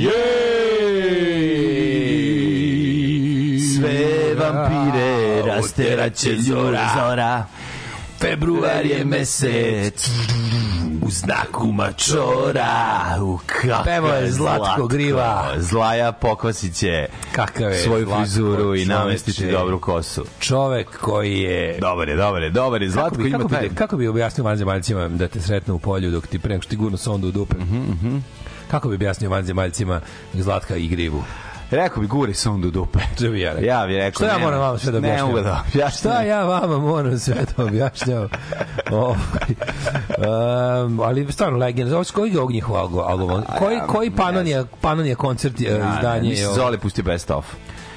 Jej! Sve vampire rasteraće zora. zora. Februar je mesec u znaku mačora. U Pevo je Zlatko, Zlatko Griva. Zlaja pokosiće Kakav je svoju Zlatko, frizuru i namestiti dobru kosu. Čovek koji je... Dobar je, dobar je, dobar je. Zlatko kako bi, kako, bi, kako bi objasnio vanzemaljcima da te sretne u polju dok ti prema što ti gurno sondu u dupe? Mhm, mm mhm. Mm Kako bi objasnio vanzemaljcima Zlatka i Grivu? Rekao bi guri sundu u dupe. To bi ja rekao. Ja bih rekao. Šta ja moram vama sve da objašnjavam? Ne mogu da objašnjavam. Šta ja vama moram sve da objašnjavam? um, ali stvarno legenda. Ovo koji je ognjih album? Koji, koji Panonija, e, je, koncert je izdanje? Ja, mislim, Zoli pusti best of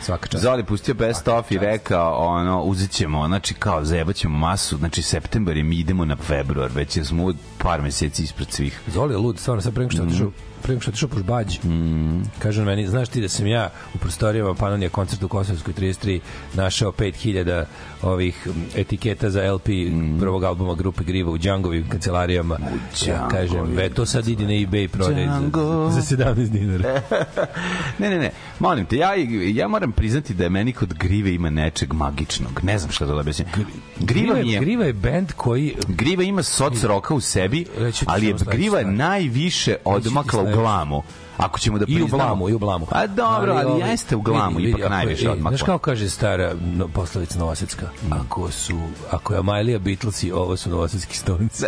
svaka čast. Zoli pustio best of i rekao ono uzet ćemo, znači kao zajebaćemo masu, znači septembar je mi idemo na februar, već smo par meseci ispred svih. Zoli je lud, stvarno sad prema što mm. otišao mhm pre što otišao Pušbađ, mm. kaže meni, znaš ti da sam ja u prostorijama Panonija koncertu u Kosovskoj 33 našao 5000 ovih etiketa za LP mm. prvog albuma grupe Griva u Džangovim kancelarijama. U ja kažem, ve, to sad idi na eBay prodaj za, za 17 dinara. ne, ne, ne, molim te, ja, ja moram priznati da je meni kod Grive ima nečeg magičnog. Ne znam šta da objasnim. Griva, Griva je, Griva je bend koji... Griva ima soc roka u sebi, ali je Griva najviše odmakla u glamu. Ako ćemo da priznamo. I u blamu, i u glamu. A dobro, ali, ali jeste u glamu vidi, ipak najviše odmakla. Znaš kako kaže stara no, poslovica Novosadska? Mm. Ako su, ako je Amajlija Beatlesi, ovo su Novosadski stonci.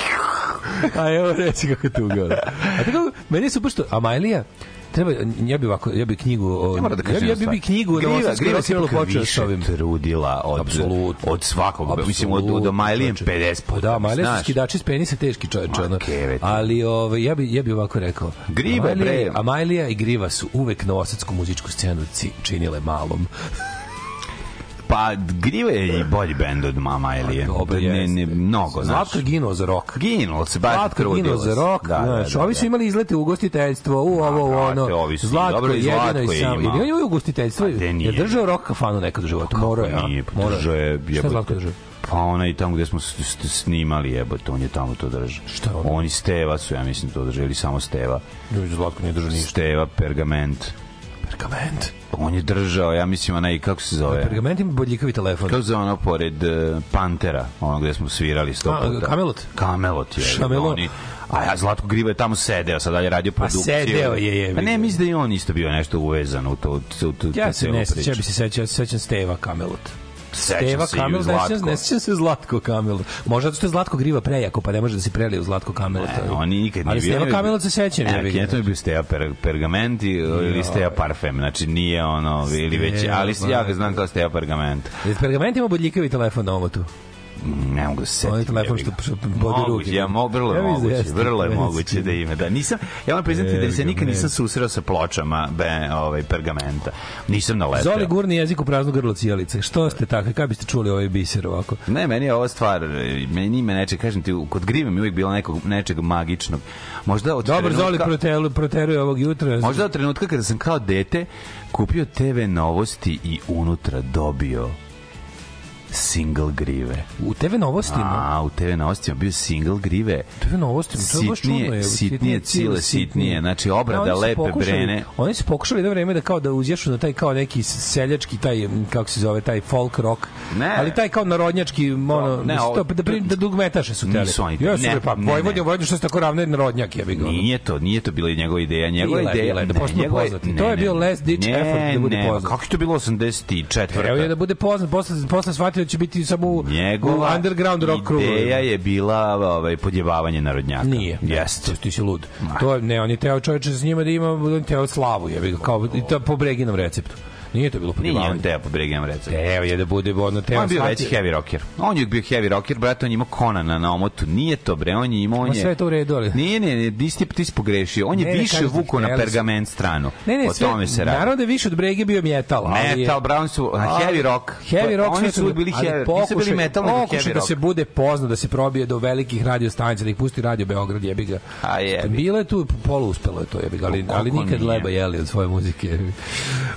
A evo reći kako je to ugovor. A tako, meni je super što Amajlija, treba ja bih ovako ja bih knjigu ja, da ja bih ja bi knjigu da da griva se počela sa ovim trudila od Absolutno. od svakog Absolutno. mislim od od Majlijem 50 pa da Majlijem su skidači s penisa teški čovjek ono ali ovaj ja bih ja bih ovako rekao griva bre a Majlija i griva su uvek na novosadsku muzičku scenu činile malom Pa, Grivo je i bolji bend od Mama pa Elije. Dobro, ne, ne, mnogo, znaš. Zlatka ginuo za rok. Ginuo se, baš Zlatka ginuo za rok, da, da, znaš. Da, da, ovi su da. imali izlete u ugostiteljstvo, u da, ovo, u ono. Ovi su, Zlatko, dobro, i Zlatko je sam, imao. Ili on je u ugostiteljstvo? Pa, je držao rok kafanu nekad u životu? Morao je. Nije, pa držao je. Šta je Zlatko držao? Pa ona i tamo gde smo snimali jebote, on je tamo to drži. Šta on? Oni Steva su, ja mislim, to drži, ili samo Steva. Ljudi, Zlatko nije drži ništa. Steva, pergament. Pergament. On je držao, ja mislim, onaj, kako se zove? Pergament ima boljikavi telefon. Kako se zove ono pored uh, Pantera, ono gde smo svirali sto puta? Kamelot? Kamelot je. Šamelot. Oni, A ja Zlatko Griba je tamo sedeo, sad dalje radio produkciju. A sedeo je, je. Pa ne, mislim da je on isto bio nešto uvezan u to. U to, u ja se ne sećam, ja bi se sećao, sećam Steva Kamelot. Steva Kamil, ne sećam, ne sećam se Zlatko Kamil. Možda zato što je Zlatko griva prejako, pa ne može da se prelije u Zlatko Kamil. Ne, e, oni nikad nije bio. Ali Steva Kamil se sećam. Ne, ne, to je bio Steva per, Pergamenti ili Steva Parfem, znači nije ono, ili već, ali ja ga znam kao Steva Pergament. Pergament ima bodljikavi telefon na omotu ne mogu da se setiti. Ovo je telefon što bode ruke. Ja, mo, vrlo je ja, da moguće, jeste, vrlo je jeste, moguće jeste. da ima. Da, nisam, ja moram priznati da se nikad nisam susreo sa pločama be, ovaj, pergamenta. Nisam naletao. Zoli gurni jezik u prazno grlo cijelice. Što ste tako? Kako biste čuli ovaj biser ovako? Ne, meni je ova stvar, meni me neče, kažem ti, kod grive mi uvijek bilo nekog, nečeg magičnog. Možda od Dobar, trenutka, Zoli proteru, proteruje ovog jutra. Možda od trenutka kada sam kao dete kupio TV novosti i unutra dobio single grive. U TV novostima? A, u TV novostima bio single grive. U TV novostima, to je baš čudno. Je. Sitnije, sitnije cile, sitnije. Znači, obrada lepe pokušali, brene. Oni su pokušali jedno vreme da kao da uzješu na taj kao neki seljački, taj, kako se zove, taj folk rock. Ne. Ali taj kao narodnjački, ono, ne, o, da, da, da dugmetaše su teli. Nisu oni. Ja su ne, pa, ne, Vojvodin, Vojvodin, što se tako ravne narodnjak, ja bih ga. Nije to, nije to bila njegova ideja. Njegova bile, ideja, bile, da postane da poznati. To je bio last ditch effort da bude poznat. Kako je to bilo 84? Evo je da bude poznat, posle, posle shvatio da će biti samo u Njegova underground rock krugu. Ideja je bila ovaj, podjevavanje narodnjaka. Nije. Jeste. Ti si lud. Ah. To, ne, on je teo čoveče s njima da ima, da on je teo slavu, je, kao, to po Breginom receptu. Nije to bilo podrivanje. Nije on teo pa Brigham Red Sox. Teo je da bude ono teo. On je bio veći heavy rocker. On je bio heavy rocker, brate, on ima Konana na omotu. Nije to bre, on je imao on je. Ma sve to u redu, ali. Nije, ne, ne, ti si ti pogrešio. On je ne, više vuko na pergament stranu. Ne, ne, o sve, tome se radi. Narode da više od Brege bio metal, ali je... metal Brown su a, heavy rock. Heavy rock oni su bili heavy, pokušaj, bili metal, nego heavy da rock. da se bude pozno, da se probije do velikih radio stanica, da ih pusti radio Beograd, jebi ga. A je. Bilo je tu polu uspelo je to, jebi ga, ali pa ali nikad leba jeli od svoje muzike.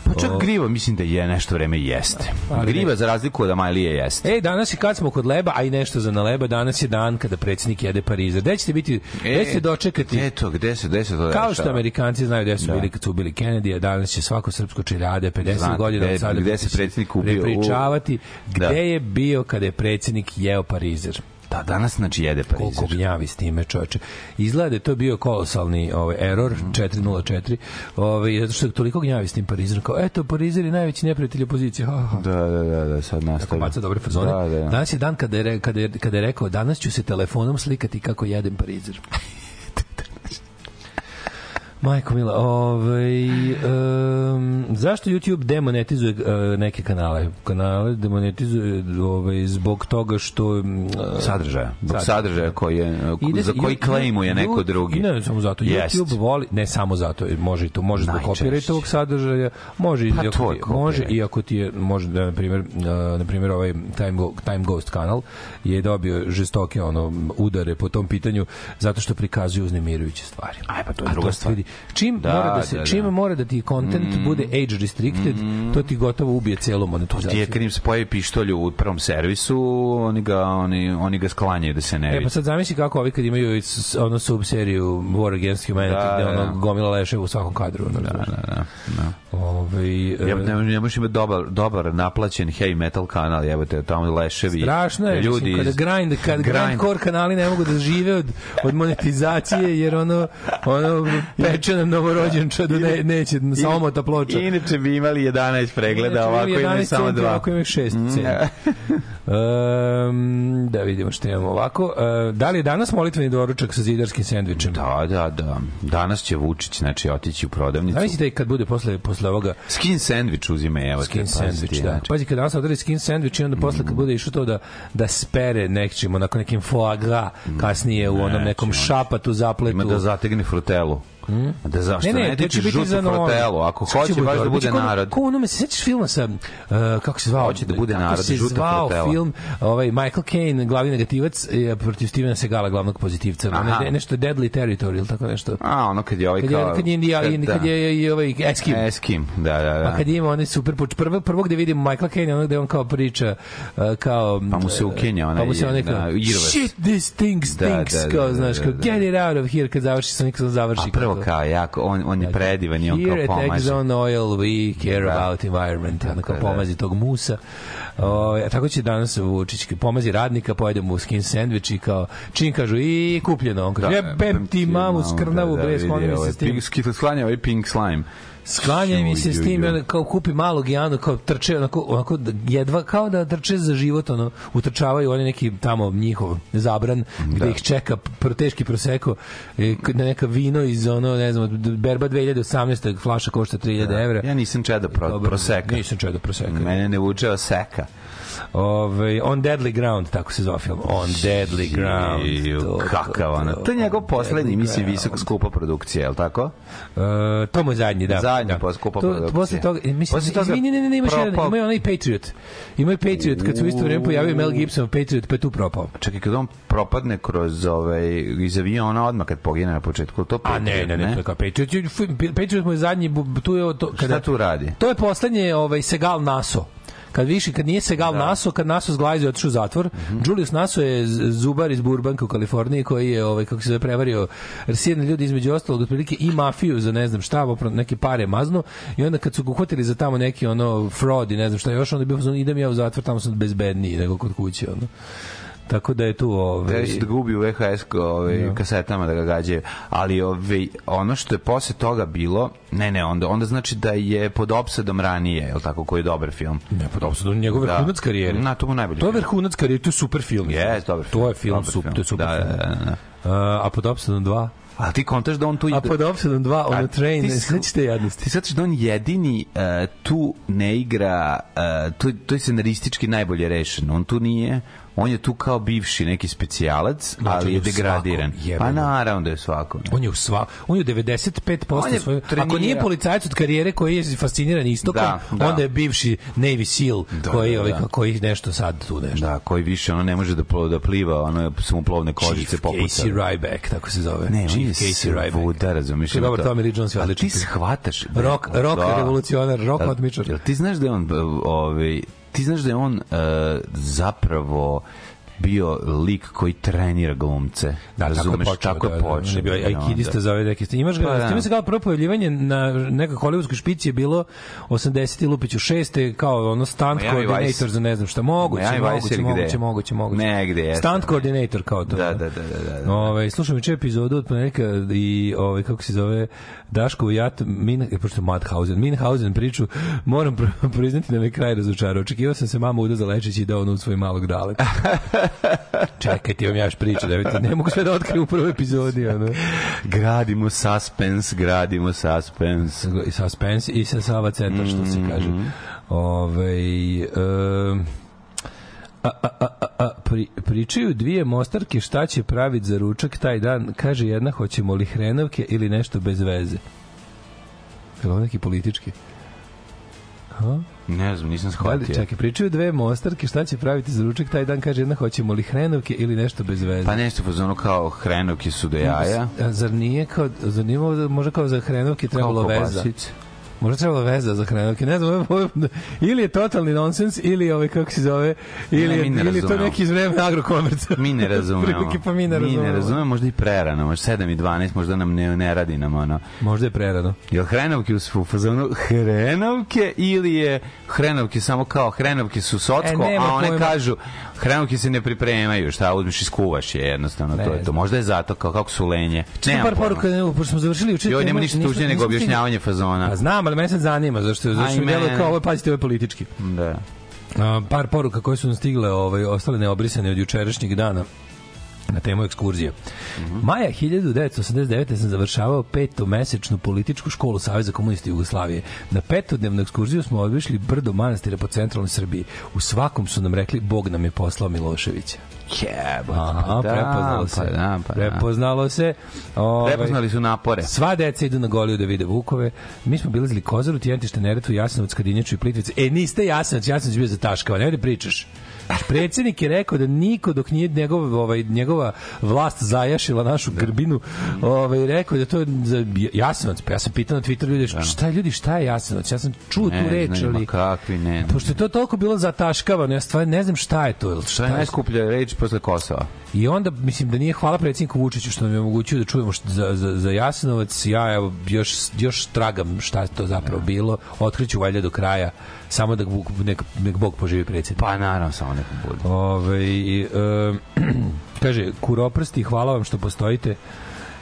Pa čak griva Griba mislim da je nešto vreme jeste. Da, ali griva ne. za razliku od Amalije jeste. Ej, danas i kad smo kod leba, a i nešto za na leba, danas je dan kada predsednik jede Pariza. Gde ćete biti, e, gde ćete dočekati? Eto, gde se, gde se to Kao što Amerikanci znaju gde su da. bili kad su ubili Kennedy, a danas će svako srpsko čeljade 50 Znam, godina gde, sada gde se predsjednik ubio. Prepričavati da. gde da. je bio kada je predsednik jeo Parizer. Da, danas znači jede Parizer. Koliko gnjavi s time, čoveče. Izgleda da je to bio kolosalni ovaj, error, 404, ovaj, zato što je toliko gnjavi s tim Parizerom. Kao, eto, Parizer je najveći neprijatelj opozicije. Ha, Da, da, da, da, sad nastavim. Tako maca dobre fazone. Da, da, da. Danas je dan kada je, kada, je, kada je rekao, danas ću se telefonom slikati kako jedem Parizer. Majko Mila, ovaj, um, zašto YouTube demonetizuje uh, neke kanale? Kanale demonetizuje ovaj, zbog toga što... Uh, sadržaja. Zbog sadržaja koji je, Ide, za koji klejmuje neko drugi. Ne, ne samo zato. Jest. YouTube voli, ne samo zato, može i to, može zbog copyrightovog sadržaja, može, pa, i ako, je, može i ako ti je, može da, na primjer, uh, eh, na primjer ovaj Time, Time Ghost kanal je dobio žestoke ono udare po tom pitanju zato što prikazuju uznemirujuće stvari. Aj pa to je A druga stvar. Vidi, Čim, da, mora, da, da se, da, da. čim mora da ti content mm. bude age restricted, mm. to ti gotovo ubije celu monetizaciju. Ti kad im se pojavi pištolj u prvom servisu, oni ga, oni, oni ga sklanjaju da se ne e, vidi. E pa sad zamisli kako ovi kad imaju ono seriju War Against Humanity, da, gde da, ono da. gomila leševa u svakom kadru. Ono, da, da, da, da. Ove, ovaj, ja, e, ne, ne možeš imati dobar, dobar naplaćen heavy metal kanal, evo te tamo leševi. Strašno je, ljudi mislim, kada grind, kada grind. grindcore kanali ne mogu da žive od, od monetizacije, jer ono, ono pe, pa na Peče nam da. da ne, neće, samo omota ploča. Inače bi imali 11 pregleda, inače ovako imaju samo dva. Ovako imaju 6 um, mm, da. da vidimo što imamo ovako. Uh, da li je danas molitveni doručak sa zidarskim sendvičem? Da, da, da. Danas će Vučić, znači, otići u prodavnicu. Zamislite kad bude posle, posle ovoga... Skin sandvič uzime, evo. Skin sandvič, da. Znači. Pazi, kad danas odredi skin sandvič i onda posle kad mm. bude išao to da, da spere nečim, onako nekim foie gras, mm, kasnije u onom nekom šapatu zapletu. Ima da zategne frutelu. Mm. Da zašto ne, ne, ne tiče žutu frotelu, ako hoće baš da bude narod. Ko onome, se sećaš filma sa, uh, kako se zvao? Hoće da bude narod, žuta frotela. Kako se zvao film, ovaj, Michael Caine, glavni negativac, je eh, protiv Stevena Segala, glavnog pozitivca. Aha. Ne, nešto Deadly Territory ili tako nešto. A, ono kad je ovaj kad je, kao... Kad je, Indija, kad, da. kad je, je ovaj Eskim. Eskim, da, da, da. Pa kad ima onaj super puč, prvo, prvo gde vidimo Michael Caine, ono gde on kao priča, uh, kao... Pa mu se ukenja onaj, pa mu se onaj kao, shit, this thing da, stinks, da, da, da, kao, znaš, da. kao, get it out of here, kad završi, sa nekom završi. A prvo kao jako, on, on je znači, predivan i on kao pomaže. Here at Exxon Oil we care da. about environment. Ono kao da. pomazi tog musa. O, ovaj, tako će danas Vučić pomazi radnika, pojede mu skin sandvič i kao, čim kažu, i kupljeno. On kaže, da, ti mamu skrnavu, da, da, bre, da, sklonio se s tim. Pink, sklanjao pink slime. Sklanja mi se s tim, ona kao kupi malog Janu kao trče, onako, onako da, jedva kao da trče za život, ono, utrčavaju oni neki tamo njihov zabran, gde da. ih čeka teški proseko, e, na neka vino iz ono, ne znam, Berba 2018. flaša košta 3000 da. evra. Ja nisam čeda pro, proseka. Nisam čeda proseka. Mene ne vuče seka. Ove, on Deadly Ground, tako se zove film. On Deadly Ground. Iju, kakav ona. To, je njegov poslednji, mislim, visoko skupa produkcija, je li tako? Uh, to mu je zadnji, da. Zadnji da. skupa to, produkcija. Posle toga, e, mislim, posle toga, izvini, ne, ne, ne, imaš propao. jedan, ima onaj Patriot. Ima je Patriot, kad su isto vreme pojavio Mel Gibson, Patriot, pa tu propao. Čekaj, kad on propadne kroz ovaj, iz aviona odmah kad pogine na početku, to Patriot, A ne, ne, ne, ne? to je kao Patriot. Patriot mu je zadnji, tu je... To, kada, Šta tu radi? To je poslednje, ovaj, Segal Naso. Kad više, kad nije Segal da. Naso, kad Naso zglajzio otišao u zatvor, mm -hmm. Julius Naso je zubar iz Burbanka u Kaliforniji koji je ovaj kako se zove prevario sjedne ljudi između ostalog otprilike i mafiju za ne znam šta, neke pare mazno i onda kad su ga uhvatili za tamo neki ono fraud i ne znam šta još, onda bi bio idem ja u zatvor, tamo sam bezbedniji nego kod kuće ono. Tako da je tu... Ovaj... Treba da gubi u VHS ovaj, no. Da. kasetama da ga gađaju. Ali ovaj, ono što je posle toga bilo, ne, ne, onda, onda znači da je pod opsedom ranije, je tako, koji je dobar film? Ne, pod opsedom njegove da. vrhunac karijere. Na, to mu najbolje. To je vrhunac karijere, to je super film. Yes, dobar film. To je film, dobar super, film. to je super da, film. Da, da, da. a pod opsedom 2? A ti kontaš da on tu... A pod Obsedom dva, on je train, ti, sećaš te jadnosti. Ti sećaš da on jedini uh, tu ne igra, uh, to, to je scenaristički najbolje rešeno. On tu nije, on je tu kao bivši neki specijalac, znači, ali je, je degradiran. Svakom, pa naravno da je svako. On je u sva, on je 95% svoje, ako nije policajac od karijere koji je fasciniran istokom, da, da. onda je bivši Navy SEAL da, da koji je ovaj, da. koji nešto sad tu nešto. Da, koji više ono ne može da plo, da pliva, ono je samo plovne kožice popuca. Casey Ryback, tako se zove. Ne, Chief on Casey Ryback. Da, razumiješ. To je dobar Tommy Lee Jones, ali ti shvataš. Rock, rock da. revolucionar, rock da. odmičar. Jel ti znaš da je on ovaj, ti znaš da je on uh, zapravo bio lik koji trenira glumce. Da, razumeš, tako je počeo. Tako da, je počeo. Da, da, da, da, za ove neke. Imaš ga, pa, da. se kao prvo pojavljivanje na neka holivudskoj špici je bilo 80 i Lupiću 6 kao ono stand Miami coordinator za ne znam šta. Moguće, Miami moguće, moguće, moguće, moguće. Negde jeste. Stand coordinator kao to. Da, da, da, da. da, da. da. Ove, ovaj, slušam juče epizodu od ponedjeljka i ove ovaj, kako se zove Daško Vujat, Min, e, pošto Madhausen, Minhausen priču, moram priznati da me kraj razočarao. Očekivao sam se mama uda za lečići da on u svoj malog dalek. Čekaj, ti vam jaš priču, da ne mogu sve da otkrijem u prvoj epizodi. Ono. Gradimo suspense gradimo suspense I suspense i sa Sava Ceta, što se mhm. kaže. Ove, ovaj, um, a, a, pri, pričaju dvije mostarke šta će praviti za ručak taj dan. Kaže jedna, hoćemo li hrenovke ili nešto bez veze. Je li neki politički? Ha? Ne znam, nisam shvatio. Da čekaj, pričaju dve mostarke, šta će praviti za ručak taj dan, kaže jedna, hoćemo li hrenovke ili nešto bez veze. Pa nešto po zonu kao hrenovke su do jaja. A, zar nije kao, zar nije možda kao za hrenovke trebalo kao veza? Možda trebala veza za hranilke, ne znam, ili je totalni nonsens, ili ovaj, kako se zove, ili, ne, ne ili to neki iz vremena agrokomerca. Mi ne razumemo. pa mi ne razumemo. Mi ne razumemo, možda i prerano, možda 7 i 12, možda nam ne, ne radi nam ono. Možda je prerano. Je li hrenovke u fazonu hrenovke ili je hrenovke samo kao hrenovke su socko, e, a one kažu Hrenovke se ne pripremaju, šta uzmeš i skuvaš je jednostavno, to je to. Možda je zato kao kako su lenje. Čekaj par poruka, pošto smo završili juče. Joj, nema ništa tužnije nego objašnjavanje fazona. A pa znam, ali mene sad zanima zašto zašto mi deluje kao ovo pazite ovo politički. Da. par poruka koje su nam stigle, ovaj ostale neobrisane od jučerašnjeg dana na temu ekskurzije. Mm -hmm. Maja 1989. sam završavao petomesečnu političku školu Saveza komunista Jugoslavije. Na petodnevnu ekskurziju smo obišli brdo manastira po centralnoj Srbiji. U svakom su nam rekli Bog nam je poslao Miloševića. Jebate, Aha, pa da, prepoznalo pa se. Pa da, pa da. Prepoznalo se. Ove, ovaj, Prepoznali su napore. Sva deca idu na Goliju da vide Vukove. Mi smo bilazili Kozaru, Tijentište, Neretu, Jasenovac, Kadinjaču i Plitvice. E, niste Jasenovac, Jasenovac bio za Taškava, ne da pričaš. Predsednik je rekao da niko dok nije njegov, ovaj, njegova vlast zajašila našu da. grbinu, ovaj, rekao da to je za Jasenovac. Pa ja sam pitao na Twitteru ljudi, da. šta je ljudi, šta je Jasenovac? Ja sam čuo ne, tu reč, ne, ali... Kakvi, ne, ne. Pošto je to toliko bilo zataškavano, ja stvarno ne znam šta je to. Ili šta je najskuplja reč posle Kosova? I onda, mislim, da nije hvala predsedniku Vučiću što nam je omogućio da čujemo šta, za, za, za Jasenovac. Ja evo, još, još tragam šta je to zapravo da. bilo. Otkriću valjda do kraja. Samo da nek, nek Bog poživi predsednik. Pa naravno, samo nekom budu. Ove, e, kaže, kuroprsti, hvala vam što postojite.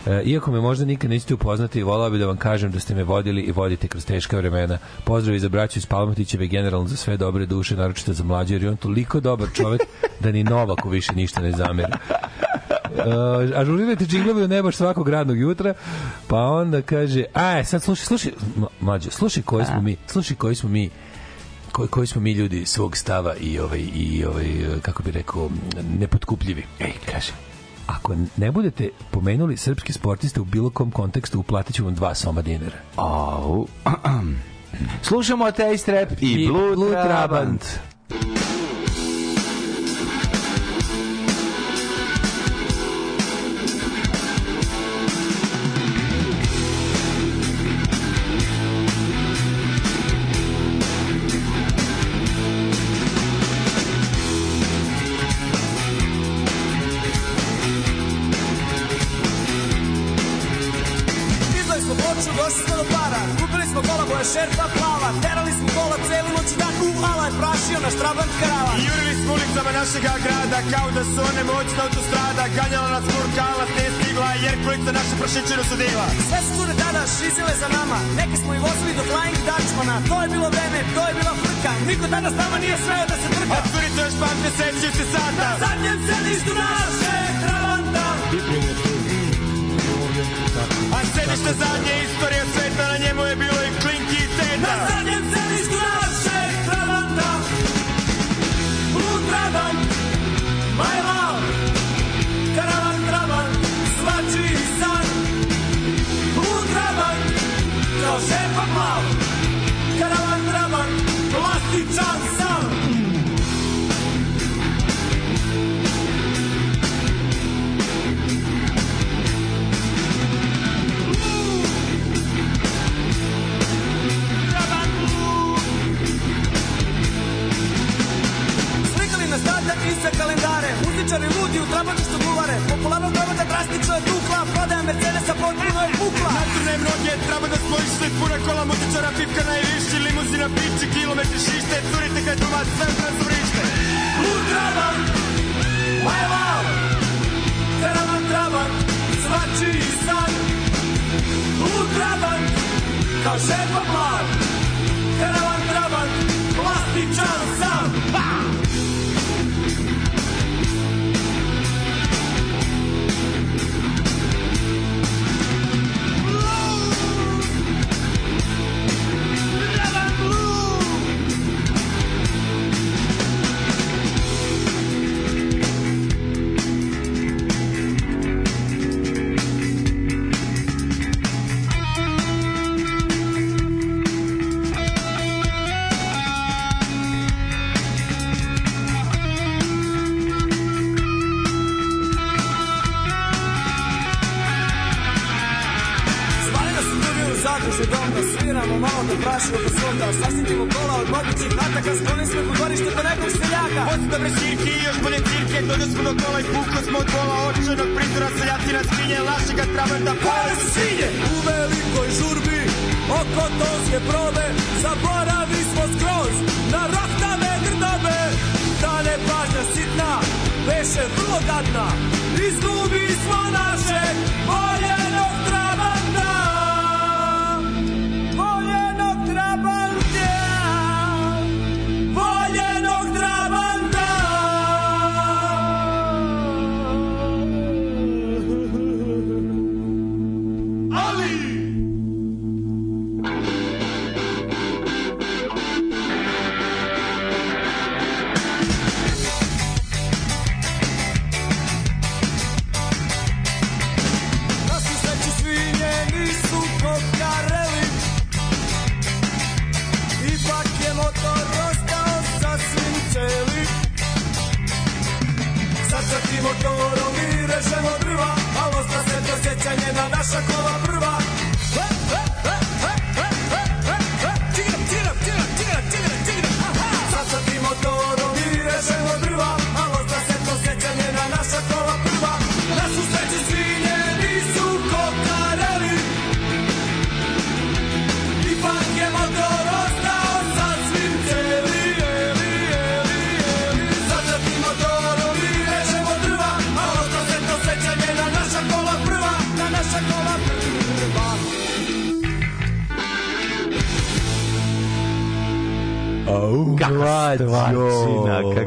E, iako me možda nikad nećete upoznati, volao bih da vam kažem da ste me vodili i vodite kroz teška vremena. Pozdrav i za braću iz Palmatićeve generalno za sve dobre duše, naročito za mlađe, jer je on toliko dobar čovek da ni Novaku više ništa ne zamera. Uh, e, ažurirajte džinglove do neba svakog radnog jutra, pa onda kaže, aj, sad slušaj, slušaj, mlađe, slušaj koji smo da. mi, slušaj koji smo mi, koji, koji smo mi ljudi svog stava i ovaj i ovaj kako bi rekao nepotkupljivi. Ej, kaže ako ne budete pomenuli srpske sportiste u bilo kom kontekstu, uplatiću vam dva soma dinara. Au. Slušamo te Rap i, i Blue, Blue Trabant. Trabant.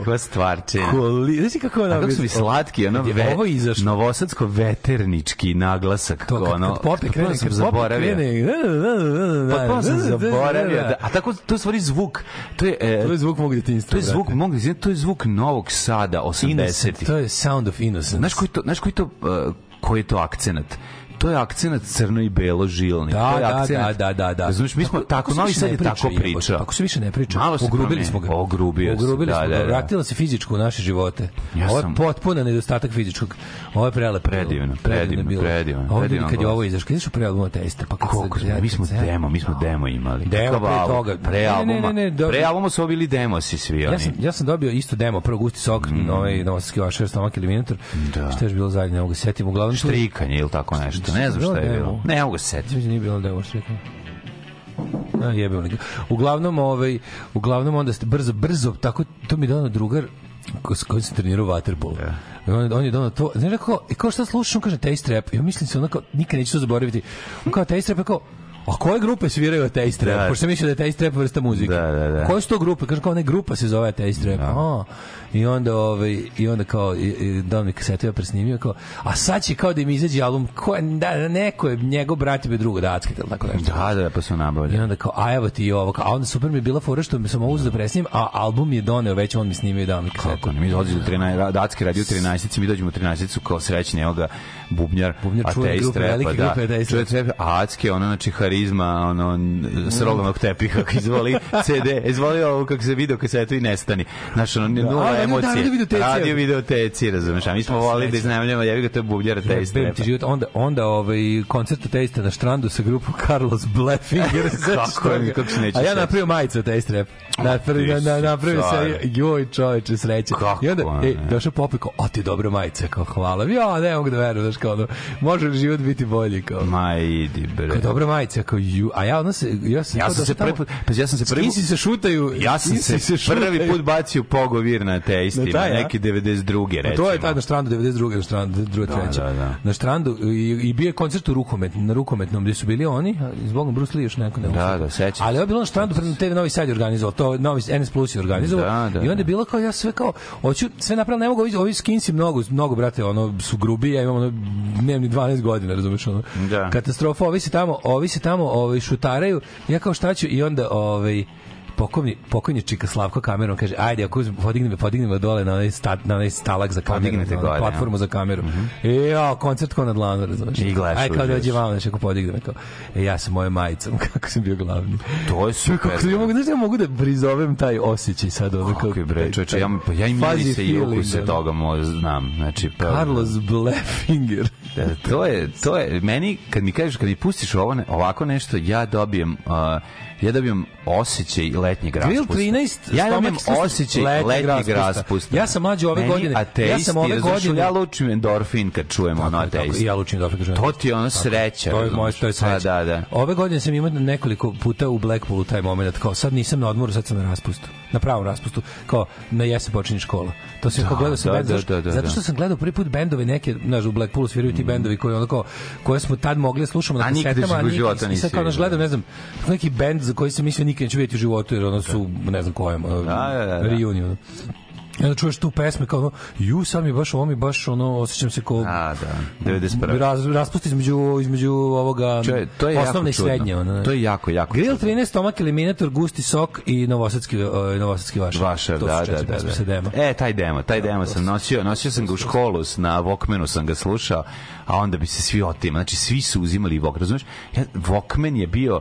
kakva stvarčina. Koli, znači kako ona, kako su mi slatki, ono, ve, ovo izašlo. Novosadsko veternički naglasak, to, kad, ono. Kad pope krene, kad zaboravio. Krene, da, da, da, Potpuno sam zaboravio. Da, a tako to stvari zvuk. To je e, to je zvuk mog detinjstva. To je zvuk mog detinjstva, to je zvuk Novog Sada 80-ih. To je Sound of Innocence. Znaš koji to, znaš koji to uh, koji je to akcenat? to je akcenat crno i belo žilni. Da, to je da, akcenat, da, da, da, da. Razumeš, mi smo tako, tako Novi Sad je tako priča. Tako se više ne priča. Malo se ogrubili smo ga. Ogrubio ogrubili da, smo da, da. Vratilo se fizičko u naše živote. Ja ovo je sam... potpuno nedostatak fizičkog. Ovo je prelepo. Predivno, predivno, predivno. Ovo je kad je ovo izašlo, izašao pre albuma Testa, pa kako smo, mi smo demo, mi smo demo imali. Demo pre toga. Pre albuma. Pre albuma su bili demo si svi oni. Ja sam ja sam dobio isto demo 1. Gusti Sok, mm. ovaj novosadski vašer stomak eliminator. Da. Šta je bilo zadnje, ne mogu setim, uglavnom štrikanje ili tako nešto. Streetu, ne znam šta je bilo. Ne mogu se setiti. Nije bilo Devil Streetu. A, da, jebem li. Uglavnom, ovaj, uglavnom onda ste brzo, brzo, tako, to mi dano drugar s kojim sam trenirao vaterpolo. Yeah. Da. On, on je donao to, znaš kao, i kao šta slušam, kaže Taste Rap, ja mislim se onako, nikad neću to zaboraviti, on kao Taste Rap, kao, A koje grupe sviraju Taste Rap? Da. Pošto sam mislio da je Taste Rap vrsta muzike. Da, da, da. Koje su to grupe? Kaže kao ne grupa se zove Taste Rap. Da. A, i onda ovaj i onda kao Don mi kasetu ja presnimio kao a sad će kao da mi izađe album ko da, da neko je njegov brat je drugo da tako nešto da da pa su nabavljali i onda kao a evo ti i ovo a onda super mi je bila fora što mi sam ovo da presnim a album je doneo već on mi snimio da mi kasetu kako mi dođe do 13 datski radio 13 mi dođemo u 13 kao srećni evo ga da, bubnjar, bubnjar ateist grupe, trepa, da, grupe ateist trepa, a atske ono znači harizma ono srolanog tepiha izvoli CD izvoli ovo kako se video kasetu i nestani znači ono da, da, emocije. Radio videoteci. Radio videoteci, razumeš, a mi smo znači, volili da iznajmljamo, jevi ga, to je bubljara testa. ti život, onda, onda ovaj, koncert testa na štrandu sa grupom Carlos Blackfinger. kako mi, kako se neće A ja napravio majicu testa rap. Na, na, na, napravio se, joj čoveče, sreće. Kako, I onda, ej, došao pop i kao, o ti dobro majice, kao hvala. Ja, ne mogu da verujem, znaš, kao, može li život biti bolji, kao. Ma, idi, bre. Kao dobro majice, kao, ju, a ja, ono se, ja sam, ja sam se prvi put, pa ja sam se prvi put, se šutaju, ja sam se, se prvi put bacio pogovir na ateistima, da, taj, da. neki 92. recimo. A to je taj na strandu 92. na strandu 2. Da, Da, da. Na strandu i, i bio je koncert u rukomet, na rukometnom gde su bili oni, zbog Bruce Lee još neko ne. Da, da, sećam. Ali je bilo na strandu pred TV Novi Sad organizovao, to Novi NS Plus je organizovao. Da, da, I onda je da. bilo kao ja sve kao hoću sve napravim, ne mogu ovi, ovi skinsi mnogo, mnogo brate, ono su grubi, ja imam ono dnevni 12 godina, razumeš ono. Da. Katastrofa, ovi se tamo, ovi se tamo, ovi šutaraju. Ja kao šta ću i onda ovaj pokojni, pokojni Čika Slavko kamerom kaže, ajde, ako podignemo, podignemo dole na onaj, sta, na onaj stalak za kameru, Podignete na onaj platformu ja. za kameru. Mm -hmm. E, ja, koncert ko na dlanu, razumeš? I gledaš. Aj, kao da dođe vam, znači, ako podignemo, kao, e, ja sam mojom majicom, kako sam bio glavni. To je super. Kako, da. ja mogu, znaš, da ja mogu da prizovem taj osjećaj sad. Ovaj, kako, kako je, bre, čoveče, ja, pa, ja im se i ukuse toga mo, znam. Znači, pa, Carlos Blefinger. E, to je, to je, meni, kad mi kažeš, kad mi pustiš ovo, ovako nešto, ja dobijem uh, ja dobijam osjećaj letnjeg raspusta. Grill 13, ja dobijam osjećaj letnjeg, letnjeg raspusta. Ja sam mlađi ove Meni godine. Ateisti, ja sam ove godine. Ja lučim endorfin kad čujem tako, ono ateisti. Ja lučim endorfin kad čujem. To ti je ono sreća. To je moje, to je sreća. Da, da, da. Ove godine sam imao nekoliko puta u Blackpoolu taj moment, kao sad nisam na odmoru, sad sam na raspustu na pravom raspustu, kao na jesen počinje škola. To se da, kao gledao sam da, band, da, da, da, zato što da. sam gledao prvi put bendove neke, znaš, u Blackpoolu sviraju ti mm. bendovi koji onako koje smo tad mogli da slušamo na kasetama, a nikad sad kao naš gledam, ne znam, neki bend za koji se mislio nikad neću vidjeti u životu jer ono su, ne znam kojem, da, da, da, da. reunion. Ja onda čuješ tu pesmu kao ono, ju, sad mi baš, ovo mi baš, ono, osećam se kao... A, da, 91. Raz, raspusti između, između ovoga Če, to je osnovne i srednje. Ono, to je jako, jako Grill 13, Tomak Eliminator, Gusti Sok i Novosadski, uh, Novosadski Vašar. Vašar, da, da, da, da. Dema. E, taj demo, taj da, demo sam nosio, nosio sam ga u školu, na Walkmanu sam ga slušao, a onda bi se svi otim znači svi su uzimali Walkman, razumeš? Ja, Walkman je bio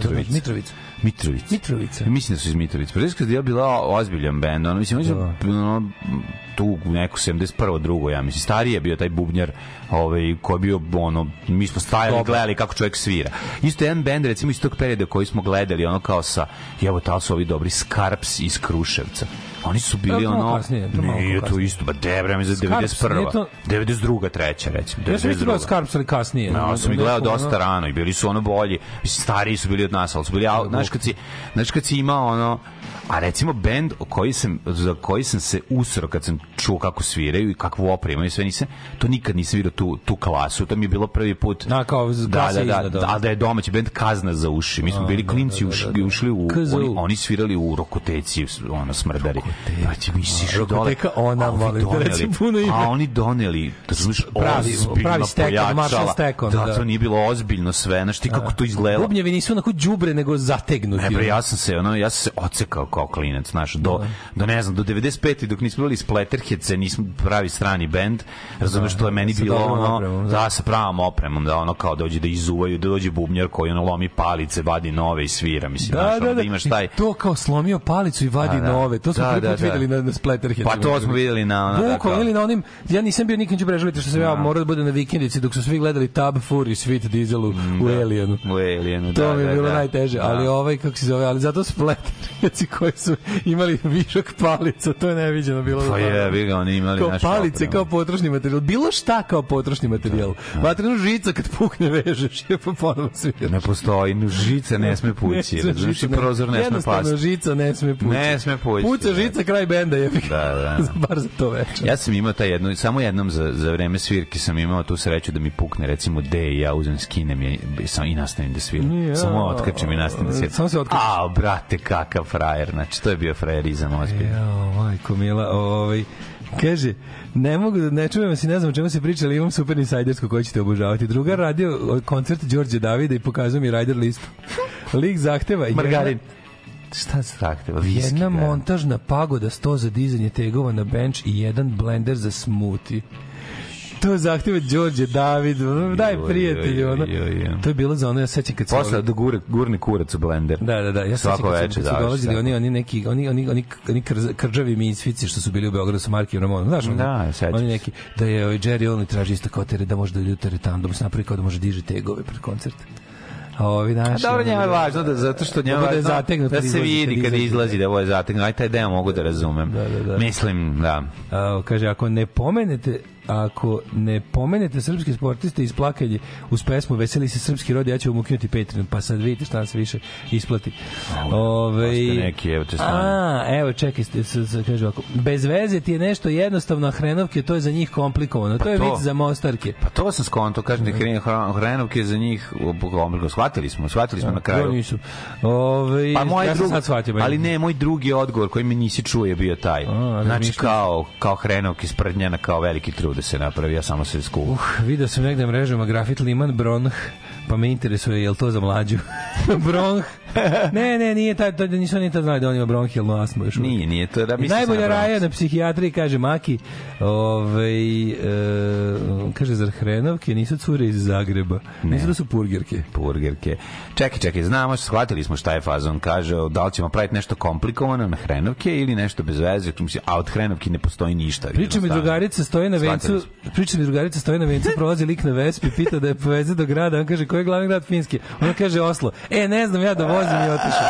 Mitrovic. Mitrovic. Mitrovic. Mitrovica. Mislim da su iz Mitrovice. Preska da je bila ozbiljan bend, ono mislim da. ono, tu neko 71. drugo, ja mislim. Stariji je bio taj bubnjar, ovaj koji je bio ono mi smo stajali Dobre. gledali kako čovjek svira. Isto jedan bend recimo iz tog perioda koji smo gledali ono kao sa jevo tal su ovi dobri Skarps iz Kruševca. Oni su bili ono... Kasnije, nije to isto, ba debra mi za 91. To... 92. treća, recimo. Ja sam ih gledao Skarps, ali kasnije. No, sam ih gledao dosta rano i bili su ono bolji. stariji su bili od nas, ali su bili... Znaš kad si, znaš kad si imao ono... A recimo bend o koji sam, za koji sam se usro kad sam čuo kako sviraju i kakvu opremu imaju sve nisam, to nikad nisam vidio tu, tu klasu, to mi je bilo prvi put. na kao da, da, da, da, da je domaći bend kazna za uši. Mi smo bili klinci ušli u, oni, oni svirali u rokoteci, ono smrdari pa će misliš ovaj, dole ona voli da reći puno ime a oni doneli da znaš pravi pravi stekon maršal stekon da, da to nije bilo ozbiljno sve znači ti kako da. to izgledalo bubnjevi nisu onako džubre, nego zategnuti ne bre ja sam se ono ja sam se ocekao kao klinac znaš do da. do ne znam do 95 dok nismo bili spletterhece nismo pravi strani bend razumeš da. to je meni bilo ono da sa pravom opremom da ono kao dođe da izuvaju da dođe bubnjar koji ono lomi palice vadi nove i svira mislim da, da, da, imaš taj to kao slomio palicu i vadi nove to smo da, da. videli na, na Splatterhead. Pa to smo znači, videli na ona. Bukvalno ili na onim ja nisam bio nikim prežaliti što se ja da. morao da budem na vikendici dok su svi gledali Tab Fury Sweet Diesel u, mm, u da. Alienu. U Alienu, da. To mi je da, bilo da, najteže, da. ali ovaj kako se zove, ali zato Splatterheads koji su imali višak palica, to je neviđeno bilo. Pa je, vi ga oni imali kao naš palice kao potrošni materijal, bilo šta kao potrošni materijal. Da, da. Vatrenu žica kad pukne vežeš je po pa ponovo sviraš. Ne postoji, znači žica ne sme pući, razumiješ, prozor ne sme pasti. Jednostavno žica ne sme pući. Ne sme pući. Puca žica Pevačica kraj benda je. Da, da. Bar za to veče. Ja sam imao taj jednu, samo jednom za, za vreme svirke sam imao tu sreću da mi pukne recimo D i ja uzem skinem je, sam, i nastavim da sviram. Ja, samo otkačem i nastavim da sviram. Samo se otkačem. A, brate, kakav frajer. Znači, to je bio frajerizam ozbiljno. Jo, majko mila, ovaj... Kaže, ne mogu, da ne čujem se, ne znam o čemu se priča, ali imam super insajdersku koju ćete obožavati. Druga radio eh, koncert Đorđe Davida i pokazuje mi rider listu. Lik zahteva... Margarin. Jedna, Šta zahteva? Viski, Jedna gledam. montažna pagoda, sto za dizanje tegova na bench i jedan blender za smuti to zahteva Đorđe David, daj prijatelju, ono. To je bilo za ono, ja sećam kad se... Posle da gure, gurni kurac u blender. Da, da, da, ja sećam kad, kad dolazili oni, oni neki, oni, oni, oni, oni krđavi micvici što su bili u Beogradu sa Markijem Ramonom, znaš? Da, sećam Oni neki, da je ovaj, Jerry Only traži isto kotere, da može da ljutare tandom, se napravi kao da može da diže tegove pred koncerte. Ovi naši. Dobro, njemu je važno da zato što njemu da je zategnuto da se vidi kad izlazi da ovo je zategnuto. Aj taj deo mogu da razumem. Da, da, da. Mislim, da. A, kaže ako ne pomenete ako ne pomenete srpske sportiste iz plakanje uz pesmu Veseli se srpski rod, ja ću vam ukinuti Patreon, pa sad vidite šta se više isplati. Ove, ovaj, pa neki, evo te stani. A, evo, čekaj, kaže ovako, bez veze ti je nešto jednostavno, a hrenovke, to je za njih komplikovano, pa to je to, vic za mostarke. Pa to sam skonto, kažem da hrenovke za njih komplikovano, shvatili smo, shvatili smo a, da, na kraju. To nisu. Ove, ovaj, pa moj ja drugi, shvatio, ali ne, moj drugi odgovor koji mi nisi čuje bio taj. A, da, znači, kao, kao hrenovke sprdnjana, kao veliki trud da se napravi, ja samo se skuvam. Uh, video sam negde mrežama grafit Liman Bronh, pa me interesuje je li to za mlađu. bronh ne, ne, nije taj, to, nisu ni tad znali da on ima bronhijalnu asmu još. Nije, nije to da misli Najbolja raja na psihijatriji, kaže Maki, ovaj, e, kaže, zar hrenovke nisu cure iz Zagreba? Ne. Nisu da su purgerke. Purgerke. Čekaj, čekaj, znamo, shvatili smo šta je fazon, kaže, da li ćemo praviti nešto komplikovano na hrenovke ili nešto bez veze, tu mislim, a od hrenovke ne postoji ništa. Priča mi drugarica stoji na vencu, priča mi drugarica stoji na vencu, prolazi lik na Vespi, pita da je poveze do grada, on kaže, koji je glavni grad Finski? Ona kaže, Oslo. E, ne znam ja da vozim i otišao.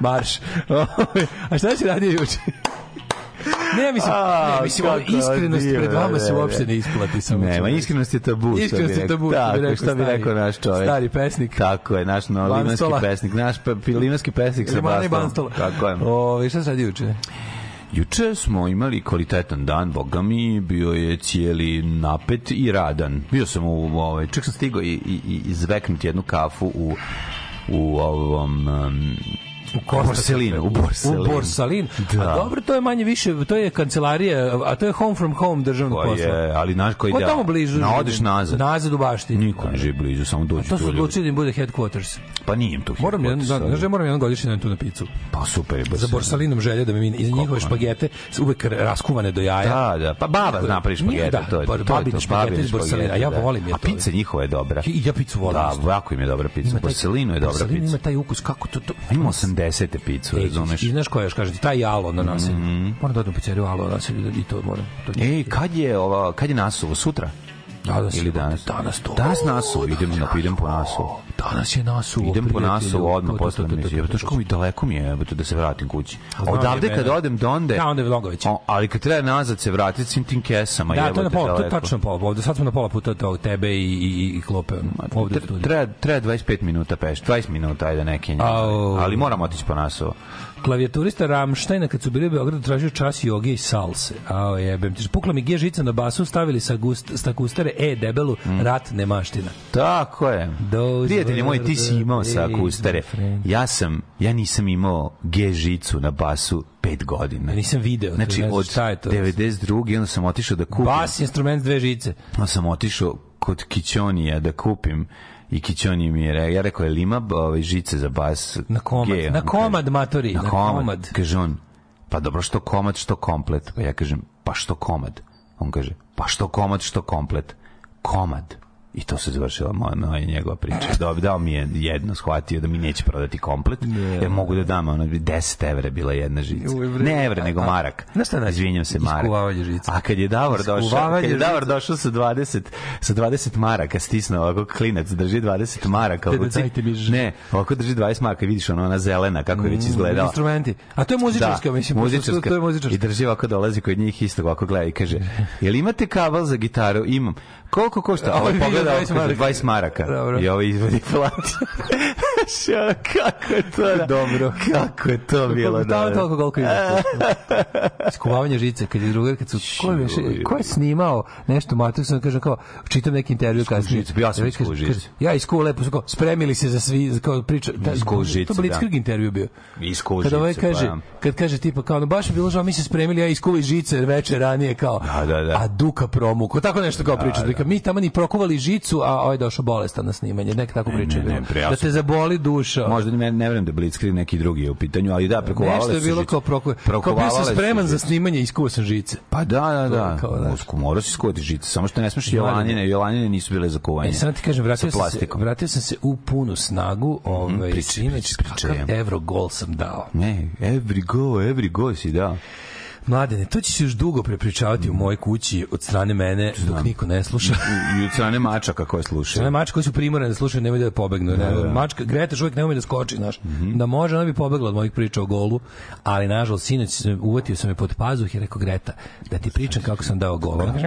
Marš. A šta si radio juče? Ne, mislim, ne, mislim A, iskrenost diva, pred vama se uopšte ne isplati samo. Ne, ma iskrenost je tabu. Iskrenost je tabu, tako, bi rekao, šta bi rekao naš čovjek. Stari pesnik. Tako je, naš no, limanski pesnik, naš pa, limanski pesnik sa Bastom. Tako je. O, šta se radi juče? Juče smo imali kvalitetan dan, boga mi, bio je cijeli napet i radan. Bio sam u, ovaj, čak sam stigao i, i, i izveknuti jednu kafu u u ovom um, u Borsalin, u Borsalin. U Borsalin. Da. A dobro, to je manje više, to je kancelarija, a to je home from home državno posao. Je, ali naš koji da. tamo blizu. Na odeš nazad. Nazad u baštini. Niko ne živi blizu, samo dođe. To su odlučili da im bude headquarters. Pa nije im to. Moram jedan, da, znaš moram jedan godišnji dan tu na picu. Pa super je. Borsalin. Za Borsalinom želje da mi iz njihove špagete uvek raskuvane do jaja. Da, da. Pa baba zna pravi špagete, da, to je. Da, babin špagete iz Borsalina, ja volim je to. A pica njihova je dobra. Ja picu volim. Da, jako im je dobra pica. Borsalinu je dobra pica. Borsalin ima taj ukus kako to. Imao sam 10. picu, razumeš? I znaš koja još, kaže, taj alo na naselju. Mm -hmm. Moram da odem u pizzeriju alo na naselju, i to moram. To Ej, kad je, ova, kad je nasovo? Sutra? Danas, ili danas? Danas to. Danas nasu, idem, na, idem po nasu. Danas je nasu. Idem po nasu odmah posle emisije. To što mi daleko mi je, da se vratim kući. Odavde kad odem donde. Da, da, onda je Vlogović. Ali kad treba nazad se vratiti sa tim kesama, da, to je na pola, to tačno pola. Ovde sad smo na pola puta do tebe i i, i klope. Ovde treba treba 25 minuta peš, 20 minuta ajde neki. Ali moramo otići po nasu. Klavijaturista Ramštajna kad su bili u Beogradu tražio čas joge i salse. A jebem ti. Pukla mi G žica na basu, stavili sa, gust, sa kustare E debelu mm. rat nemaština. Tako je. Those Prijatelji moji, ti si imao sa kustare. Ja sam, ja nisam imao G na basu pet godina. Ja nisam video. Znači, od šta je to? 92. onda sam otišao da kupim. Bas, instrument, dve žice. Onda sam otišao kod Kićonija da kupim i Kićoni mi je rekao, ja rekao je lima ove ovaj, žice za bas. Na komad, G, na komad kaže, matori, na, na komad. komad. Kaže on, pa dobro što komad, što komplet. Pa ja kažem, pa što komad? On kaže, pa što komad, što komplet? Komad. I to se završila moja, moja njegova priča. Dao, dao mi je jedno, shvatio da mi neće prodati komplet, ne, jer mogu da dam ono, 10 evra bila jedna žica. ne evra, nego marak. Na šta znači? Izvinjam se, marak. Iskuvavanje žica. A kad je Davor došao, kad je Davor došao sa 20, sa 20 maraka, stisnuo ovako klinac, drži 20 maraka. Ovako, da, dajte mi žica. Ne, ovako drži 20 maraka, vidiš ono, ona zelena, kako je već mm, izgledala. Instrumenti. A to je da, muzičarska, da, mislim. Muzičarska. To je muzičarska. I drži ovako, dolazi kod njih isto, ovako gleda i kaže, jel imate kabel za gitaru? Imam. Koliko košta? Ovo, Ovo pogledao 20 maraka. Dobro. I ovo izvodi plati. Znaš, kako je to? Da? Dobro. Kako je to bilo? Da, da. toliko koliko ima. Skuvavanje žice, kad je drugar, kad su... Ko je, ko je snimao nešto, Matu on kaže kao, čitam neki intervju kasnije. Žicu, ja sam iskuo žicu. Ja iskuo lepo, kao, spremili se za svi, kao priča. Ta, iskuo žicu, To Blitzkrieg da. intervju bio. Iskuo žicu, ovaj kaže, pa, Kad kaže tipa kao, no baš je bilo žao, mi se spremili, ja iskuo žice večer ranije, kao, da, da, da. a Duka promuko, tako nešto kao priča. Da, da. Dakle, mi tamo ni prokuvali žicu, a ovaj došao bolestan na snimanje, nek tako priča. Ne, ne, ne, da te zaboli boli duša. Možda ne, ne verujem da Blitzkrieg neki drugi je u pitanju, ali da, prekovalale su Nešto je bilo kao proko... Kao bio sam spreman za snimanje i iskuo sam žice. Pa da, da, da. Kao, da. Mosko, morao si skuvati žice, samo što ne smeš Jolanine, Jolanine nisu bile za kuvanje. E, sad ti kažem, vratio, sam se, vratio sam se u punu snagu, mm, ovaj, mm, priči, sinoć, priči, Evro gol sam dao. Ne, every goal, every goal si dao. Mladene, to će se još dugo prepričavati u mojoj kući od strane mene Znam. dok niko ne sluša. I, I od strane mačaka koje slušaju. Strane mačaka koje su primorane da slušaju, nemoj da pobegnu. Da, da. Mačka, Gretaš uvek nemoj da skoči, znaš. Mm -hmm. Da može, ona bi pobegla od mojih priča o golu, ali nažalost, sinoć se uvatio sam je pod pazuh i rekao, Greta, da ti pričam kako sam dao gol. Ona kaže,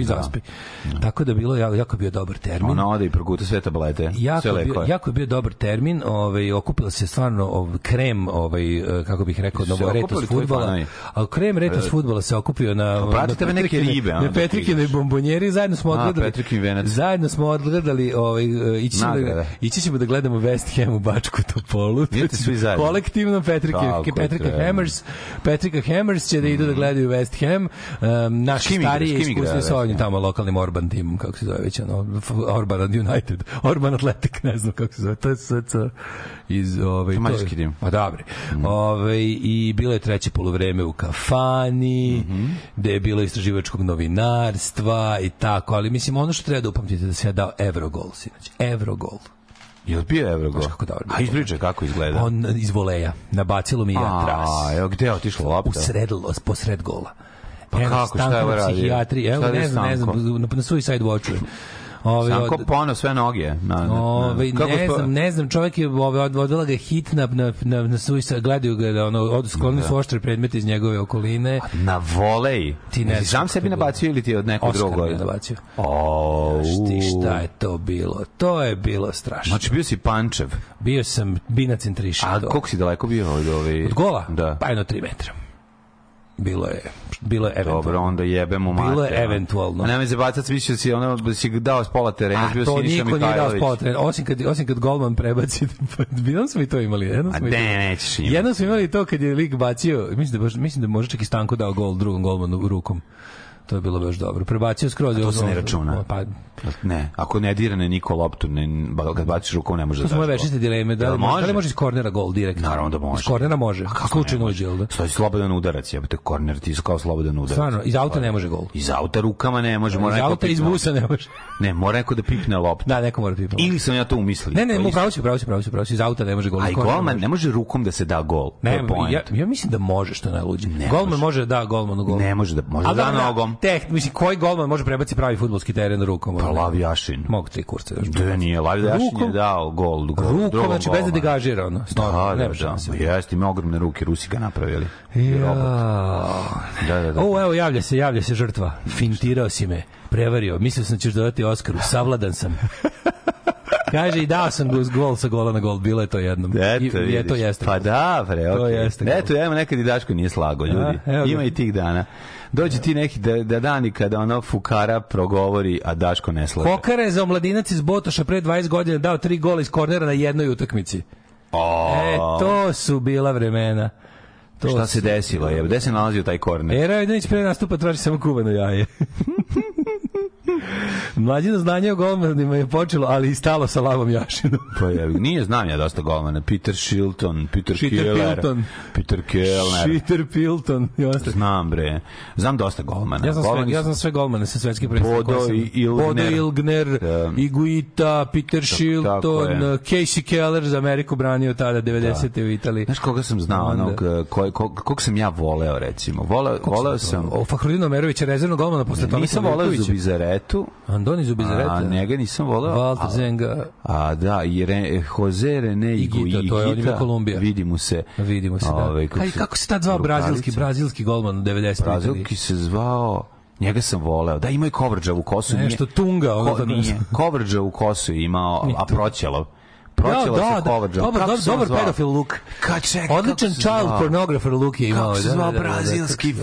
i da. zaspi. Da. Tako da bilo jako, jako bio dobar termin. Ona ode i proguta sve tablete, jako sve lekove. Bio, jako je bio dobar termin, ovaj, okupila se stvarno ovaj, krem, ovaj, eh, kako bih rekao, novoretos futbala, a krem retos e, fudbala se okupio na pratite neke ribe na Petrikine bombonjeri zajedno smo odgledali zajedno smo odgledali ovaj e, ići ćemo da- ići ćemo da gledamo West Ham u Bačku Topolu svi znači, zajedno kolektivno Petrika Petrika Hammers Petrika Hammers će da idu da mm. gledaju West Ham naš stari iskusni sa ovim tamo lokalnim Orban tim kako se zove već ono Orban United Orban Athletic ne znam kako se zove to je SC iz ovaj to je tim pa dobro mm. ovaj i bilo je treće poluvreme u kafu Fani, mm -hmm. Da gde je bilo istraživačkog novinarstva i tako, ali mislim ono što treba da upamtite da se ja dao Evrogol, sinoć, Evrogol. Je li bio Evrogol? Znaš kako dobro. A ispričaj kako izgleda. On iz voleja, nabacilo mi ja tras. A, evo, gde je otišla lopta? Usredilo, posred gola. Pa evo, kako, šta je ovo radio? Psihijatri, evo, ne znam, ne znam, na, na suicide watchu Ove, Sanko od... Pono sve noge. Na, na, Ove, Kako ne znam, ne znam, čovjek je ove, odvodila ga hitna na, na, na suisa, gledaju ga, da ono, od, sklonili da. su oštre predmete iz njegove okoline. A na volej? Ti ne znam. sebi nabacio ili ti od nekog drugog? Oskar mi nabacio. O, Šti, šta je to bilo? To je bilo strašno. Znači, bio si Pančev? Bio sam Binac Intriša. A koliko si daleko bio od ove... Od gola? Da. Pa jedno 3 metra. Bilo je. Bilo je eventualno. Dobro, onda jebemo mater. Bilo je eventualno. A nema se bacati, misliš da si, ono, da si dao s pola terena, bio Siniša Mihajlović. A to niko nije dao s pola terena, osim kad, osim kad golman prebaci. Pa, Jednom smo i to imali. Jedno smo A ne, nećeš imati. Jednom smo imali to kad je lik bacio, mislim da, mislim da može čak i Stanko dao gol drugom golmanu rukom. To je bilo baš dobro. Prebacio skroz. A to se ne računa. Pa, ne, ako ne dirane niko loptu, ne, kad baciš rukom ne može da daš. To su da moje večiste dileme. Da, da, može? da li može iz kornera gol direkt? Naravno da može. Iz kornera može. A kako Slučajno uđe, da? Stoji slobodan udarac, ja te korner ti kao slobodan udarac. Stvarno, iz auta ne može gol. Iz auta rukama ne može, mora iz auta iz busa ne može. Ne, mora neko da pipne loptu. Da, neko mora da pipne. Ili sam ja to umislio. Ne, ne, mu pravo si, pravo si, pravo si, pravo si, iz auta ne može gol. A i golman ne može rukom da se da gol. Ne, ja, ja mislim da može što najluđe. Golman može da golmanu gol. Ne može da može da, da nogom. Teh, Tek, koji golman može prebaciti pravi fudbalski teren rukom? Pa Lavijašin. Mogu tri kurce. Da nije, Lavijašin je dao gol. gol rukom, znači bez da degažira. Ono, da, da, da. Pa jeste, ima ogromne ruke, Rusi ga napravili. Ja. Da, da, da. O, evo, javlja se, javlja se žrtva. Fintirao si me, prevario. Mislio sam da ćeš dodati Oskaru. Savladan sam. Kaže i dao sam gol sa gola na gol, bilo je to jednom. Eto, I, je to jeste. Pa da, bre, okay. To jeste. Eto, ja nekad i Daško nije slago, ljudi. A, ima i tih dana. Dođe ti neki da, da dani kada ono fukara progovori, a Daško ne slaže. Kokara je za omladinac iz Botoša pre 20 godina dao tri gola iz kornera na jednoj utakmici. Oh. E, to su bila vremena. To šta se desilo je? Gde se nalazio taj korner? Era Jedinić pre nastupa traži samo kuvano jaje. Mlađino znanje o golmanima je počelo, ali i stalo sa Lavom Jašinom. pa je, nije znam ja dosta golmana. Peter Shilton, Peter, Peter Kjeller, Pilton. Peter Keller. Peter Pilton. Znam bre. Znam dosta golmana. Ja znam, Golmani sve, ja znam sve golmane sa svetskih predstavnika. Bodo, i Ilgner. Bodo Ilgner, da. Iguita, Peter Shilton, Casey Keller za Ameriku branio tada 90. Da. u Italiji. Znaš koga sam znao? Onog, eh, koj, kog, kog sam ja voleo recimo? Voleo, voleo sam... O, Fahrudin Omerović je rezervnog golmana posle toga. Nisam voleo Zubizare Bezaretu. Andoni Zubizareta. A njega nisam voleo. Walter Zenga. A, a da, i Re, Jose Rene Igita. Igita, to je on ime Kolumbija. Vidimo se. Vidimo se, da. Ove, kako, kako se ta zvao brazilski, brazilski golman 90. Brazilski se zvao njega sam voleo. Da, ima i kovrđavu kosu. Nešto tunga. Ko, da- nije, kovrđavu kosu je imao, a proćelov Proćela da, se Kovađa. Da, da. Dobar, dobar, dobar pedofil look. Ka, čekaj, Odličan child pornographer look je imao. Kako se zvao brazilski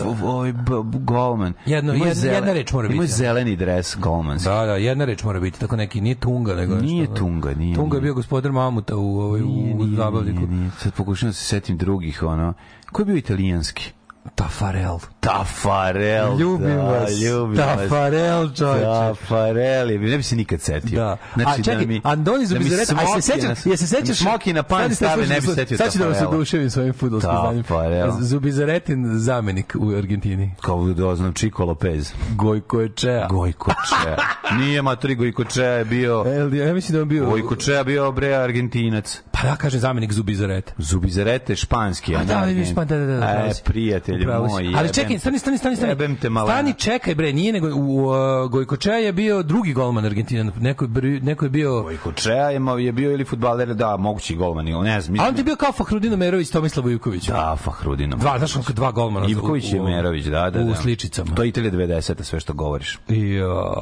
golman? Jedno, jedna, jedna reč mora biti. Ima da. zeleni dres golman. Da, da, jedna reč mora biti. Tako neki, nije Tunga. Nego nije što, Tunga, nije. Tunga je bio gospodar Mamuta u, ovaj, u zabavniku. Sad pokušavam se setim drugih, ono. Ko je bio italijanski? Tafarel. Tafarel. Ljubim da, vas. Ljubim Tafarel, čovječe. Tafarel, ne bi se nikad setio. Da. Znači, a čekaj, da mi, Andoni Zubizareta, da a se sećaš, je se sećaš? Smoki na pan stave, ne bi setio Tafarel. Sad ću da vas oduševim svojim futbolskim znanjem. Tafarel. Zubizaretin zamenik u Argentini. Kao da oznam Čiko Lopez. Gojko je Čea. Gojko Čea. Nije maturi Gojko Čea je bio... El, ja mislim da on bio... Gojko Čea bio bre Argentinac. Pa ja kaže zamenik Zubizareta. Zubizareta je španski. A da, da, da, da, da, da, da, da, da, da, da, da, prijatelju moj. Ali čekaj, stani, stani, stani, stani. Jebem te malena. Stani, čekaj bre, nije nego u uh, Gojkočeja je bio drugi golman Argentina, neko neko je bio Gojkočeja je, je bio ili fudbaler, da, mogući golman, ili ne znam. A on je bio kao Fahrudin Omerović, Tomislav Ivković. Da, Fahrudin. Dva, znaš, on dva golmana. Ivković i Omerović, da, da, da. U sličicama. To je Italija 90 sve što govoriš. Jo.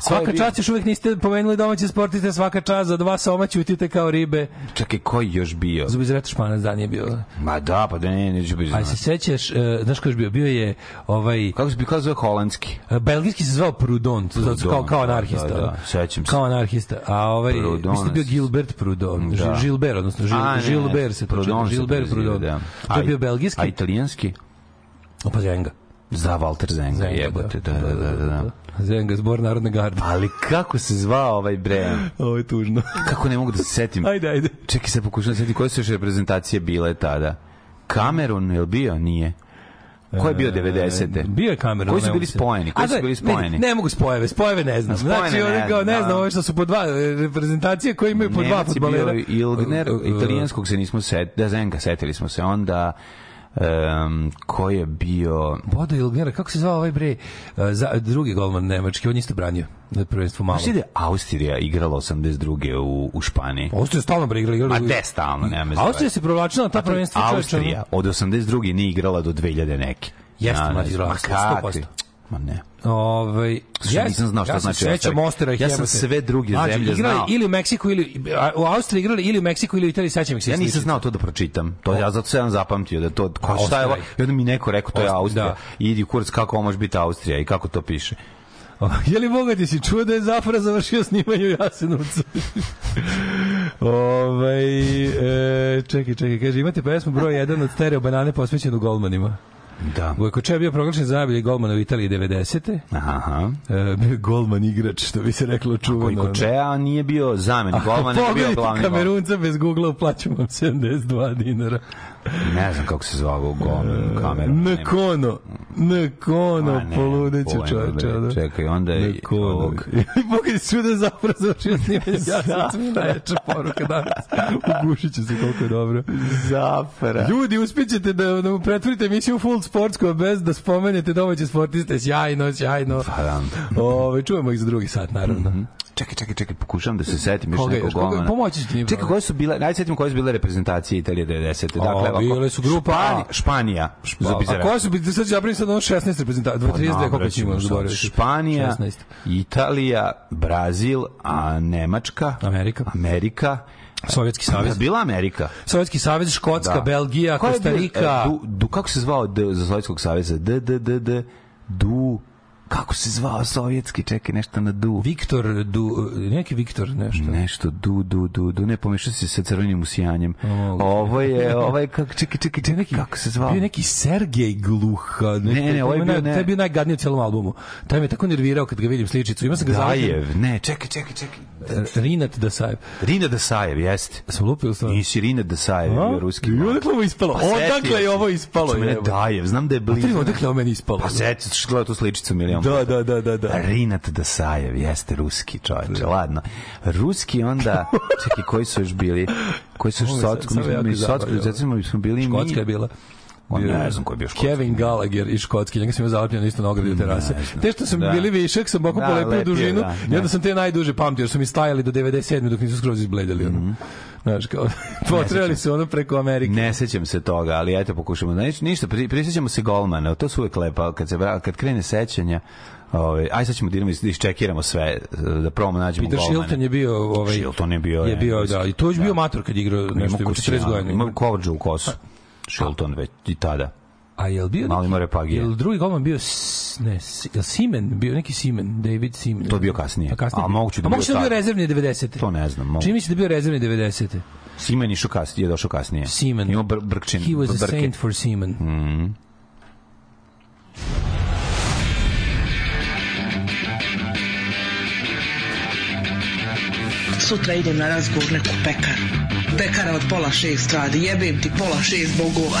Svaka čast još uvek niste pomenuli domaće sportiste, svaka čast za dva soma ćutite kao ribe. Čekaj, koji još bio? Zubizreta Španac dan je bio. Ma da, pa da ne, neću biti. Aj se sećaš, uh, uh, znaš ko je bio? Bio je ovaj... Kako se bio zove holandski? E, belgijski se zvao Prudon, zato, kao, kao da, da, anarhista. Da, da, sećam se. Kao anarhista. A ovaj, Prudonas. mislim da bio Gilbert Prudon. Da. Gilbert, odnosno Gil, Gilbert se Prudon. Gilbert Prudon. Da. To je bio belgijski. A italijanski? Opa, Zenga. Za Walter Zenga, Zenga jebote, da, da, da, da. da. Zenga, zbor Narodne garde. Ali kako se zvao ovaj bre? Ovo je tužno. kako ne mogu da se setim? Ajde, ajde. Čekaj, se pokušam da setim koje su još reprezentacije bile tada. Kamerun je bio? Nije. Ko je bio 90-te? E, bio je Cameron. Koji su bili spojeni? Koji su da, bili spojeni? Ne, ne mogu spojeve, spojeve ne znam. Spojene znači, ne, kao, ne znam, da. ove što su po dva e, reprezentacije koje imaju po dva fudbalera. Ilgner, e, italijanskog se nismo set, da Zenga setili smo se onda um, ko je bio Bodo Ilgnera, kako se zvao ovaj bre uh, za, drugi golman nemački, on isto branio na prvenstvu malo. Znači da Austrija igrala 82. u, u Španiji. Austrija stalno bre igrala. igrala. A te stalno, nema Austrija se provlačila na ta prvenstva. Austrija od 82. nije igrala do 2000 neke. Jeste, ma, igrala, 100%. Ma ne. Ovaj ja nisam znao šta ja znači Ostarih. Mostera, ja sam sve druge Mađe, zemlje igrali znao. Ili u Meksiku ili u Austriji igrali ili u Meksiku ili u Italiji, sećam Meksiku. Ja nisam znao to da pročitam. To ja zato se sam zapamtio da to ko, šta je. I onda mi neko rekao to je Austrija. Da. I idi kurac kako može biti Austrija i kako to piše. je li moga da ti si čuo da je Zafra završio snimanje u Jasenovcu? Ovaj e, čekaj, čekaj, kaže imate pesmu broj 1 od stereo banane posvećenu golmanima. Da. Vojkočev bio proglašen za najbolji golman u Italiji 90. Aha. E, golman igrač, što bi se reklo čuvano. Vojkočea nije bio zamen golman, nije bio glavni golman. Kamerunca bez Google-a uplaćamo 72 dinara ne znam kako se zvao ovu gomnu e, kameru. Na poludeće čoveče. Da. Čekaj, onda je ovog... Pogledaj svuda zapravo završio snimanje, ja sam svuda reče poruka danas. Ugušit će se koliko je dobro. Zafra. Ljudi, uspićete da, da mu pretvorite emisiju full sportsko bez da spomenete domaće sportiste. Sjajno, sjajno. Pa, da. Ove, čujemo ih za drugi sat, naravno. Mm -hmm čekaj, čekaj, čekaj, pokušavam da se mm. setim još nekog golmana. Pomoći ću ti. Bravo. Čekaj, koje su bile, najsetim koje su bile reprezentacije Italije 90. O, dakle, o, bile su grupa Špani, Španija. Španija za a koje su bile, sad ću ja primiti sad ono 16 reprezentacije, 32, koliko ćemo imaš zaboraviti? Španija, 16. Italija, Brazil, a Nemačka, Amerika, Amerika Sovjetski savez. Da, bila Amerika. Sovjetski savez, Škotska, da. Belgija, Kostarika. E, du, du, kako se zvao de, za Sovjetskog saveza? D, d, d, d, du, kako se zvao sovjetski, čekaj, nešto na du. Viktor, du, neki Viktor, nešto. Nešto, du, du, du, du, ne pomešao se sa crvenim usijanjem. Mogu. Ovo je, ovo je, kako, čekaj, čekaj, čekaj, neki, kako se zvao? Bio neki Sergej Gluha. Nešto, ne, ne, ovo je ovaj bio, ne. Taj bio najgadniji u celom albumu. Taj me tako nervirao kad ga vidim sličicu. Ima sam ga Dajev, zatim. ne, čekaj, čekaj, čekaj. E, Rinat Dasajev. Rinat Dasajev, jeste. Sam lupio sam. Nisi Rinat Dasajev, je ruski. I odakle ovo ispalo? Pa odakle je ovo ispalo? Mene Dajev, znam da je blizu. Odakle ovo meni ispalo? Pa setiš, gledao tu sličicu milion Da, da, da, da, da. Rinat Dasajev, jeste ruski čovjek. Da. Ladno. Ruski onda, čekaj, koji su još bili? Koji su još Sotsko? Mi smo bili mi. Škotska je bila. On ne znam ko je bio škotski. Kevin Gallagher i škotski, njega sam imao zalepljeno isto na ogradi terase. Te što sam da. bili višak, sam bako da, polepio dužinu da, da. i da. sam te najduže pamtio, jer su mi stajali do 97. dok nisu skroz izbledeli. Mm -hmm. Znaš, kao, potrebali su ono preko Amerike. Ne sećam se toga, ali ajte pokušamo. Znači, ništa, pri, prisjećamo se golmana, to su uvek lepa. Kad, se, kad krene sećanja, Ovaj aj sad ćemo da idemo isčekiramo sve da probamo da nađemo Peter golmane. Shilton je bio ovaj Shilton je bio je bio da i to je da. bio mator kad igrao nešto 40 godina. Ima kovrđu u kosu. Pa, Shilton već i tada. A jel bio Mali more pagije. Jel drugi golman bio ne, jel Simen, bio neki Simen, David Simen. To je bio kasnije. A, pa kasnije a moguće da, a pa moguće da bio rezervni 90. To ne znam. Mogu... Čini mi se da bio rezervni 90. Simen išao kasnije, je došao kasnije. Simen. Imao br brkčin. He was brke. a saint for Simen. Mm Sutra idem na razgovor neku pekaru. Pekara od pola šest radi, jebem ti pola šest bogova.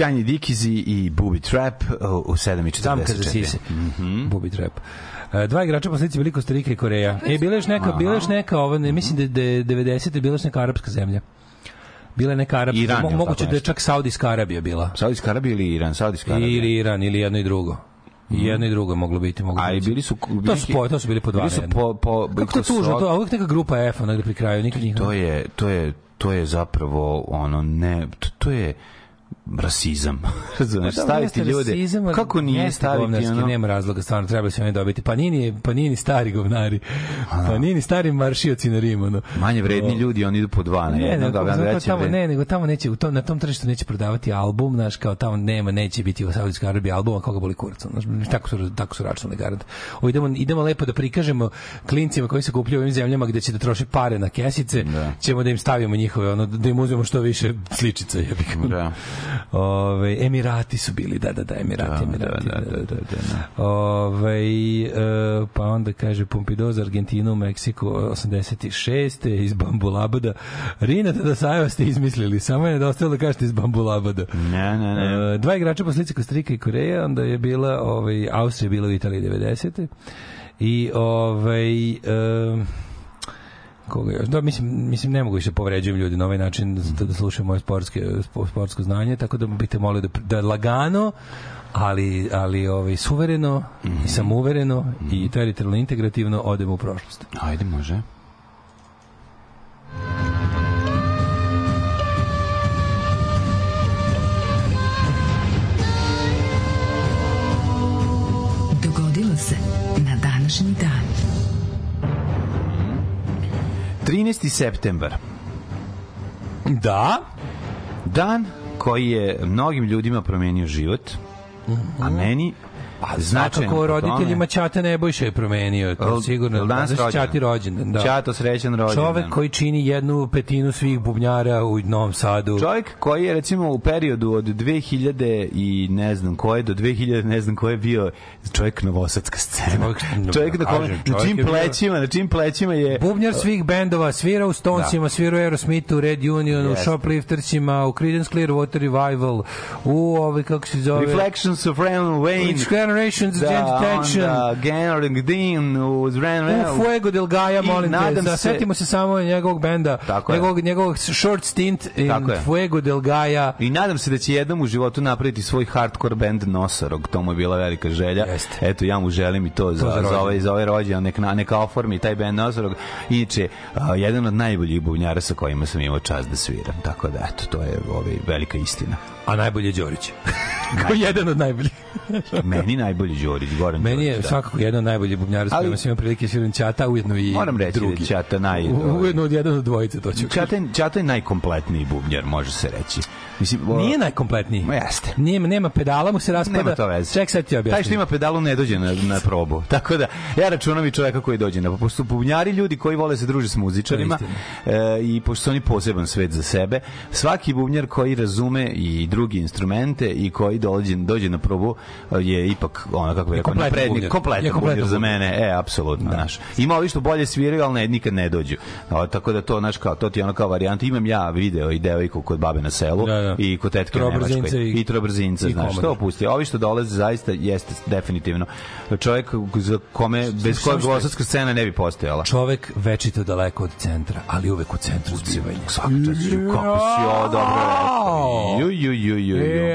Sjajni Dikizi i Booby Trap e, u 7.44. Zamka za sise. Mm -hmm. Booby Trap. E, dva igrača poslice bili Kosta i Koreja. E, bila još neka, bila još neka, ovo, ne, mislim da je da, 90. bila još neka arapska zemlja bila je neka arapska, Iran, mo moguće da je čak Saudijska Arabija bila. Saudijska Arabija ili Iran, Saudijska Arabija. Ili Iran, ili jedno i drugo. Mhm. I jedno i drugo moglo biti, moglo biti. A i bili su bili to su po, to su bili po dva. Bili su po po Kako to tužno, to uvek neka grupa F na pri kraju nikad njih. To je to je to je zapravo ono ne to je rasizam. Znaš, pa, staviti ljude. Rasizam, kako nije staviti ono? Nema razloga, stvarno treba su oni dobiti. Pa nini, pa nini stari govnari. Pa nini stari maršioci na Rim, ono. Manje vredni ljudi, oni idu po dva na ne, jedno, da veće. Tamo, ne, nego tamo neće, u tom, na tom tržištu neće prodavati album, znaš, kao tamo nema, neće biti u Saudijskoj Arabiji album, a koga boli kurca. Znaš, tako su, tako su računali garant. O, idemo, idemo lepo da prikažemo klincima koji se kupljaju u ovim zemljama gde će da troše pare na kesice, da. ćemo da im stavimo njihove, ono, da im uzmemo što više sličica, jebik. Da. Ove, Emirati su bili, da, da, da, Emirati, da, Emirati. Da, da, da, da, da. Ove, e, pa onda kaže Pompidou za Argentinu, Meksiko, 86. iz Bambulabada. Rina Tadasajeva ste izmislili, samo je nedostajalo da kažete iz Bambulabada. Ne, ne, ne. E, dva igrača po slici Kostrika i Koreja, onda je bila, ovaj, Austrija bila u Italiji 90. I ovaj... E, koga još? Da, mislim, mislim ne mogu više da povređujem ljudi na ovaj način da, da slušam moje sportske, sportsko znanje, tako da bih te molio da, da lagano ali, ali ovaj, suvereno mm -hmm. i mhm. samouvereno mm -hmm. i teritorijalno integrativno odemo u prošlost. Ajde, može. 13. septembar. Da. Dan koji je mnogim ljudima promenio život, mm -hmm. a mhm. meni Pa, A znači kako roditeljima Ćata Nebojša je promenio, to sigurno. Danas da Ćati rođendan, da. Ćato srećan rođendan. Čovek koji čini jednu petinu svih bubnjara u Novom Sadu. Čovek koji je recimo u periodu od 2000 i ne znam koje do 2000 ne znam koje bio čovek novosadska scena. Čovek, čovek da da na kome na čim plećima, na čim plećima je bubnjar svih bendova, svira u Stoncima, da. svira u Aerosmithu, Red Union, yes. u Shopliftersima, u Creedence Clearwater Revival, u ovaj kako se zove Reflections of Ram Wayne. Generations, da, Gen Detection. Da, Gen Dean, uz Ren Ren. Fuego del Gaia, molim te. Da, se... Setimo se samo njegovog benda, Tako njegovog, je. njegovog short stint in Fuego del Gaia. I nadam se da će jednom u životu napraviti svoj hardcore band Nosorog. To mu je bila velika želja. Jeste. Eto, ja mu želim i to, to za, za, ovaj, za ovaj rođen. Nek, neka oformi taj band Nosorog. Inače, jedan od najboljih bubnjara sa kojima sam imao čast da sviram. Tako da, eto, to je ovaj, velika istina. A najbolje je Đorić. Kao jedan od najboljih. Meni najbolji Đorić, Goran Meni je Đorić, da. svakako jedan od najboljih bubnjara s kojima sam imao prilike sviram Ćata, ujedno i Moram reći da drugi. da Ćata naj... Ujedno od jedan od dvojice, to ću Čata je, Čata je najkompletniji bubnjar, može se reći. Mislim, o- Nije najkompletniji. Ma jeste. Nema, nema pedala, mu se raspada. Nema to veze. Ček, sad ti Taj što ima pedalu ne dođe na, na probu. Tako da, ja računam i čoveka koji dođe na probu. Pošto su bubnjari ljudi koji vole se druže s muzičarima e, i pošto su oni poseban svet za sebe, svaki bubnjar koji razume i drugi instrumente i koji dođe, dođe na probu e, je ipak ona kako bi rekao, napredni, kompletan bubnjar za mene, e, apsolutno, da. naš. Ima ovi što bolje sviraju, al ne, nikad ne dođu. O, tako da to, znaš, kao, to ti ona kao varijanta. Imam ja video i devojku kod babe na selu da, da. i kod tetke na Nemačkoj. I, I trobrzinca, znaš, komodar. to pusti. Ovi što dolaze zaista jeste definitivno čovjek za kome, bez kojeg glosatska scena ne bi postojala. Čovjek večito daleko od centra, ali uvek u centru zbivanja. Svaka čast, kako si o, dobro. Ju, ju, ju, ju, ju.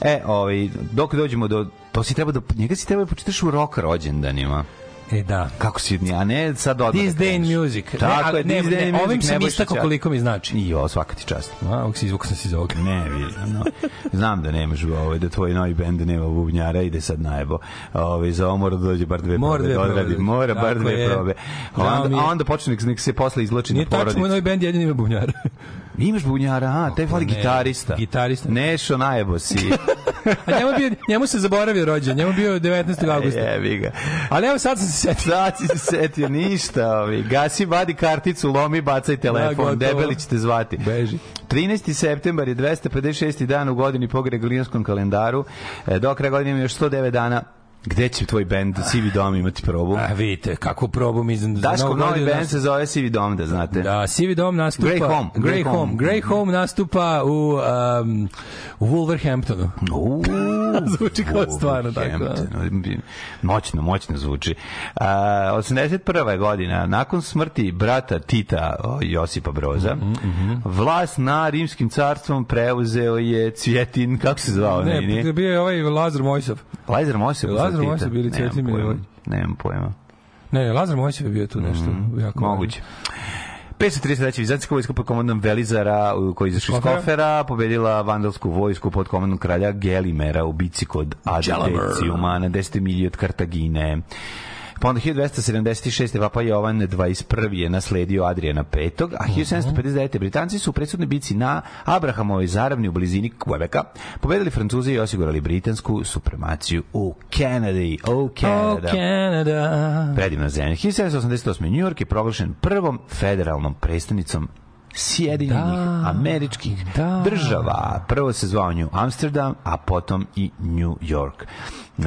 E, ovaj, dok dođemo do to pa si treba da njega si treba da počitaš u rok rođendanima. E, da. Kako si, a ne sad odmah. This da day music. Tako ne, je, ne, music. Ovim sam istako koliko mi znači. I jo, svaka ti čast. A, ovog si izvuk sam si iz ovoga. Ne, vidim. No. Znam da nemaš ovaj, da tvoj novi bend nema bubnjara, ide sad najebo. Ovaj, za ovo mora da dođe bar dve mora da probe. Dve probe. Mora Tako bar dve je. probe. A onda, a onda počne nek se posle izloči Nije na porodicu. Nije tačno, moj novi bend jedini ima bubnjara. Imaš bubnjara, a, taj pa fali gitarista. Gitarista. Nešo najebo si. a njemu, bio, njemu se zaboravio rođen, njemu bio 19. augusta. Jebi ga. Ali evo sad sam setio. Sad si se setio, ništa. Ovi. Gasi, vadi karticu, lomi, bacaj telefon. Da, Debeli ćete zvati. Beži. 13. septembar je 256. dan u godini po Gregorijanskom kalendaru. E, do kraja godine ima još 109 dana Gde će tvoj bend ah. Sivi Dom imati probu? A vidite, kako probu mi da znam. Daško novi bend nas... se zove Sivi Dom, da znate. Da, Sivi Dom nastupa... Grey Home. Grey, Grey Home. Grey mhm. Home nastupa u, um, u Wolverhamptonu. Uuu. zvuči kao stvarno tako. Da. Moćno, moćno zvuči. Uh, 81. godina, nakon smrti brata Tita Josipa Broza, mm -hmm. vlast na rimskim carstvom preuzeo je Cvjetin, kako se zvao? Ne, ne, bio je ovaj Lazar Mojsov. Lazar Mojsov? Lazar Lazar Mojsov bili Cetin Milivoj. Nemam pojma. Ne, Lazar Mojsov je bio tu nešto. Mm, jako moguće. 533. Vizantijska vojska pod komandom Velizara, koji izašli iz Kofera, pobedila vandalsku vojsku pod komandom kralja Gelimera u bici kod Adeciuma 10 milji od Kartagine. Pa onda 1276. Papa Jovan 21. je nasledio Adriana V. A 1759. Mhm. Britanci su u predsudnoj bici na Abrahamovoj zaravni u blizini Quebeka pobedili Francuze i osigurali britansku supremaciju u Kennedy. Oh, Canada. Oh, Canada. Predivna zemlja. 1788. New York je proglašen prvom federalnom predstavnicom Sjedinjenih da, američkih da. država. Prvo se zvao New Amsterdam, a potom i New York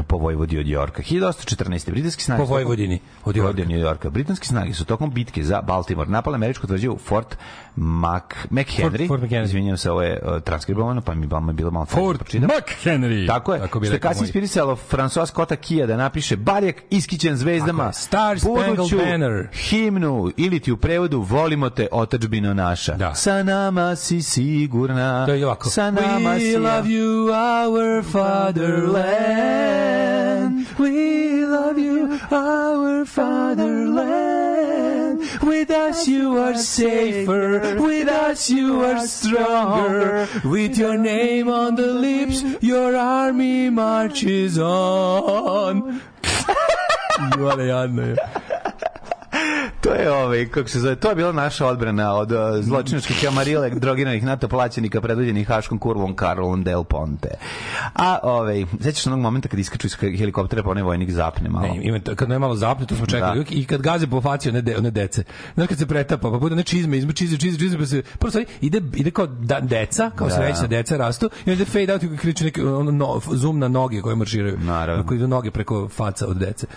po Vojvodi od Jorka. 1814. britanski snage... Po Vojvodini od Jorka. Vojvodini od Jorka. Britanski snage su tokom bitke za Baltimore napale američku tvrđavu Fort Mac, McHenry. Fort, Fort McHenry. Izvinjam se, ovo je uh, transkribovano, pa mi vama bilo malo... Da Fort McHenry! Tako je, Tako što je kasnije inspirisalo François Scotta Kija da napiše Barjak iskićen zvezdama Star Spangled Banner himnu ili ti u prevodu volimo te otačbino naša. Da. Sa nama si sigurna. To je ovako. Sa nama We si love ja. you our fatherland land. We love you, our fatherland. With us you are safer, with us you are stronger. With your name on the lips, your army marches on. Jadno je. to je ovaj kako se zove, to je bila naša odbrana od uh, zločinačkih kamarile drogiranih NATO plaćenika predvođenih haškom kurvom Karlom del Ponte. A ovaj sećaš onog momenta kad iskaču iz helikoptera pa onaj vojnik zapne malo. Ne, ima kad ne malo zapne, to smo da. čekali da. i kad gaze po faci one de, one dece. Znaš kad se pretapa, pa bude znači čizme, izme čizme, čizme, čizme, pa se prosto ide ide kao da, deca, kao da. srećna deca rastu i onda fade out i kriči neki ono, no, zoom na noge koje marširaju. Naravno. Ako idu noge preko faca od dece.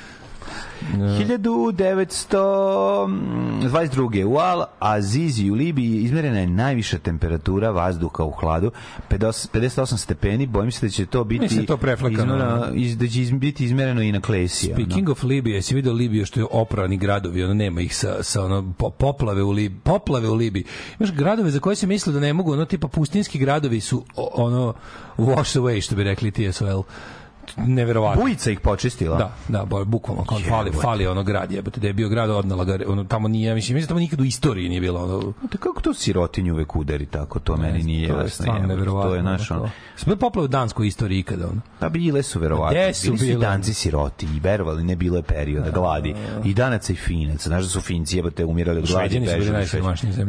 1922. Da. U Al-Azizi u Libiji izmerena je najviša temperatura vazduha u hladu, 58 stepeni, bojim se da će to biti Mislim da to izmera, iz, da će iz, biti izmereno i na Klesija. Speaking no. of Libije, si vidio Libiju što je oprani gradovi, ono nema ih sa, sa ono, po, poplave, u Libiji, poplave u Libiji. Imaš gradove za koje se misle da ne mogu, ono tipa pustinski gradovi su ono wash away, što bi rekli TSOL neverovatno. Bujica ih počistila. Da, da, bukvalno kao fali, fali ono grad, jebote, da je bio grad odnela ga, ono tamo nije, mislim, mislim da tamo nikad u istoriji nije bilo ono. Da kako to sirotinju uvek udari tako, to ne, meni nije to jasno. Je neverovatno. To je naš ono. Sve poplave u danskoj istoriji ikada ono. Da bile su verovatno. Gde su bili su danci siroti i verovali ne bilo je perioda da. gladi. I danaca i finaca, znaš da su finci jebote umirali od gladi, beže.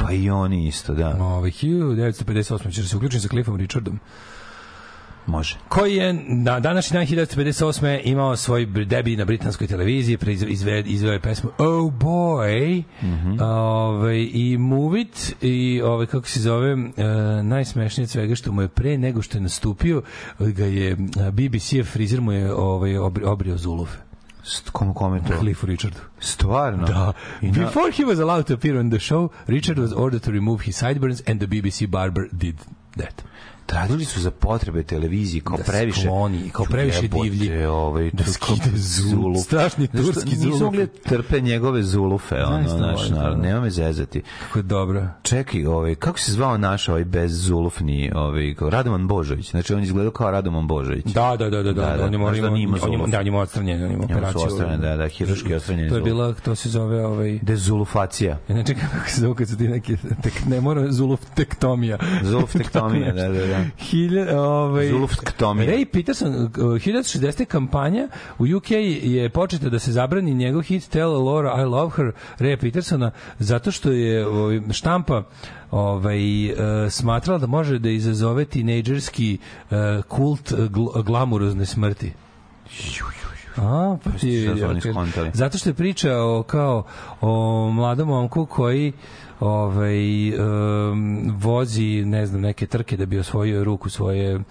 Pa i oni isto, da. Ovaj 1958 će se uključiti sa Cliffom Richardom. Može. Koji je na današnji dan 1958. imao svoj debi na britanskoj televiziji, izveo, izveo je pesmu Oh Boy mm -hmm. ove, ovaj, i Move It i ove, ovaj, kako se zove, e, najsmešnije svega što mu je pre nego što je nastupio, ga je BBC frizer mu je ove, ovaj, obrio zulove. Kom, kome to? Cliffu Richardu. Stvarno? Da. I na... Before he was allowed to appear on the show, Richard was ordered to remove his sideburns and the BBC barber did that radili su za potrebe televizije kao da previše oni kao previše jebote, divlji ovaj da zulu strašni turski zulu nisu mogli da trpe njegove zulufe ono znaš da naravno nema me zezati kako je dobro čekaj ovaj kako se zvao naš ovaj bez zulufni ovaj kao Radovan Božović znači on izgleda kao Radoman Božović da da da da da, da on je morao on je da on je odstranjen on je operaciju odstranjen ovaj. da da hirurški odstranjen to je bila to se zove ovaj dezulufacija znači kako se zove kad su ti neke ne mora zuluftektomija zuluftektomija da da da. Hilja, ovaj, Zuluftktomija. Ray Peterson, 1960. Eh, kampanja u UK je početa da se zabrani njegov hit Tell Laura I Love Her Ray Petersona zato što je ovaj, štampa ovaj, e, smatrala da može da izazove tinejdžerski e, kult gl glamurozne smrti. A, pa ti, zato što je pričao kao o mladom momku koji ovaj, um, vozi ne znam, neke trke da bi osvojio ruku svoje um,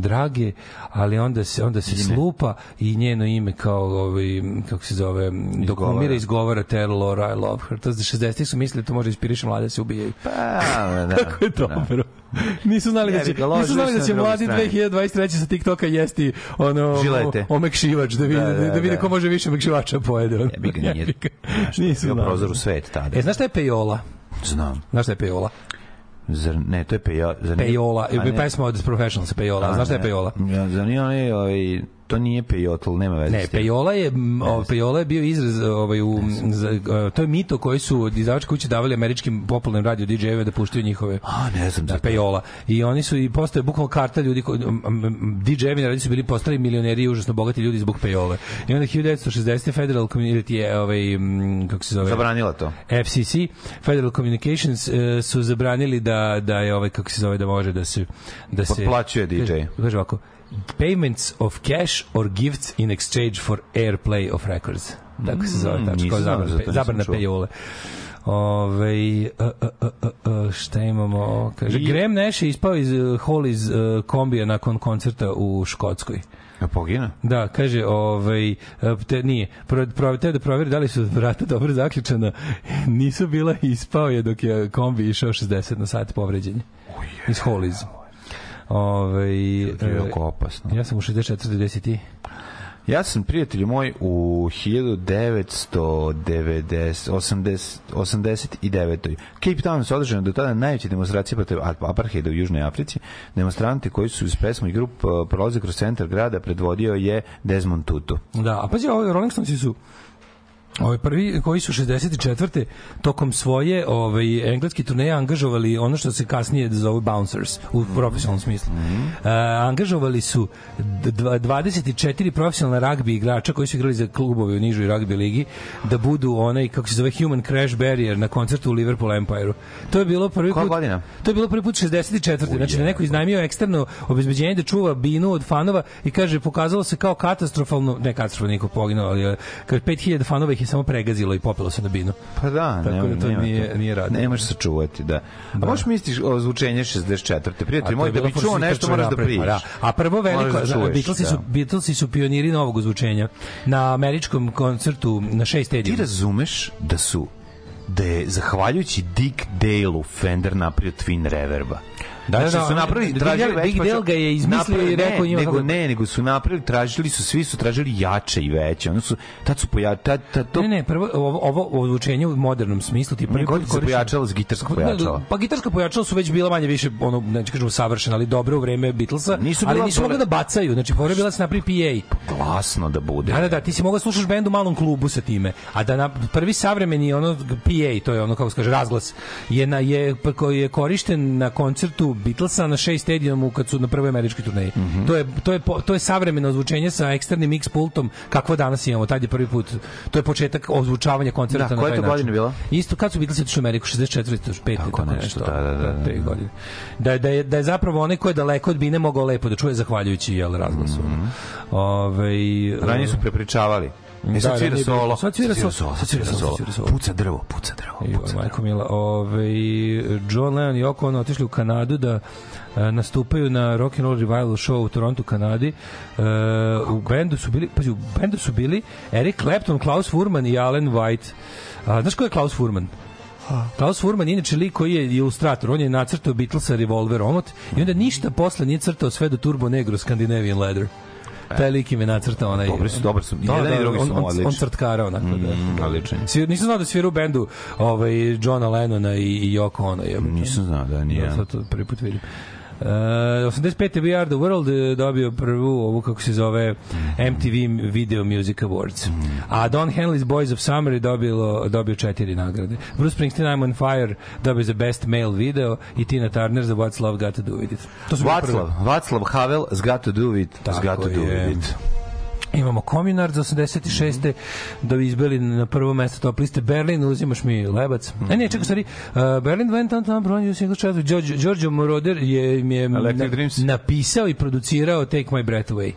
drage, ali onda se, onda se ime. slupa i njeno ime kao, ovaj, kako se zove, izgovara. dok umire izgovara Terror, I love her. To za 60-ih su mislili da to može inspiriše mlade da se ubijaju. Pa, da, Kako je da. dobro. Da. nisu znali da će, nisu znali da će mladi 2023 sa TikToka jesti ono Žilete. omekšivač da vide da, da, da, da vide ko može više omekšivača pojede. On. Jebi ga, nije. Nisu znali. prozor u svet tada. E, znaš šta je pejola? Znam. Znaš šta je pejola? Zar ne, to je pejola. Zar nije... Pejola, pesma od Professionals, pejola. Znaš šta je pejola? Ja, zar nije onaj, ovaj, to nije pejotl, nema veze. Ne, pejola je, o, pejola je bio izraz, ovaj, u, za, to je mito koji su izdavačke kuće davali američkim popularnim radio DJ-eve da puštaju njihove A, ne znam da, pejola. I oni su i postoje bukvalno karta ljudi, koji, DJ-evi na radi su bili postali milioneri i užasno bogati ljudi zbog pejole. I onda 1960. Federal Community je, ovaj, kako se zove? Zabranila to. FCC, Federal Communications, uh, su zabranili da, da je, ovaj, kako se zove, da može da se... Da pa se Potplaćuje DJ. Kaže, kaže ovako, Payments of Cash or Gifts in Exchange for Airplay of Records. Tako se zove, mm, tako, kao zabrana, zabrana pejole. Ove, a, šta imamo? Kaže, I... Graham Nash je ispao iz uh, e, hol iz uh, kombija nakon koncerta u Škotskoj. Ja pogina? Da, kaže, ovaj, te, nije, pro, pro, te da proveri da li su vrata dobro zaključena, nisu bila ispao je dok je kombi išao 60 na sat povređenje. Iz Holiz. Ovaj e, jako opasno. Ja sam u 64. 10. Ja sam prijatelj moj u 1989. Cape Town se održana do tada najveće demonstracije protiv apartheida u Južnoj Africi. Demonstranti koji su iz pesmu i grup e, prolaze kroz centar grada predvodio je Desmond Tutu. Da, a pazi, ovo Rolling Stonesi su Ovaj prvi koji su 64. tokom svoje ovaj engleski turneje angažovali ono što se kasnije zove bouncers u mhm. profesionalnom smislu. Mm -hmm. uh, angažovali su 24 profesionalna ragbi igrača koji su igrali za klubove u nižoj ragbi ligi da budu onaj kako se zove human crash barrier na koncertu u Liverpool Empireu. To je bilo prvi Koja put. Godina? To je bilo prvi put 64. Uje, znači da neko iznajmio eksterno obezbeđenje da čuva binu od fanova i kaže pokazalo se kao katastrofalno, ne katastrofalno niko poginuo, ali e, kaže 5000 fanova ih je samo pregazilo i popilo se na binu. Pa da, Tako nema, da to nema, nije, to. nije radno. Nemaš sačuvati, da. da. A da. možeš misliš o zvučenje 64. Prijatelj moj, da bi čuo nešto moraš da priđeš. Da. A prvo veliko, da čuješ, da, Beatlesi, da. su, Beatlesi su pioniri novog zvučenja Na američkom koncertu na 6. stadion. Ti razumeš da su da je zahvaljujući Dick Dale-u Fender napravio Twin Reverba. Da, da, da, da, su da, napravili, tražili Big Del ga je izmislio i rekao njima nego ne, nego su napravili, tražili su, svi su tražili jače i veće. Oni su tad su pojačali tad, tad to Ne, ne, prvo ovo ovo odvučenje u modernom smislu, ti prvi koji se pojačalo s gitarskog pojačala. Pa gitarska pojačalo su već bila manje više ono neću kažem savršeno ali dobro u vreme Beatlesa, nisu ali nisu mogli da bacaju. Znači, pore bila da se napravi PA. Glasno da bude. Da, da, da, ti si mogao slušaš bend u malom klubu sa time, a da na prvi savremeni ono PA, to je ono kako se kaže razglas, je na je koji je korišten na koncertu koncertu Beatlesa na Shea stadionu kad su na prvoj američkoj turneji. Mm -hmm. To je to je to je savremeno zvučenje sa eksternim mix pultom kakvo danas imamo. Tad je prvi put to je početak ozvučavanja koncerta da, na taj način. Da, koja je to bila? Isto kad su Beatlesi otišli u Ameriku 64. 65. Tako, tako nešto. Da, da, da, da. godine. Da, da. Da, da, je, da je zapravo onaj ko je daleko od bine mogao lepo da čuje zahvaljujući jel razglasu. Mm -hmm. Ove, ovaj, Ranije su e, prepričavali. E, da, da, sad svira solo. Sad svira solo. Sad svira solo. Puca drvo, puca drvo. Puca majko mila, ovaj, John Lennon i Oko ono otišli u Kanadu da e, nastupaju na Rock and Roll Revival show u Torontu, Kanadi. E, u bendu su bili, pazi, u bendu su bili Eric Clapton, Klaus Furman i Alan White. A, znaš ko je Klaus Furman? Klaus Furman inače lik koji je ilustrator, on je nacrtao Beatlesa Revolver Omot i onda ništa posle nije crtao sve do Turbo Negro Scandinavian Leather. Taj e. lik im je nacrtao onaj... Dobri su, dobri su. Da, jedan da, i da, drugi su odlični. On crtkara onako, da. mm, da. Odličan. Svir, nisam znao da svira u bendu ovaj, Johna Lennona i, i Yoko Ono. Je, nisam znao da nije. Da, sad to prvi put vidim. Uh, eh, 85. We Are The World eh, dobio prvu ovu, kako se zove, MTV Video Music Awards. A Don Henley's Boys of Summer je dobilo, dobio četiri nagrade. Bruce Springsteen I'm on Fire dobio za Best Male Video i Tina Turner za What's Love Got To Do With It. To su Vaclav, Vaclav Havel Got To Do With It. Tako Got To Do With It. Imamo Kominar za 86. Mm -hmm. da izbeli na prvo mesto top liste Berlin, uzimaš mi lebac. Mm -hmm. E ne, čekaj, sorry. Uh, Berlin went on to Brown Using the Shadow. Giorgio, Giorgio Moroder je mi je na, napisao i producirao Take My Breath Away.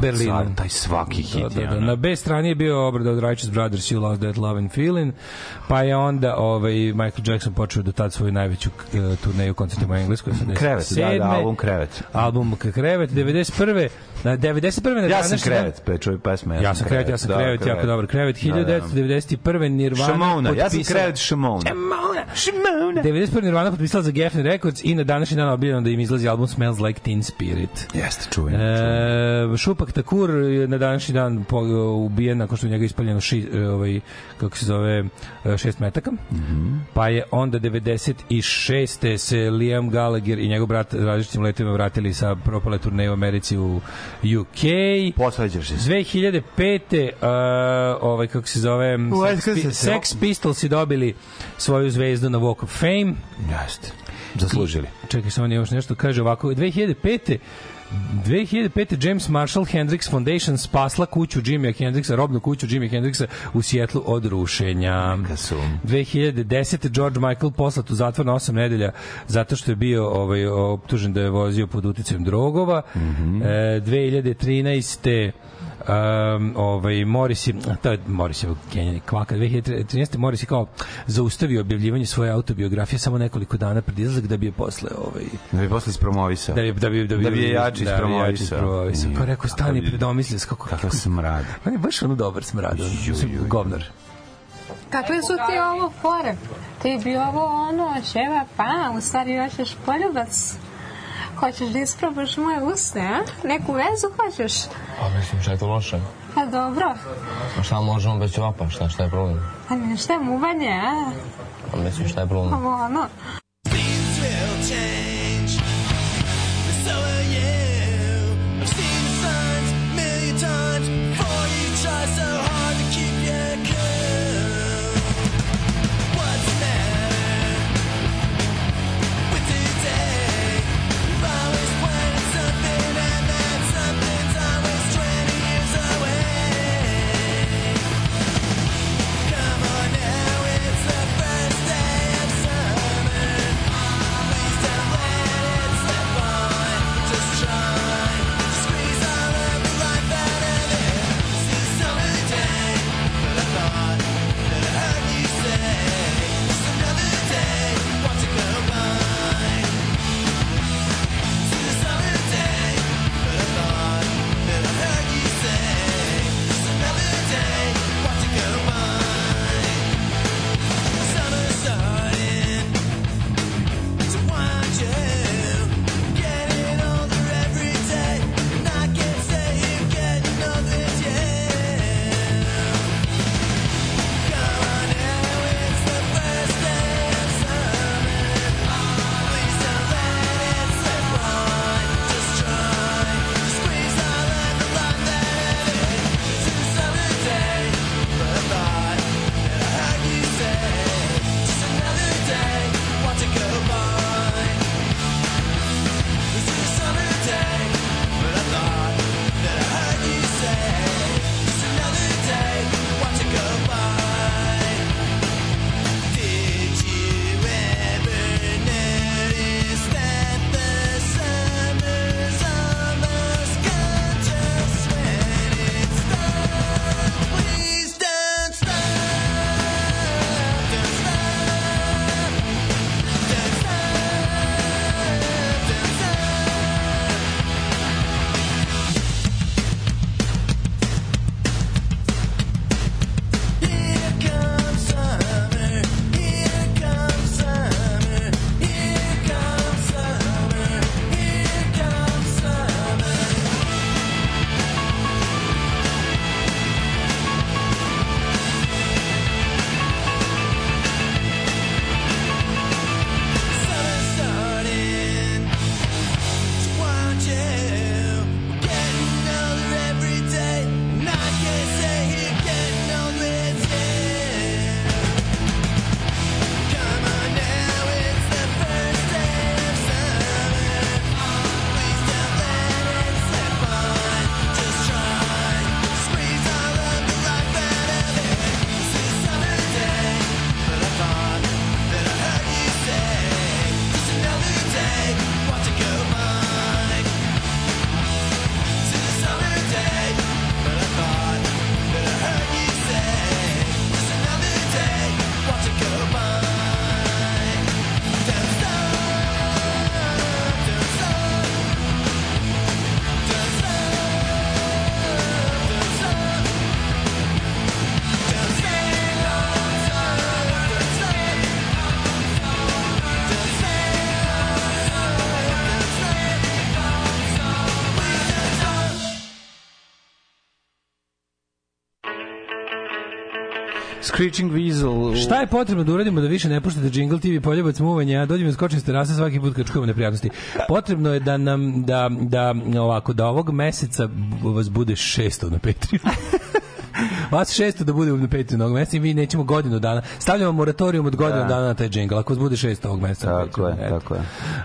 Berlin. Sad, taj svaki hit. Da, da, da. Na B strani je bio obrada od Righteous Brothers You Lost That Love and Feeling, pa je onda ovaj, Michael Jackson počeo do da tad svoju najveću uh, turneju koncertima u Engleskoj. Krevet, da, da, album Krevet. Album Krevet, 91. Na 91. na ja sam krevet, pe, čovjek pesma. Ja, ja sam krevet, ja sam krevet, da, jako dobar krevet. 1991. Da, da, Nirvana Šamona, ja sam krevet Šamona. Šamona, Šamona. 91. Nirvana potpisala za Geffen Records i na današnji dan objavljeno da im izlazi album Smells Like Teen Spirit. Jeste, čujem. E, Šupak Takur na današnji dan ubijen nakon što je njega ispaljeno ši, e, ovaj, kako se zove, e, šest metaka. Mm -hmm. Pa je onda 96. se Liam Gallagher i njegov brat različitim letima vratili sa propale turneje u Americi u UK. Posvađaš se. 2005. Uh, ovaj, kako se zove, Sex, pi Sex Pistols i dobili svoju zvezdu na Walk of Fame. Jeste. Zaslužili. Čekaj, samo da još nešto kaže ovako. 2005. 2005. James Marshall Hendrix Foundation spasla kuću Jimmya Hendrixa, robnu kuću Jimmya Hendrixa u Sjetlu od rušenja. 2010. George Michael poslat u zatvor na 8 nedelja zato što je bio ovaj, optužen da je vozio pod uticajem drogova. Mm -hmm. e, 2013 um, ovaj, Morisi, je, to je Morris je kvaka, 2013. Morris je kao zaustavio objavljivanje svoje autobiografije samo nekoliko dana pred izlazak da bi je posle ovaj, da bi posle ispromovisao da bi, da bi, da bi, da bi je jači da, da, ispromovisao da kao rekao stani da predomisli kako, kakav smrad on je baš ono dobar smrad govnar kakve su ti ovo fore? Ti bi ovo ono, ćeva, pa, u stvari hoćeš poljubac. Hoćeš da isprobaš moje usne, a? Neku vezu hoćeš? Pa mislim, šta je to loše? Pa dobro. Pa šta možemo bez ćevapa, šta, šta je problem? Pa ne, šta je muvanje, a? Pa mislim, šta je problem? Pa ono. so hard. Screeching Weasel. Šta je potrebno da uradimo da više ne puštate Jingle TV poljubac muvanja, a dođemo skočim s terase svaki put kad čujemo neprijatnosti. Potrebno je da nam da da ovako da ovog meseca vas bude 600 na Patreon. Vas šesto da bude u petu novog meseca i mi nećemo godinu dana. Stavljamo moratorijum od godinu da. dana na taj džingl, ako bude šest ovog meseca. Tako petu, je, tako je.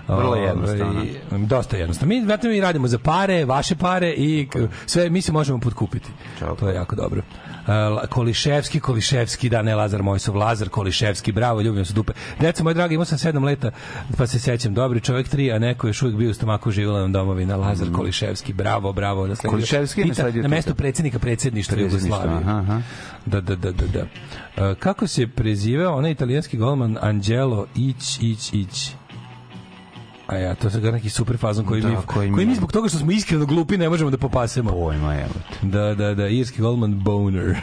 Vrlo ovaj, jednostavno. I, dosta jednostavno. Mi, zato mi radimo za pare, vaše pare i sve mi se možemo podkupiti. Čau. To je jako dobro. Uh, Koliševski, Koliševski, da ne Lazar su Lazar Koliševski, bravo, ljubim se dupe. Deca moje dragi, imao sam 7 leta, pa se sećam, dobri čovjek 3, a neko je još uvijek bio u stomaku živjela nam domovina, Lazar mm. Koliševski, bravo, bravo. Nasledio. Koliševski je nasledio. Na mesto predsjednika predsjedništva Jugoslavije. Aha. Da, da, da, da, da. E, kako se prezivao onaj italijanski golman Angelo Ić, Ić, Ić? A ja, to je neki super fazon koji, da, mi, koji, mi, koji mi zbog toga što smo iskreno glupi ne možemo da popasemo. Pojma, evo. Da, da, da, irski golman Boner.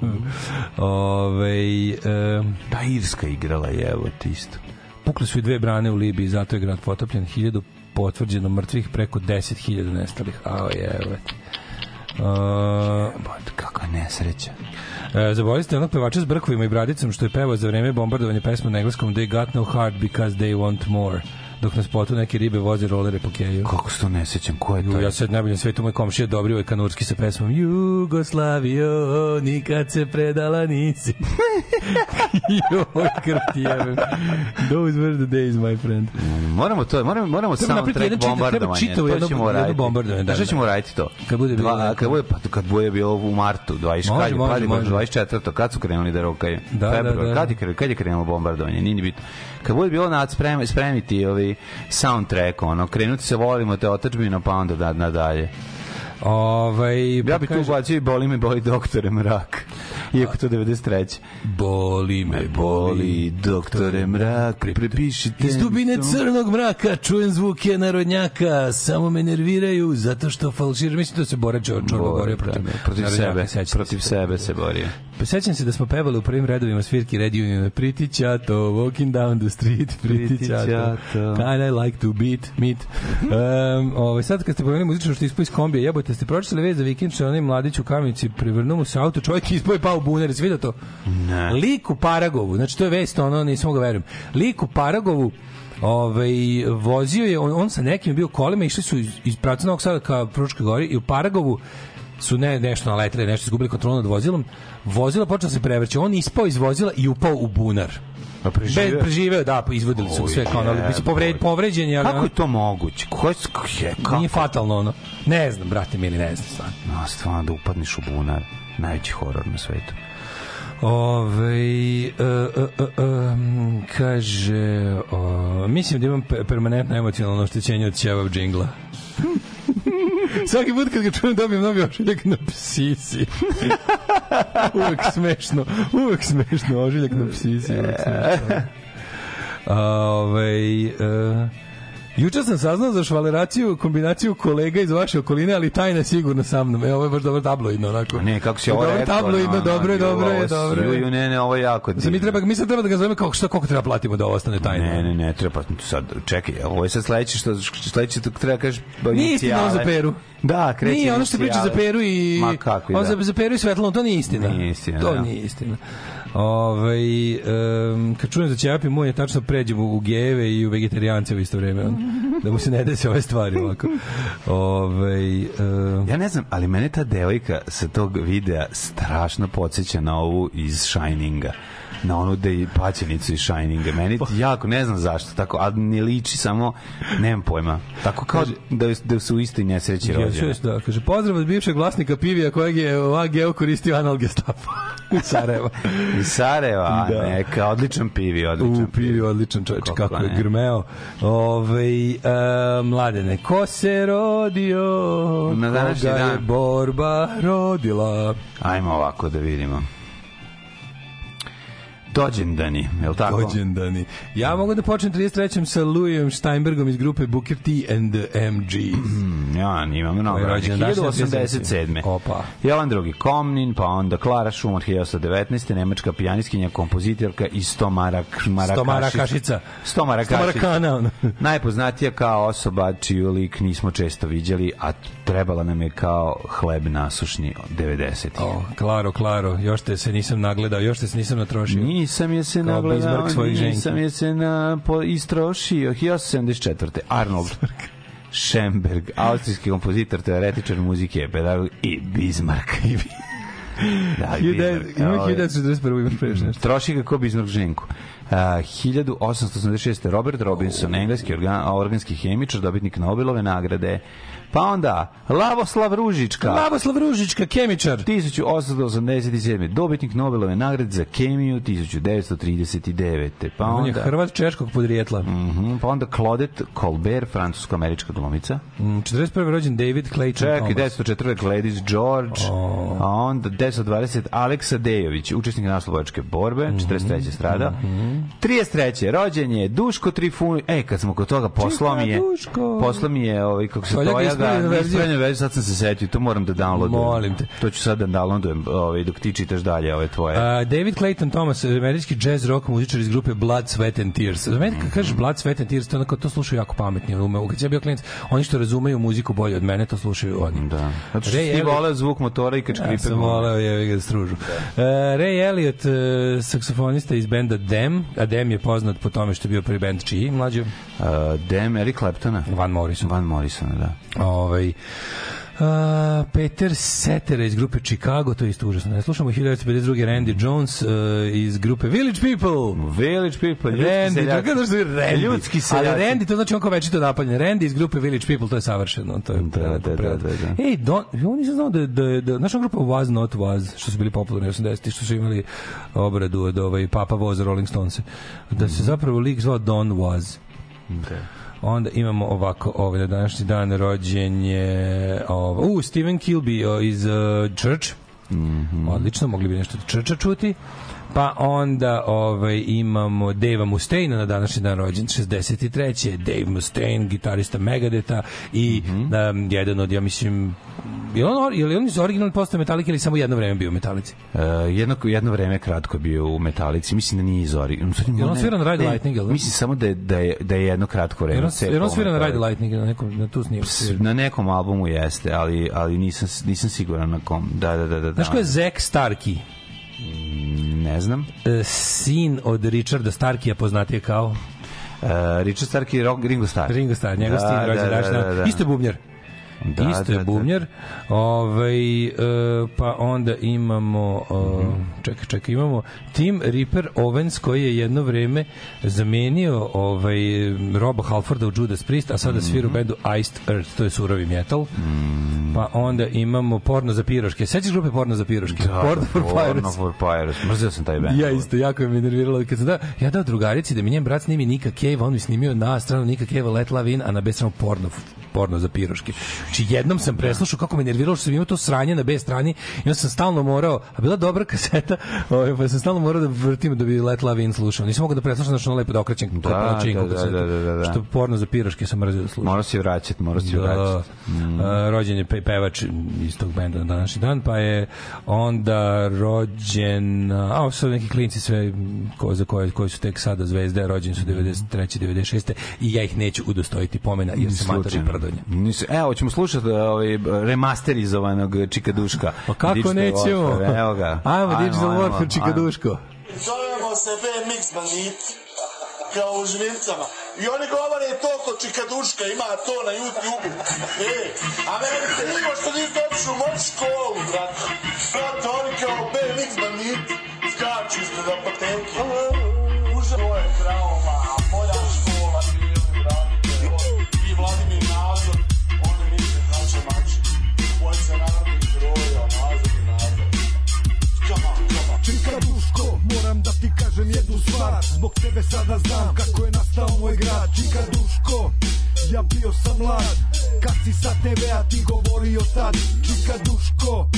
Ove, um, da, Irska igrala je, evo, isto. Pukle su i dve brane u Libiji, zato je grad potopljen. Hiljadu potvrđeno mrtvih, preko 10.000 nestalih. A, evo, evo. Uh, kakva nesreća. E, zaboravili ste onog pevača s brkovima i bradicom što je pevao za vreme bombardovanja pesma na engleskom They got no heart because they want more dok nas potu neke ribe voze rolere po keju. Kako se to ne sećam, ko je to? Ja sad najbolje sve to moj komšija Dobrivoje ovaj Kanurski sa pesmom Jugoslavio, nikad se predala nisi. Joj, krti jebem. Those were the days, my friend. Moramo to, moramo, moramo soundtrack bombardovanje. Treba čitavo jedno, jedno bombardovanje. Da, da, ćemo raditi to? Kad bude bilo... Dva, kad, bude, pa, kad bude bilo u martu, 20, kad, može, može, 24. Kad su krenuli da rokaju? Da, da Februar, da, da. Kad, je, kad je krenulo bombardovanje? Nini ni kad bude bilo nad spremi, spremiti ovaj soundtrack, ono, krenuti se volimo te otačbino, pa onda da, nadalje. Ovaj, ja pa bih tu ubacio i boli me, boli doktore mrak. Iako to 93. Boli me, boli doktore mrak, prepišite. Iz dubine crnog mraka čujem zvuke narodnjaka, samo me nerviraju zato što falšir. Mislim da, da se Bora Čorba borio protiv, protiv sebe. Protiv sebe se bori. Sećam se da smo pevali u prvim redovima svirki Red Union. Pretty Chato, walking down the street, pretty, pretty Chato. chato. Kind I like to beat, meet. um, ovaj, sad kad ste pomenuli muzičnu što ispoj iz kombije jebote, ste pročitali vez za vikend što onaj mladić u kamenici prevrnuo mu se auto, čovjek ispoj je pao u bunar, jesi vidio to? Ne. Lik u Paragovu, znači to je vest, ono, nisam ga verujem. Lik u Paragovu, Ove, ovaj, vozio je, on, on sa nekim bio kolima, išli su iz, iz pravca Novog Sada ka Pručkoj gori i u Paragovu su ne, nešto naletili, nešto izgubili kontrolu nad vozilom, vozilo počelo da se prevrće, on ispao iz vozila i upao u bunar. Pa preživeo? Be, preživeo, da, pa izvodili su sve kao, ali biće povređen, povređen je. Kako je to moguće? Ko je, kako? Nije fatalno ono. Ne znam, brate mili, ne znam stvarno. No, stvarno da upadneš u bunar, najveći horor na svetu. Ove, e, e, e, e kaže, o, mislim da imam permanentno emocionalno oštećenje od ćevav džingla. Hm. Svaki put kad ga čujem dobijem novi ožiljak na psisi. uvek smešno. Uvek smešno ožiljak na psisi. Uvek smešno. E. Ove, ovaj, uh, Juče sam saznao za švaleraciju, kombinaciju kolega iz vaše okoline, ali tajna sigurno sa mnom. E, ovo je baš dobro tabloidno, onako. Ne, kako se ovo rekao. Dobro tabloidno, dobro je, dobro je, dobro je. ne, ne, ovo je jako divno. Mi, treba, mi sad treba da ga zovemo kako, šta, koliko treba platimo da ovo ostane tajno. Ne, ne, ne, treba, sad, čekaj, ovo je sad sledeće, što, sledeće, treba kažeš, Nije istina za Peru. Da, kreće. Nije, ono što priča za Peru i... Ma kako, da. Ono za, za Peru i Svetlanu, to nije istina. Nije istina, To da. nije istina. Ove, ovaj, um, kad čujem za ćevapi munje, tačno pređem u gejeve i u vegetarijance u isto vreme. On, da mu se ne desi ove stvari ovako. Ove, ovaj, um... Ja ne znam, ali mene ta devojka sa tog videa strašno podsjeća na ovu iz Shininga na onu da je paćenicu iz Shininga. Meni pa. jako, ne znam zašto, tako, a ne liči samo, nemam pojma. Tako kao kaže, da, da su u istoj nesreći rođene. Još, da, kaže, pozdrav od bivšeg vlasnika pivija kojeg je u AGO koristio anal gestapo. iz Sarajeva. iz Sarajeva, da. neka, odličan pivi, odličan u, pivi. odličan čovječ, kako, kako je grmeo. Ove, e, mladene, ko se rodio, na koga dan. borba rodila. Ajmo ovako da vidimo. Dođendani, je li tako? Dođendani. Ja mogu da počnem 33. sa Louisom Steinbergom iz grupe Booker T and the MGs. Mm, ja, nimam mnogo rođen. Opa. Jelan drugi Komnin, pa onda Klara Šumar 1919. Nemačka pijaniskinja, kompozitorka i stomara, marakašica. Stomarakašica. Stomarakašica. Stomarakana. Ono. Najpoznatija kao osoba čiju lik nismo često viđali, a trebala nam je kao hleb nasušni 90. O, klaro, klaro, još te se nisam nagledao, još te se nisam natrošio. Nije Nisam je se nagledao, nisam je se na, po, istrošio. 1874. Arnold. Schemberg, austrijski kompozitor, teoretičar muzike, pedagog i Bismarck. I da, Bismarck. Ima 1941. imaš previše nešto. Troši ga ko Bismarck ženku. Uh, 1886. Robert Robinson, engleski organ, organski hemičar, dobitnik Nobelove nagrade. Pa onda, Lavoslav Ružička. Lavoslav Ružička, kemičar. 1887. Dobitnik Nobelove nagrade za kemiju 1939. Pa onda... On je Hrvat češkog podrijetla. Mm -hmm, pa onda Claudette Colbert, francusko-američka glumica. Mm, 41. rođen David Clayton Čekaj, Thomas. Čekaj, 1004. Gladys George. Oh. A onda 1020. Aleksa Dejović, učesnik naslovačke borbe. Mm -hmm. 43. strada. Mm -hmm. 33. rođen je Duško Trifun. E, kad smo kod toga, poslao mi je... Duško. Poslao mi je, ovaj, kako se to, da, da, da verziju, sad sam se setio, to moram da downloadujem. Molim te. To ću sad da downloadujem, ovaj, dok ti čitaš dalje ove tvoje. Uh, David Clayton Thomas, američki jazz rock muzičar iz grupe Blood, Sweat and Tears. Za mene kad kažeš Blood, Sweat and Tears, to onako to slušaju jako pametni. Ume, kad ja bio klijent, oni što razumeju muziku bolje od mene, to slušaju oni. Da. Znači, Ray ti voleo zvuk motora i kačkripe. Ja sam voleo, je ga stružu. Da. Uh, Ray Elliot, uh, e, saksofonista iz benda Dem, a Dem je poznat po tome što je bio prvi bend čiji, mlađe? Uh, Dem, Eric Claptona. Van Morrison. Van Morrison, da ovaj Uh, Peter Cetera iz grupe Chicago, to je isto užasno. Ne slušamo 1952. Randy Jones uh, iz grupe Village People. Village People, ljudski Randy, seljaci. Kako Randy? Ljudski seljaci. Ali Randy, to znači on kao večito napaljen. Randy iz grupe Village People, to je savršeno. To je da, da, da, da, da. Ej, don, ja nisam znao da, da, da, naša grupa Was Not Was, što su bili popularni u 80-ti, što su imali obradu od ovaj, Papa Voz Rolling Stones, da se zapravo lik zvao Don Was. Da. Onda imamo ovako, ovde ovaj, na današnji dan rođenje je... Ovaj, u, Steven Kilby iz uh, Church. Mm -hmm. Odlično, mogli bi nešto od Churcha čuti. Pa onda ovaj, imamo Dave Mustaine na današnji dan rođen, 63. Dave Mustaine, gitarista Megadeta i mm -hmm. um, jedan od, ja mislim, je li on, je li on iz originalne postave Metallica ili samo jedno vreme bio u Metallici? Uh, jedno, jedno vreme kratko bio u Metallici, mislim da nije iz originalne. Je on svira na Ride ne, Lightning, ali? Mislim samo da je, da je, da je jedno kratko vreme. Jer on, jer on svira na Ride Lightning, na, nekom, na tu snimku. Na nekom albumu jeste, ali, ali nisam, nisam siguran na kom. Da, da, da. da, da. Znaš ko je Zack Starkey? Mm, ne znam. E, sin od Richarda Starkija poznatije kao... Uh, Richard Stark i Ringo Starr. Ringo Starr, njegov da, sin, da, da da da, da, da, da. Isto je bubnjar da, isto je da, da. bubnjar. Da. Ovaj, e, pa onda imamo, e, mhm. čekaj, čekaj, imamo Tim Ripper Owens koji je jedno vreme zamenio ovaj, Roba Halforda u Judas Priest, a sada svira u mhm. bendu Iced Earth, to je surovi metal. Mm Pa onda imamo Porno za piroške. Sećaš grupe Porno za piroške? Da, da porno for Pirates. Porno for Pirates. Mrzio sam taj band. Ja isto, jako me nerviralo. Kad sam da, ja dao drugarici da mi njen brat snimi Nika Cave, on mi snimio na stranu Nika Cave Let Love In, a na B samo porno, porno za piroške. Či znači, jednom sam preslušao kako me nerviralo što sam imao to sranje na B strani i onda sam stalno morao, a bila dobra kaseta, ovaj, pa sam stalno morao da vrtim da bi Let Love In slušao. Nisam mogao da preslušam, znači ono lepo da okrećem da, pa da, da, da, da, da, da, Što porno za piroške sam mrzio da slušam. Morao si vraćati, morao si da. vraćati. Mm. rođen je pe, pevač iz tog benda na današnji dan, pa je onda rođen, a ovo su neki klinci sve ko, za koje, koji su tek sada zvezde, rođeni su 93. Mm. 96. i ja ih neću udostojiti pomena jer se matori prdonja. Nisi, evo, ćemo slušati ovaj, remasterizovanog Čikaduška. Pa kako nećemo? Evo ga. Ajmo, ajmo Digital Warfare Čikaduško. Zovemo se BMX banditi kao u žmincama. I oni govore to kod Čikaduška, ima to na YouTube. E, a meni se nimo što niste otišli u moju školu, brat. Brate, oni kao BMX banditi, skaču iz apoteke. Uže, je trauma. Zbog tebe sada znam kako je nastao moj grad Čika Duško, ja bio sam mlad Kad si sa TV-a ti govorio tad Čika Duško,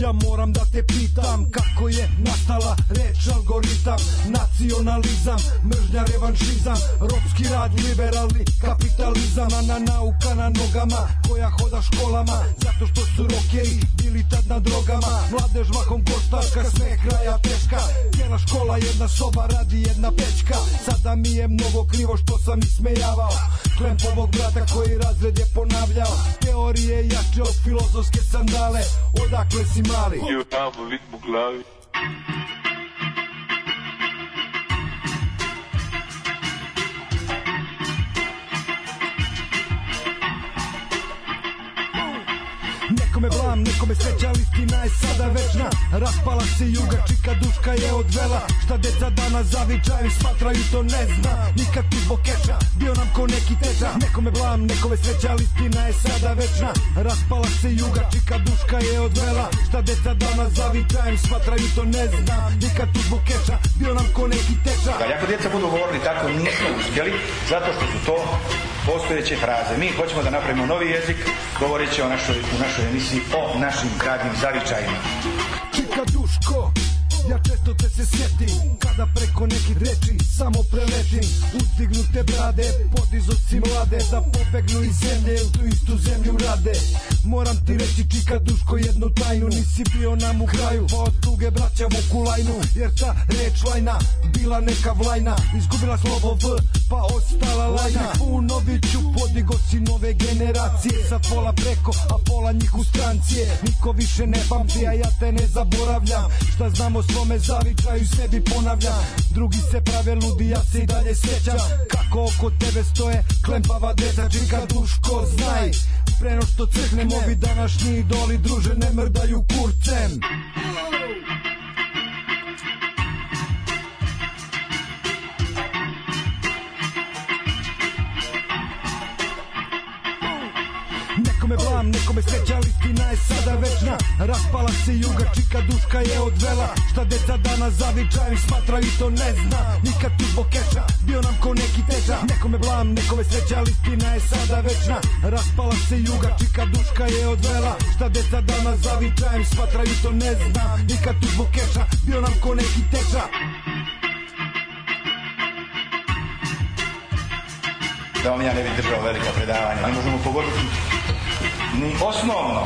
Ja moram da te pitam kako je nastala reč algoritam Nacionalizam, mržnja, revanšizam Ropski rad, liberalni kapitalizam A na nauka na nogama koja hoda školama Zato što su rokeri bili tad na drogama Mladež mahom koštarka, sve kraja teška Cijela škola, jedna soba, radi jedna pečka Sada mi je mnogo krivo što sam ismejavao Klem ovog brata koji razred je ponavljao Teorije jače od filozofske sandale Odakle si You have a big book, glavi. Nekome blam, nekome sreća, ali istina je sada večna Raspala se juga, čika duška je odvela Šta deca dana zavičaju, smatraju to ne zna Nikakvi zbog keča, bio nam ko neki teča Nekome blam, nekome sreća, ali istina je sada večna Raspala se juga, čika duška je odvela Šta deca dana zavičaju, smatraju to ne zna Nikakvi zbog keča, bio nam ko neki teča Ali da, ako djeca budu govorili tako, nismo uspjeli Zato što su to postojeće fraze. Mi hoćemo da napravimo novi jezik, govoreći o našoj, u našoj emisiji o našim gradnim zavičajima. Čika Duško, Ja često te se sjetim Kada preko nekih reči samo preletim te brade, podizo si mlade Da pobegnu iz zemlje, u tu istu zemlju rade Moram ti reći čika duško jednu tajnu Nisi bio nam u kraju, pa od tuge braća vuku lajnu Jer ta reč lajna, bila neka vlajna Izgubila slovo V, pa ostala lajna Punoviću Noviću podigo si nove generacije Sa pola preko, a pola njih u strancije Niko više ne pamti, a ja te ne zaboravljam Šta znamo svome zavičaju sebi ponavlja Drugi se prave ludi, ja se i dalje sjećam Kako oko tebe stoje klempava deca Čika duško, znaj, preno što crknem Ovi današnji idoli druže ne mrdaju kurcem Znam nekome sreća, ali je sada večna Raspala se juga, čika duška je odvela Šta deca dana zavičajem smatra i to ne zna Nikad tu zbog keša, bio nam ko neki teča Nekome blam, nekome sreća, listina je sada večna Raspala se juga, čika duška je odvela Šta deca dana zavičajem smatra i to ne zna Nikad tu zbog keša, bio nam ko neki teča da vam ja ne bi držao velika predavanja. Ali možemo pogoditi ni osnovno,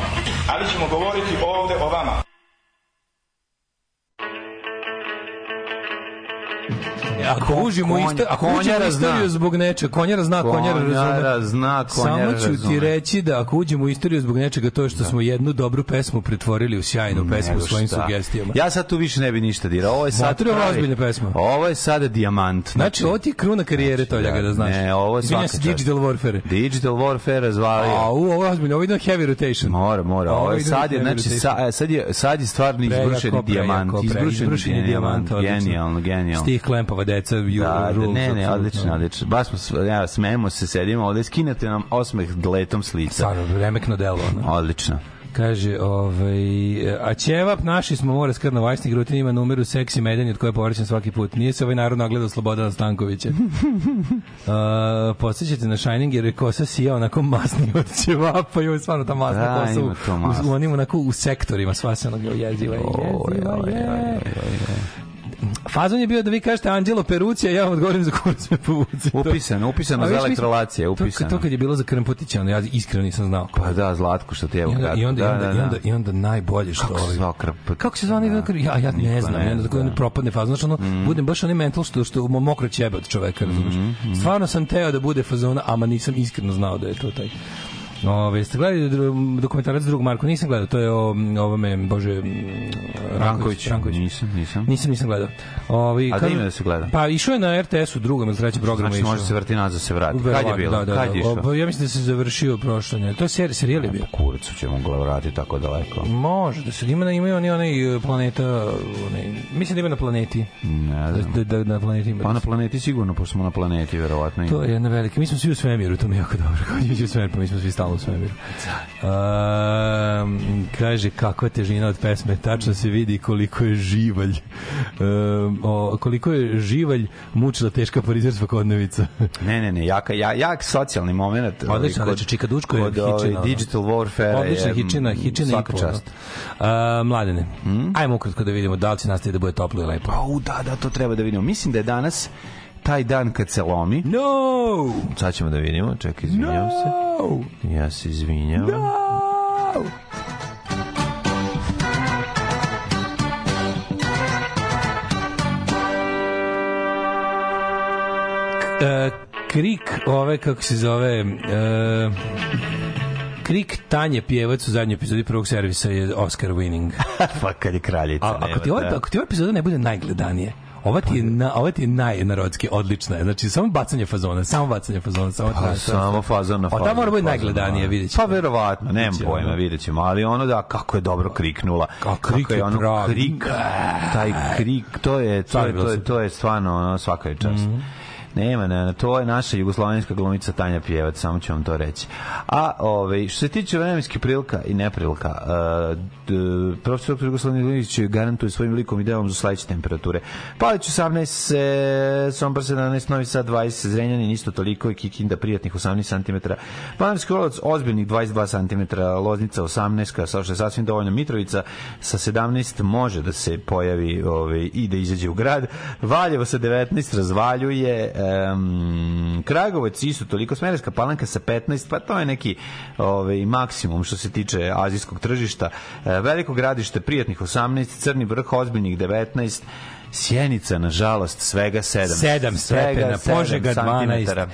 ali ćemo govoriti ovdje o vama. Ako užimo isto, ako uđemo istoriju zbog nečega, konjara zna, konjara razume. zna, konjara Samo ću ti reći da ako uđemo u istoriju zbog nečega, to je što da. smo jednu dobru pesmu pretvorili u sjajnu pesmu svojim sugestijama. Ja sad tu više ne bi ništa dirao. Ovo je sad Matura, pravi, ozbiljna pesma. Ovo je sada dijamant. Znači, znači, ovo ti kruna karijere znači, to da, da znaš. Ne, ovo je svaka čast. Digital Warfare. Digital Warfare razvalio. A, u, ovo je ozbiljno, ovo je heavy rotation. Mora, mora. Ovo je sad je, znači, e, sad je, sad je stvarno izbrušeni dijamant. Izbrušeni dijamant, genijalno, genijalno tih klempava deca ju, da, rules, ne, ne, odlično, odlično. Baš smo ja, smejemo se, sedimo ovde, skinete nam osmeh gletom s lica. Stvarno, remekno delo. Ne? Odlično. Kaže, ovaj, a ćevap naši smo mora skrno vajsni grutin ima numeru seksi medeni od koje povraćam svaki put. Nije se ovaj narod nagledao Slobodana Stankovića. uh, Podsećate na Shining jer je kosa sija onako masni od ćevapa i ovo je stvarno ta masna da, kosa u, u, u, onim onako u sektorima sva se ono jeziva, jeziva, jeziva, je, jeziva, je. Fazon je bio da vi kažete Anđelo Perucija, ja vam odgovorim za kurac me povuci. Upisano, upisano za elektrolacije, upisano. To, to kad je bilo za Krmpotića, ono, ja iskreno nisam znao. Pa da, Zlatko što ti je. I i onda, da, i onda, da, da. I onda, i onda najbolje što... Kako se zvao Krmpot? Kako se zvao da. Ja, ja ne znam, ne, onda tako da. propadne fazon, znači ono, mm. budem baš onaj mental što, što mokro ćebe od čoveka, mm-hmm, razumiješ. Mm, mm. Stvarno sam teo da bude fazona, ama nisam iskreno znao da je to taj. Ove, ste gledali dokumentarac drug Marko? Nisam gledao, to je o ovome, bože, Ranković. Ranković. Nisam, nisam. Nisam, nisam gledao. Ove, A da kad, da ima da se gleda? Pa išao je na RTS-u drugom ili trećem programu. Znači, može se vrti nazad se vrati. Kad je bilo? Da, da, Kad da. je išao? Ja mislim da se završio prošlo To je ser, serijal je bio. Kurcu ćemo ga vratiti tako daleko. Može, da se ima na ima oni onaj e, planeta, onaj, mislim da ima na planeti. Ne da, znam. Da, da, da na planeti ima. Pa na planeti sigurno, pošto smo na planeti, verovatno. To je jedna velika. Mi smo svi u svemiru, to mi jako dobro. Kad je u svemir, pa mi smo svi stalno u svemiru. Um, da. ehm, kaže, kakva težina od pesme, tačno se vidi koliko je živalj. Um, o, koliko je živalj mučila teška parizerska kodnevica. ne, ne, ne, jaka, ja, jak socijalni moment. Odlično, znači, Čika Dučko je ovaj, hičina. Digital Warfare Odlična je, mm, hičina, hičina i da. čast. Uh, mladene, mm? ajmo ukratko da vidimo da li će nastaviti da bude toplo i lepo. Au, da, da, to treba da vidimo. Mislim da je danas taj dan kad se lomi. No! Sad ćemo da vidimo, čekaj, izvinjam no! se. Ja se izvinjam. No! E, krik, ove, kako se zove... E, Krik Tanje Pjevac u zadnjoj epizodi prvog servisa je Oscar winning. pa kad je kraljica. A, nema, ako, ti ovaj, ako ti ova epizoda ne bude najgledanije, Ova ti je, na, ova ti je najnarodski, odlična Znači, samo bacanje fazona, samo bacanje fazona. Samo, pa, samo fazon na fazon. Ota mora biti najgledanije, da. vidjet ćemo. Pa, verovatno, nema znači, pojma, vidjet ćemo. Ali ono da, kako je dobro kriknula. Kako, kako je ono pravi. krik, taj krik, to je, to, je, to, je, to je stvarno ono, svaka je čast. Mm -hmm. Nema, ne, to je naša jugoslovenska glumica Tanja Pjevac, samo ću vam to reći. A ovaj, što se tiče vremenske prilika i neprilika, uh, profesor dr. Jugoslavni Glinić garantuje svojim likom i delom za sledeće temperature. Palić 18, e, Sombor 17, Novi Sad 20, Zrenjanin isto toliko i Kikinda prijatnih 18 cm. Panamski Orlovac ozbiljnih 22 cm, Loznica 18, sa što je sasvim dovoljno Mitrovica sa 17 može da se pojavi ovaj, i da izađe u grad. Valjevo sa 19 razvaljuje, Um, Kragovac isto toliko, Smereska palanka sa 15, pa to je neki ovaj, maksimum što se tiče azijskog tržišta. E, veliko gradište prijatnih 18, Crni vrh ozbiljnih 19, Sjenica, nažalost, svega 7. 7 stepena, Požega 12.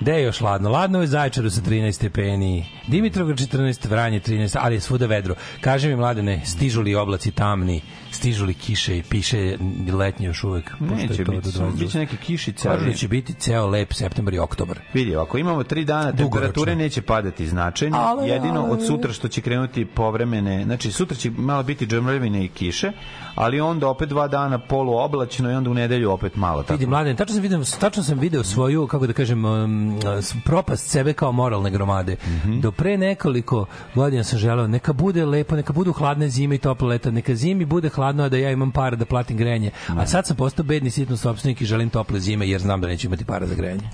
Gde je još ladno? Ladno je Zaječaru sa 13 stepeni, Dimitrovgrad 14, Vranje 13, ali je svuda vedro. Kaže mi, mladene, stižu li oblaci tamni? stižu li kiše i piše letnje još uvek. Neće to biti, do biće neke kišice. Kažu da će biti ceo lep septembar i oktobar. Vidi, ako imamo tri dana, temperature neće padati značajno, ale, jedino ale. od sutra što će krenuti povremene, znači sutra će malo biti džemrevine i kiše, ali onda opet dva dana polu oblačno i onda u nedelju opet malo tako. Vidim, mladen, tačno sam video, tačno sam video svoju, kako da kažem, um, propast sebe kao moralne gromade. Mm -hmm. Do pre nekoliko godina sam želeo, neka bude lepo, neka budu hladne zime i tople leta, neka zimi bude hladne hladno, a da ja imam para da platim grejanje. A sad sam postao bedni sitno sopstvenik i želim tople zime jer znam da neću imati para za grejanje.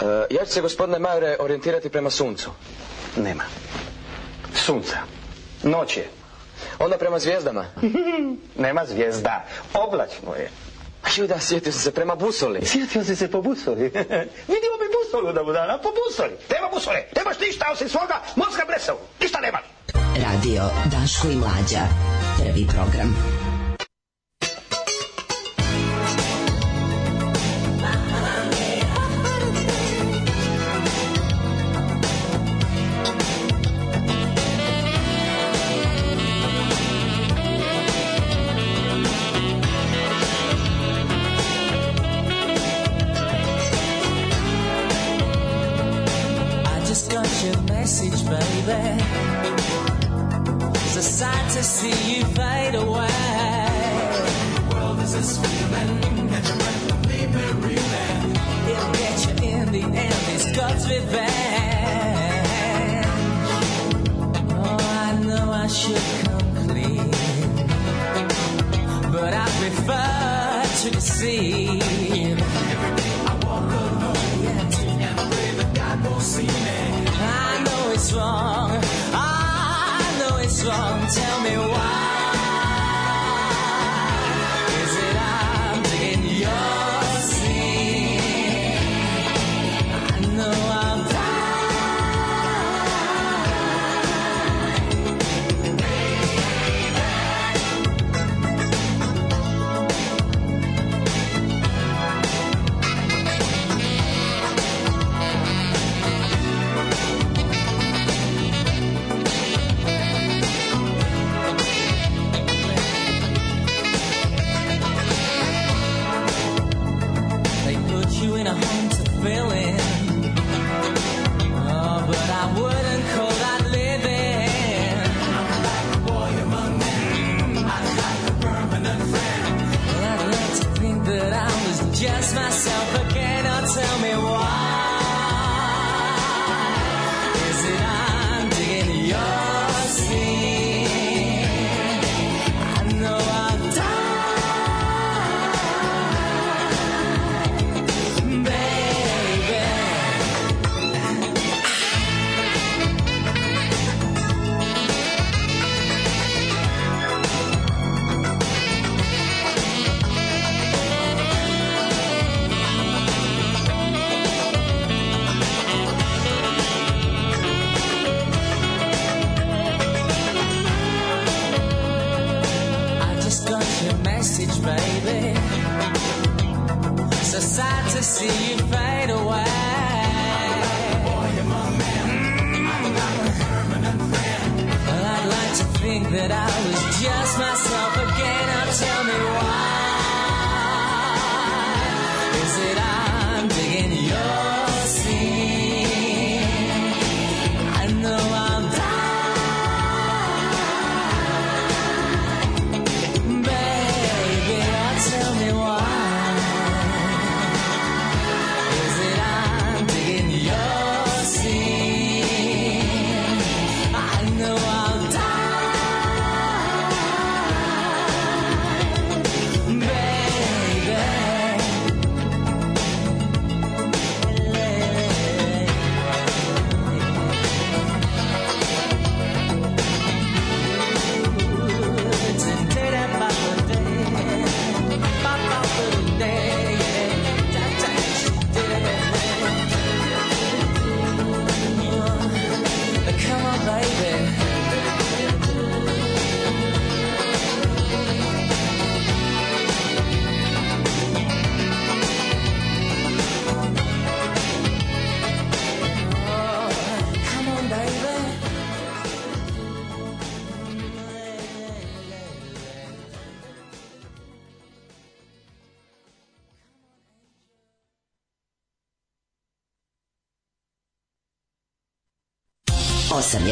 E, ja ću se, gospodine Majore, orijentirati prema suncu. Nema. Sunca. Noć je. Onda prema zvijezdama. Nema zvijezda. Oblačno je. A pa ju da, sjetio sam se prema busoli. Sjetio si se po busoli. Vidimo mi busolu da mu dana, po busoli. Nema busole, nemaš ništa osim svoga mozga blesavu. Ništa nema. Radio Daško i Mlađa. Prvi program.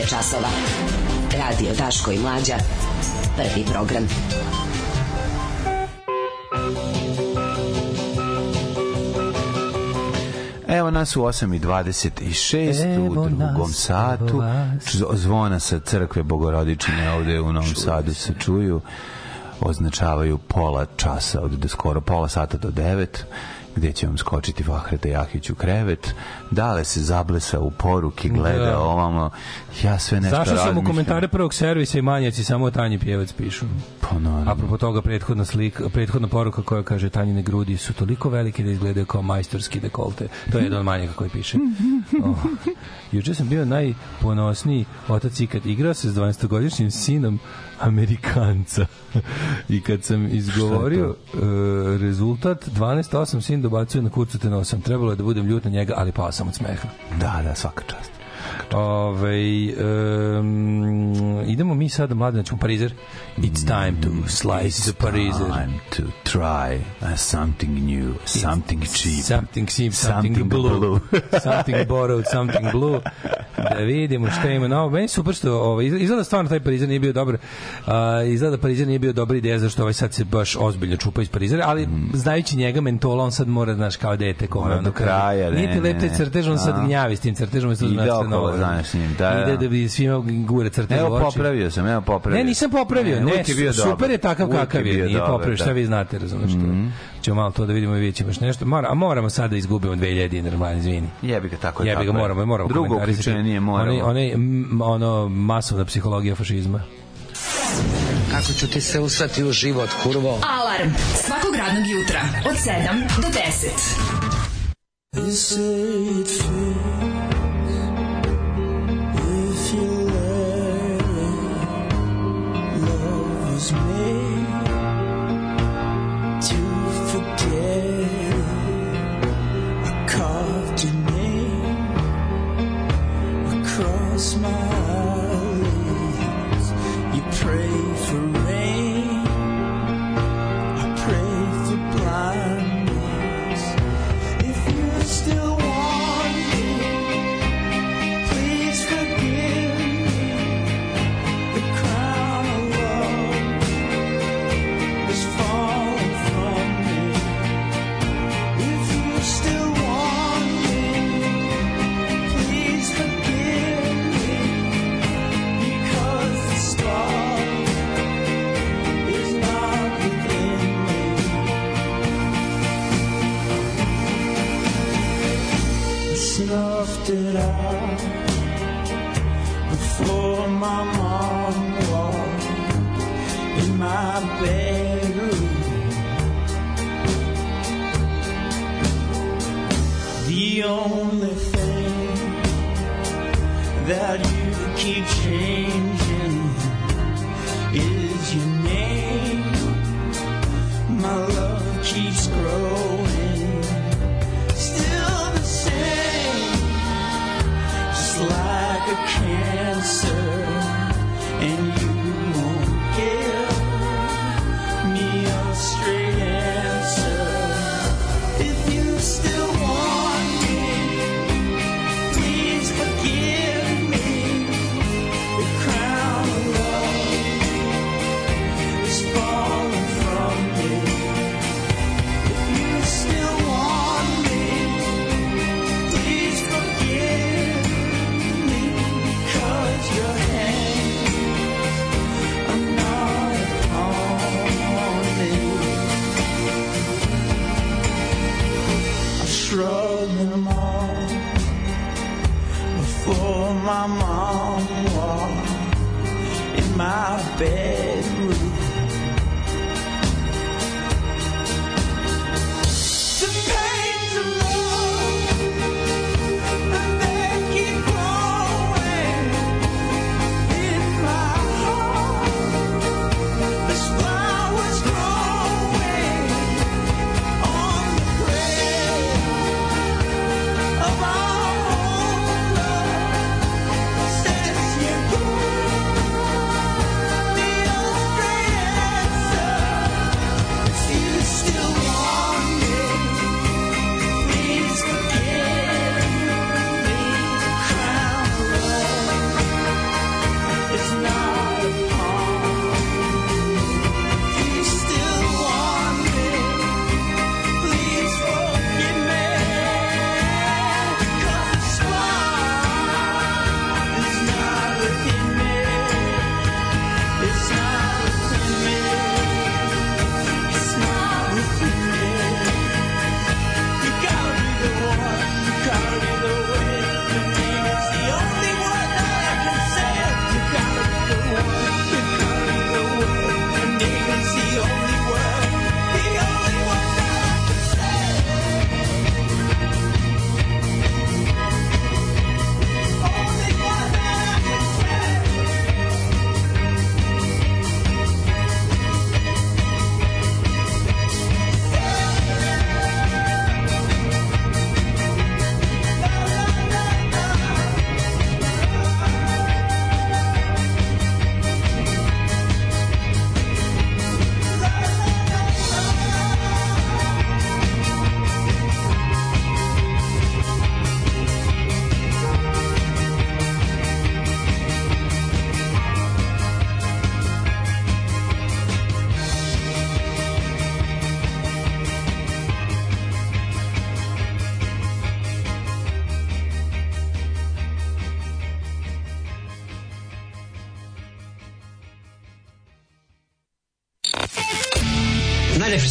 je časova. Radio Daško i Mlađa. Prvi program. Evo nas u 8.26 Evo u drugom satu. Zvona sa crkve Bogorodičine ovde u Novom Sadu se čuju označavaju pola časa od skoro pola sata do 9 gde će vam skočiti Vahreta Jahić u krevet, dale se zablesa u poruki, gleda da. ovamo, ja sve nešto Zašao sam u komentare prvog servisa i manjaci samo Tanji Pjevac pišu. Pa naravno. Apropo toga, prethodna, slika, prethodna poruka koja kaže Tanjine grudi su toliko velike da izgledaju kao majstorski dekolte. To je jedan od manjaka koji piše. Oh. Juče sam bio najponosniji otac ikad. Igrao se s 12-godišnjim sinom Amerikanca. I kad sam izgovorio e, rezultat, 12-8 sin dobacio na kurcu te Trebalo je da budem ljut na njega, ali pao sam od smeha. Da, da, svaka čast. Ove, ovaj, um, idemo mi sad, mladine, znači u Parizer. It's mm, time to slice the Parizer. It's time to try something new, something It's cheap. Something cheap, something, something blue. blue. something borrowed, something blue. Da vidimo šta ima na ovo. Meni super što ovo, ovaj, izgleda stvarno taj Parizer nije bio dobar. Uh, izgleda Parizer nije bio dobra ideja zašto ovaj sad se baš ozbiljno čupa iz Parizera, ali mm. znajući njega mentola, on sad mora, znaš, kao dete. Kome, ono, do kraja. Nije ti lep taj crtež, on sad da. gnjavi s tim crtežom. Ide okolo, današnjim, da, da. Ide da bi svima gure crte Evo popravio sam, evo popravio. Ne, nisam popravio, ne, ne bio super dobar. je takav uvijek kakav je, nije popravio, šta da. vi znate, razumeš mm -hmm. Ćemo malo to da vidimo i vidjet ćemo nešto. Mora, a moramo sad da izgubimo 2000 dinara, mladen, izvini. Jebi ga, tako je. Jebi ga, moramo, moramo. Drugo uključenje nije moramo. One, ono, masovna psihologija fašizma. Kako ću ti se usrati u život, kurvo? Alarm svakog radnog jutra od 7 do 10. You say true. drifted out before my mom walked in my bedroom. The only thing that you keep.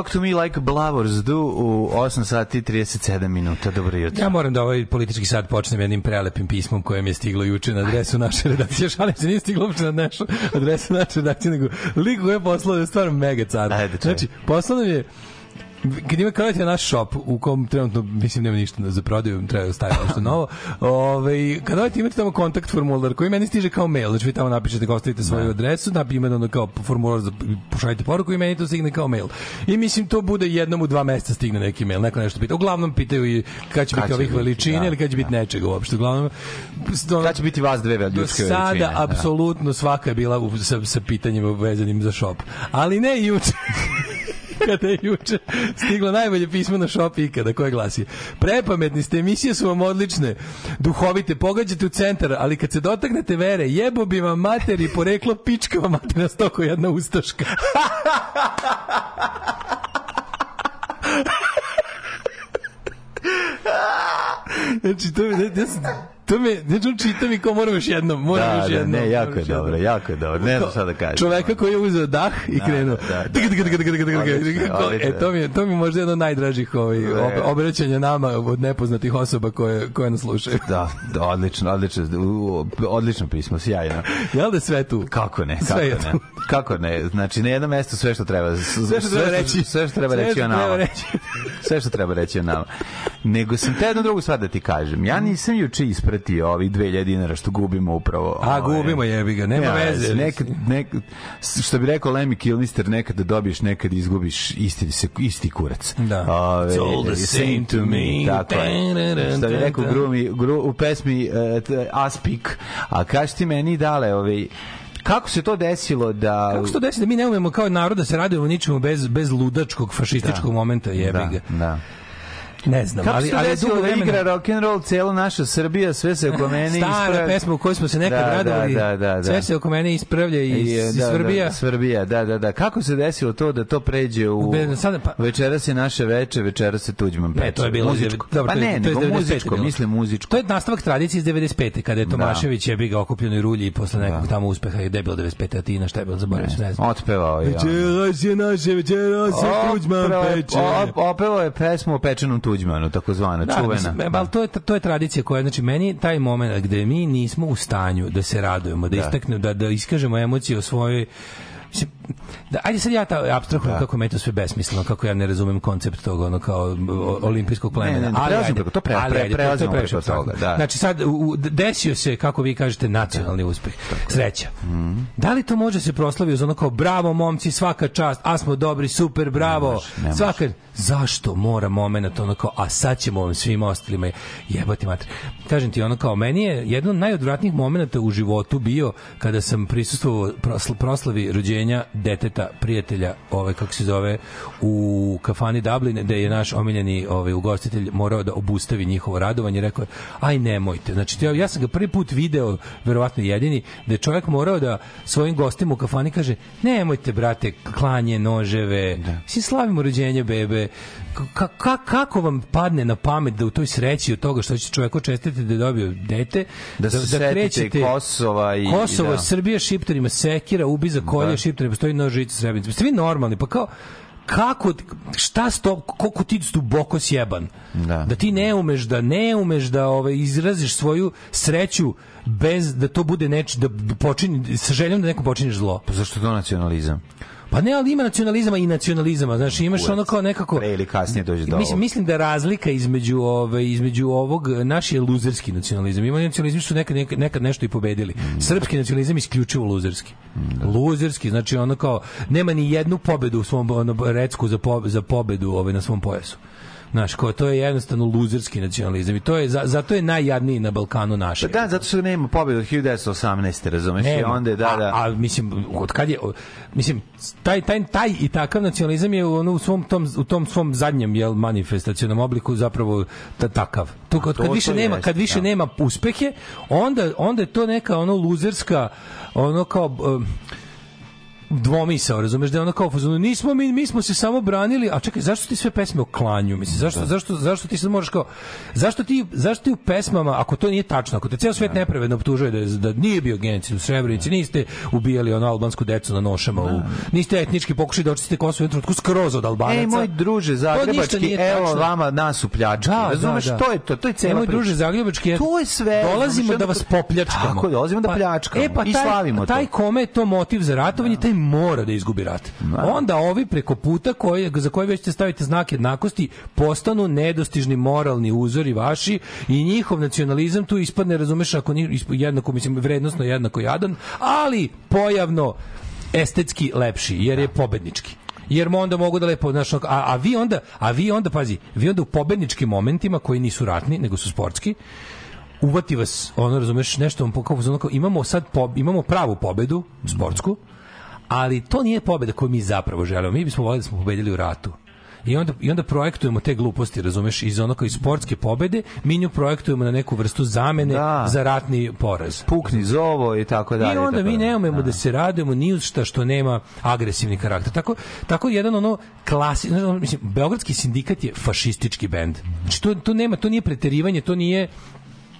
Talk to me like Blavors do u 8 sati 37 minuta. Dobro jutro. Ja moram da ovaj politički sad počnem jednim prelepim pismom koje mi je stiglo juče na adresu naše redakcije. Šalim se, nije stiglo uopšte na našu adresu naše redakcije, nego lik je poslao je stvarno mega car. Znači, poslao je kad ima kao naš shop u kom trenutno mislim nema ništa za prodaju, treba staviti nešto novo. Ovaj kad odete imate tamo kontakt formular koji meni stiže kao mail, znači vi tamo napišete kao ostavite svoju da. adresu, da bi imeno ono kao formular za pošaljite poruku i meni to stigne kao mail. I mislim to bude jednom u dva meseca stigne neki mail, neko nešto pita. Uglavnom pitaju i kad će kad biti ovih biti, veličina da, ili kad će da. biti nečega uopšte. Uglavnom ono, kad će biti vas dve ljudske do Sada da. apsolutno da. svaka je bila u, sa, sa pitanjima vezanim za shop. Ali ne juče. kada je juče stiglo najbolje pismo na šop ikada, koje glasi Prepametni ste, emisije su vam odlične, duhovite, pogađate u centar, ali kad se dotaknete vere, jebo bi vam materi poreklo pička vam materna stoko jedna ustaška. znači, to je to me, znači on čita mi kao moram još jednom, moram da, još jednom. Da, ne, jako je dobro, jako je dobro. Ne znam šta da kažem. Čoveka koji je uzeo dah i krenuo. E to mi je, to mi možda jedno najdražih ovih ovaj, obraćanja nama od nepoznatih osoba koje koje nas slušaju. Da, da odlično, odlično, odlično pismo, sjajno. Jel da sve tu? Kako ne, kako ne. Kako ne? Znači na jednom mestu sve što treba sve što treba reći, sve što treba reći o nama. Sve što treba reći o nama. Nego sam te jednu drugu stvar da ti kažem. Ja nisam juče ispred nadoknaditi ovi 2000 dinara što gubimo upravo. A ovaj, gubimo jebi ga, nema ja, veze. Nekad, nekad, što bi rekao Lemmy Kilmister, nekad da dobiješ, nekad izgubiš isti, isti kurac. Da. Ove, It's all the same to me. Tako je. Što bi rekao grumi, gru, u pesmi uh, Aspik, a kaži ti meni dale, ovi, Kako se to desilo da Kako se to desilo da mi ne umemo kao narod da se radujemo ničemu bez bez ludačkog fašističkog da. momenta jebi da, ga. Da, da. Ne znam, Kako ali, ali je dugo da vremena... igra rock and roll, cela naša Srbija, sve se oko mene ispravlja. Stara pesma u kojoj smo se nekad da, da radovali, da, da, da, da. sve se oko mene ispravlja i, I da, Svrbija. Da, svrbija, da, da, da. Kako se desilo to da to pređe u... u Be, sada, pa... Večera se naše veče, večera se tuđman peče. Ne, to je bilo... Muzičko. Dobro, pa ne, to je, nego muzičko, mislim muzičko. To je nastavak tradicije iz 95. kada je da. Tomašević da. je ga okupljeno i rulji i posle nekog da. tamo uspeha je debilo 95. a ti na šta je bilo, zaboravio se, ne znam. Otpevao je. Večera se naše, večera se tuđman peče. Opevao je pesmu o pečenom tuđmanu Tuđmanu, takozvana, da, čuvena. Mislim, da. ali to je, to je tradicija koja, znači, meni taj moment gde mi nismo u stanju da se radujemo, da, da. istaknemo, da, da iskažemo emocije o svojoj Mislim, da, ajde sad ja ta abstrahujem da. kako me to sve besmisleno, kako ja ne razumem koncept toga, ono kao olimpijskog plemena. Ne, ne, ne, ali, prelazimo preko, to pre, pre, pre, prelazimo preko toga. Da. Znači sad, u, desio se, kako vi kažete, nacionalni da. uspeh. Tako. Sreća. Mm. Da li to može se proslaviti uz ono kao, bravo momci, svaka čast, a smo dobri, super, bravo. Ne može, ne može. Svaka, zašto mora moment ono kao, a sad ćemo vam svima ostalima jebati mater. Kažem ti, ono kao, meni je jedan od najodvratnijih momenta u životu bio kada sam prisustvovao proslavi rođenja deteta, prijatelja, ove, kako se zove, u kafani Dublin, gde je naš omiljeni ovaj, ugostitelj morao da obustavi njihovo radovanje, rekao je, aj nemojte. Znači, ja, ja sam ga prvi put video, verovatno jedini, da je čovjek morao da svojim gostima u kafani kaže, nemojte, brate, klanje, noževe, da. si slavimo rođenje bebe, ka, ka, kako vam padne na pamet da u toj sreći od toga što će čoveku čestiti da je dobio dete, da, da, da krećete Kosova i... Kosova, da. Srbija šiptarima sekira, ubi za kolje da. šiptarima, stoji nož žica srebrnica. Pa ste vi normalni, pa kao kako, šta sto, koliko ti duboko sjeban. Da. da ti ne umeš da, ne umeš da ove, ovaj, izraziš svoju sreću bez da to bude neč, da počini, sa željom da neko počiniš zlo. Pa zašto je to nacionalizam? Pa ne, ali ima nacionalizama i nacionalizama. Znaš, imaš ono kao nekako... Pre ili kasnije dođe do mislim, mislim da razlika između, ove, između ovog, naš je luzerski nacionalizam. Ima nacionalizmi su nekad, nekad, nekad nešto i pobedili. Mm. Srpski nacionalizam isključivo luzerski. Mm. Da. Luzerski, znači ono kao, nema ni jednu pobedu u svom ono, recku za, po, za pobedu ove, ovaj, na svom pojasu. Znaš, ko, to je jednostavno luzerski nacionalizam i to je, za, zato je najjadniji na Balkanu naše. Pa da, zato što nema pobjede od 1918. razumeš? Nema. I onda je, da, da. A, a mislim, od kad je, mislim, taj, taj, taj i takav nacionalizam je ono, u, svom tom, u tom svom zadnjem jel, manifestacionom obliku zapravo ta, takav. To, kad, kad više, nema, kad više da. nema uspehe, onda, onda je to neka ono luzerska, ono kao... Uh, dvomisao, razumeš, da je ono kao fazonu, nismo mi, mi smo se samo branili, a čekaj, zašto ti sve pesme o klanju, mislim, zašto, da. zašto, zašto ti sad možeš kao, zašto ti, zašto ti u pesmama, ako to nije tačno, ako te ceo svet da. nepravedno optužuje da, da nije bio genocid u Srebrenici, da. niste ubijali ono albansku decu na nošama, da. u, niste etnički pokušali da očistite Kosovo u trenutku skroz od Albanaca. Ej, moj druže Zagrebački, evo vama nas upljački, da, razumeš, da, da. to je to, to je cela Evo, druže Zagrebački, to je sve, dolazimo da vas popljačkamo. Tako, dolazimo da pa, pljačkamo pa, e, pa, taj, i slavimo taj, to. Taj kome je to motiv za ratovanje, da. taj mora da izgubi rat. Onda ovi preko puta koje, za koje već ste stavite znak jednakosti postanu nedostižni moralni uzori vaši i njihov nacionalizam tu ispadne, razumeš, ako nije, jednako, mislim, vrednostno jednako jadan, ali pojavno estetski lepši, jer je da. pobednički jer mu onda mogu da lepo znaš, a, a vi onda a vi onda pazi vi onda u pobedničkim momentima koji nisu ratni nego su sportski uvati vas ono razumeš nešto vam pokazuje onako imamo sad po, imamo pravu pobedu sportsku ali to nije pobeda koju mi zapravo želimo. Mi bismo voljeli da smo pobedili u ratu. I onda, I onda projektujemo te gluposti, razumeš, iz onako iz sportske pobede, mi nju projektujemo na neku vrstu zamene da. za ratni poraz. Pukni zovo i tako dalje. I onda mi ne umemo da. da. se radujemo ni uz šta što nema agresivni karakter. Tako, tako jedan ono klasi, znači, mislim, Beogradski sindikat je fašistički bend. Znači, to, to nema, to nije preterivanje, to nije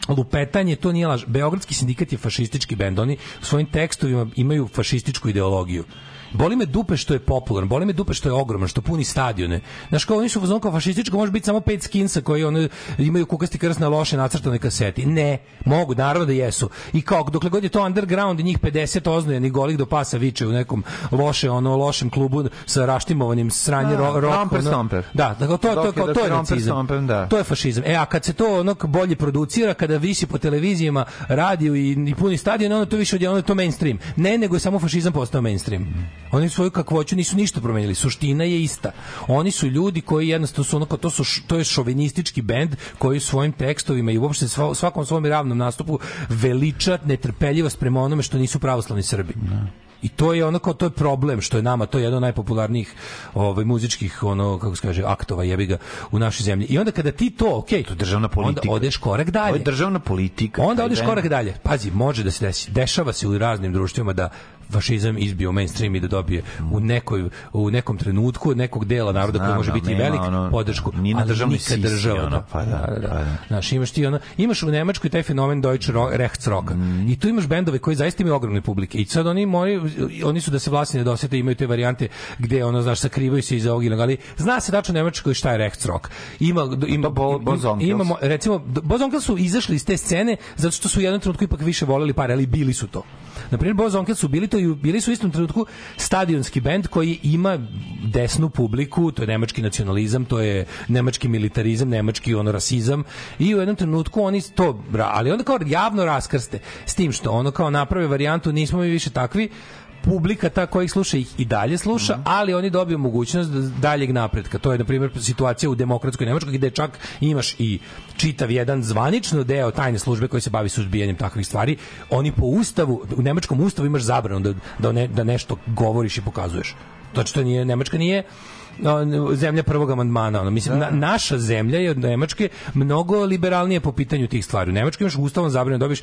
lupetanje, to nije laž. Beogradski sindikat je fašistički bend. Oni u svojim tekstovima imaju fašističku ideologiju. Boli me dupe što je popularan, boli me dupe što je ogroman, što puni stadione. Znaš, kao oni su fazon kao fašističko, može biti samo pet skinsa koji one, imaju kukasti krst na loše nacrtane kaseti. Ne, mogu, naravno da jesu. I kao, dokle god je to underground i njih 50 oznojenih golih do pasa viče u nekom loše, ono, lošem klubu sa raštimovanim sranje da. ro, rock. Romper, ono, stomper. Da, dakle, to, to, to, to je nacizam. Stomper, da. To je fašizam. E, a kad se to ono bolje producira, kada visi po televizijama, radiju i, i puni stadion, ono to više odjedno je to mainstream. Ne, nego je samo fašizam postao mainstream. Oni svoju kakvoću nisu ništa promenili. Suština je ista. Oni su ljudi koji jednostavno su onako, to su to je šovinistički bend koji svojim tekstovima i uopšte svakom svom ravnom nastupu veliča netrpeljivost prema onome što nisu pravoslavni Srbi. Ne. Da. I to je onako to je problem što je nama to je jedno od najpopularnijih ovaj muzičkih ono kako se kaže aktova jebi ga u našoj zemlji. I onda kada ti to, okej, okay, to je državna politika. Onda odeš korak dalje. Ovo je državna politika. Onda odeš korak dalje. Pazi, može da se desi. Dešava se u raznim društvima da fašizam izbio mainstream i da dobije u nekoj u nekom trenutku nekog dela naroda Znam, koji može da, biti nema, velik ono, podršku ni na državnoj sisi država ono, da. pa da, da, da, da, da. Znaš, imaš ti ona imaš u Nemačkoj taj fenomen Deutsche Rechtsrocka mm. i tu imaš bendove koji zaista imaju ogromne publike i sad oni moraju, oni su da se vlasti ne dosete imaju te varijante gde ono znaš sakrivaju se iza ogilnog ali zna se tačno Nemačkoj šta je rock ima, ima, bo, imamo, recimo Bozonkels su izašli iz te scene zato što su u jednom trenutku ipak više voleli pare ali bili su to Na primjer, Boz Onkel su bili to i bili su u istom trenutku stadionski bend koji ima desnu publiku, to je nemački nacionalizam, to je nemački militarizam, nemački ono rasizam i u jednom trenutku oni to, ali onda kao javno raskrste s tim što ono kao naprave varijantu nismo mi više takvi, publika ta koja ih sluša ih i dalje sluša, mm -hmm. ali oni dobiju mogućnost daljeg napretka. To je, na primjer, situacija u demokratskoj Nemačkoj gde čak imaš i čitav jedan zvanično deo tajne službe koji se bavi suzbijanjem takvih stvari. Oni po ustavu, u nemačkom ustavu imaš zabranu da, da, ne, da nešto govoriš i pokazuješ. Znači, to nije, Nemačka nije zemlja prvog amandmana. Ono. Mislim, da. na, naša zemlja je od Nemačke mnogo liberalnije po pitanju tih stvari. U Nemačkoj imaš ustavom zabranjeno da dobiješ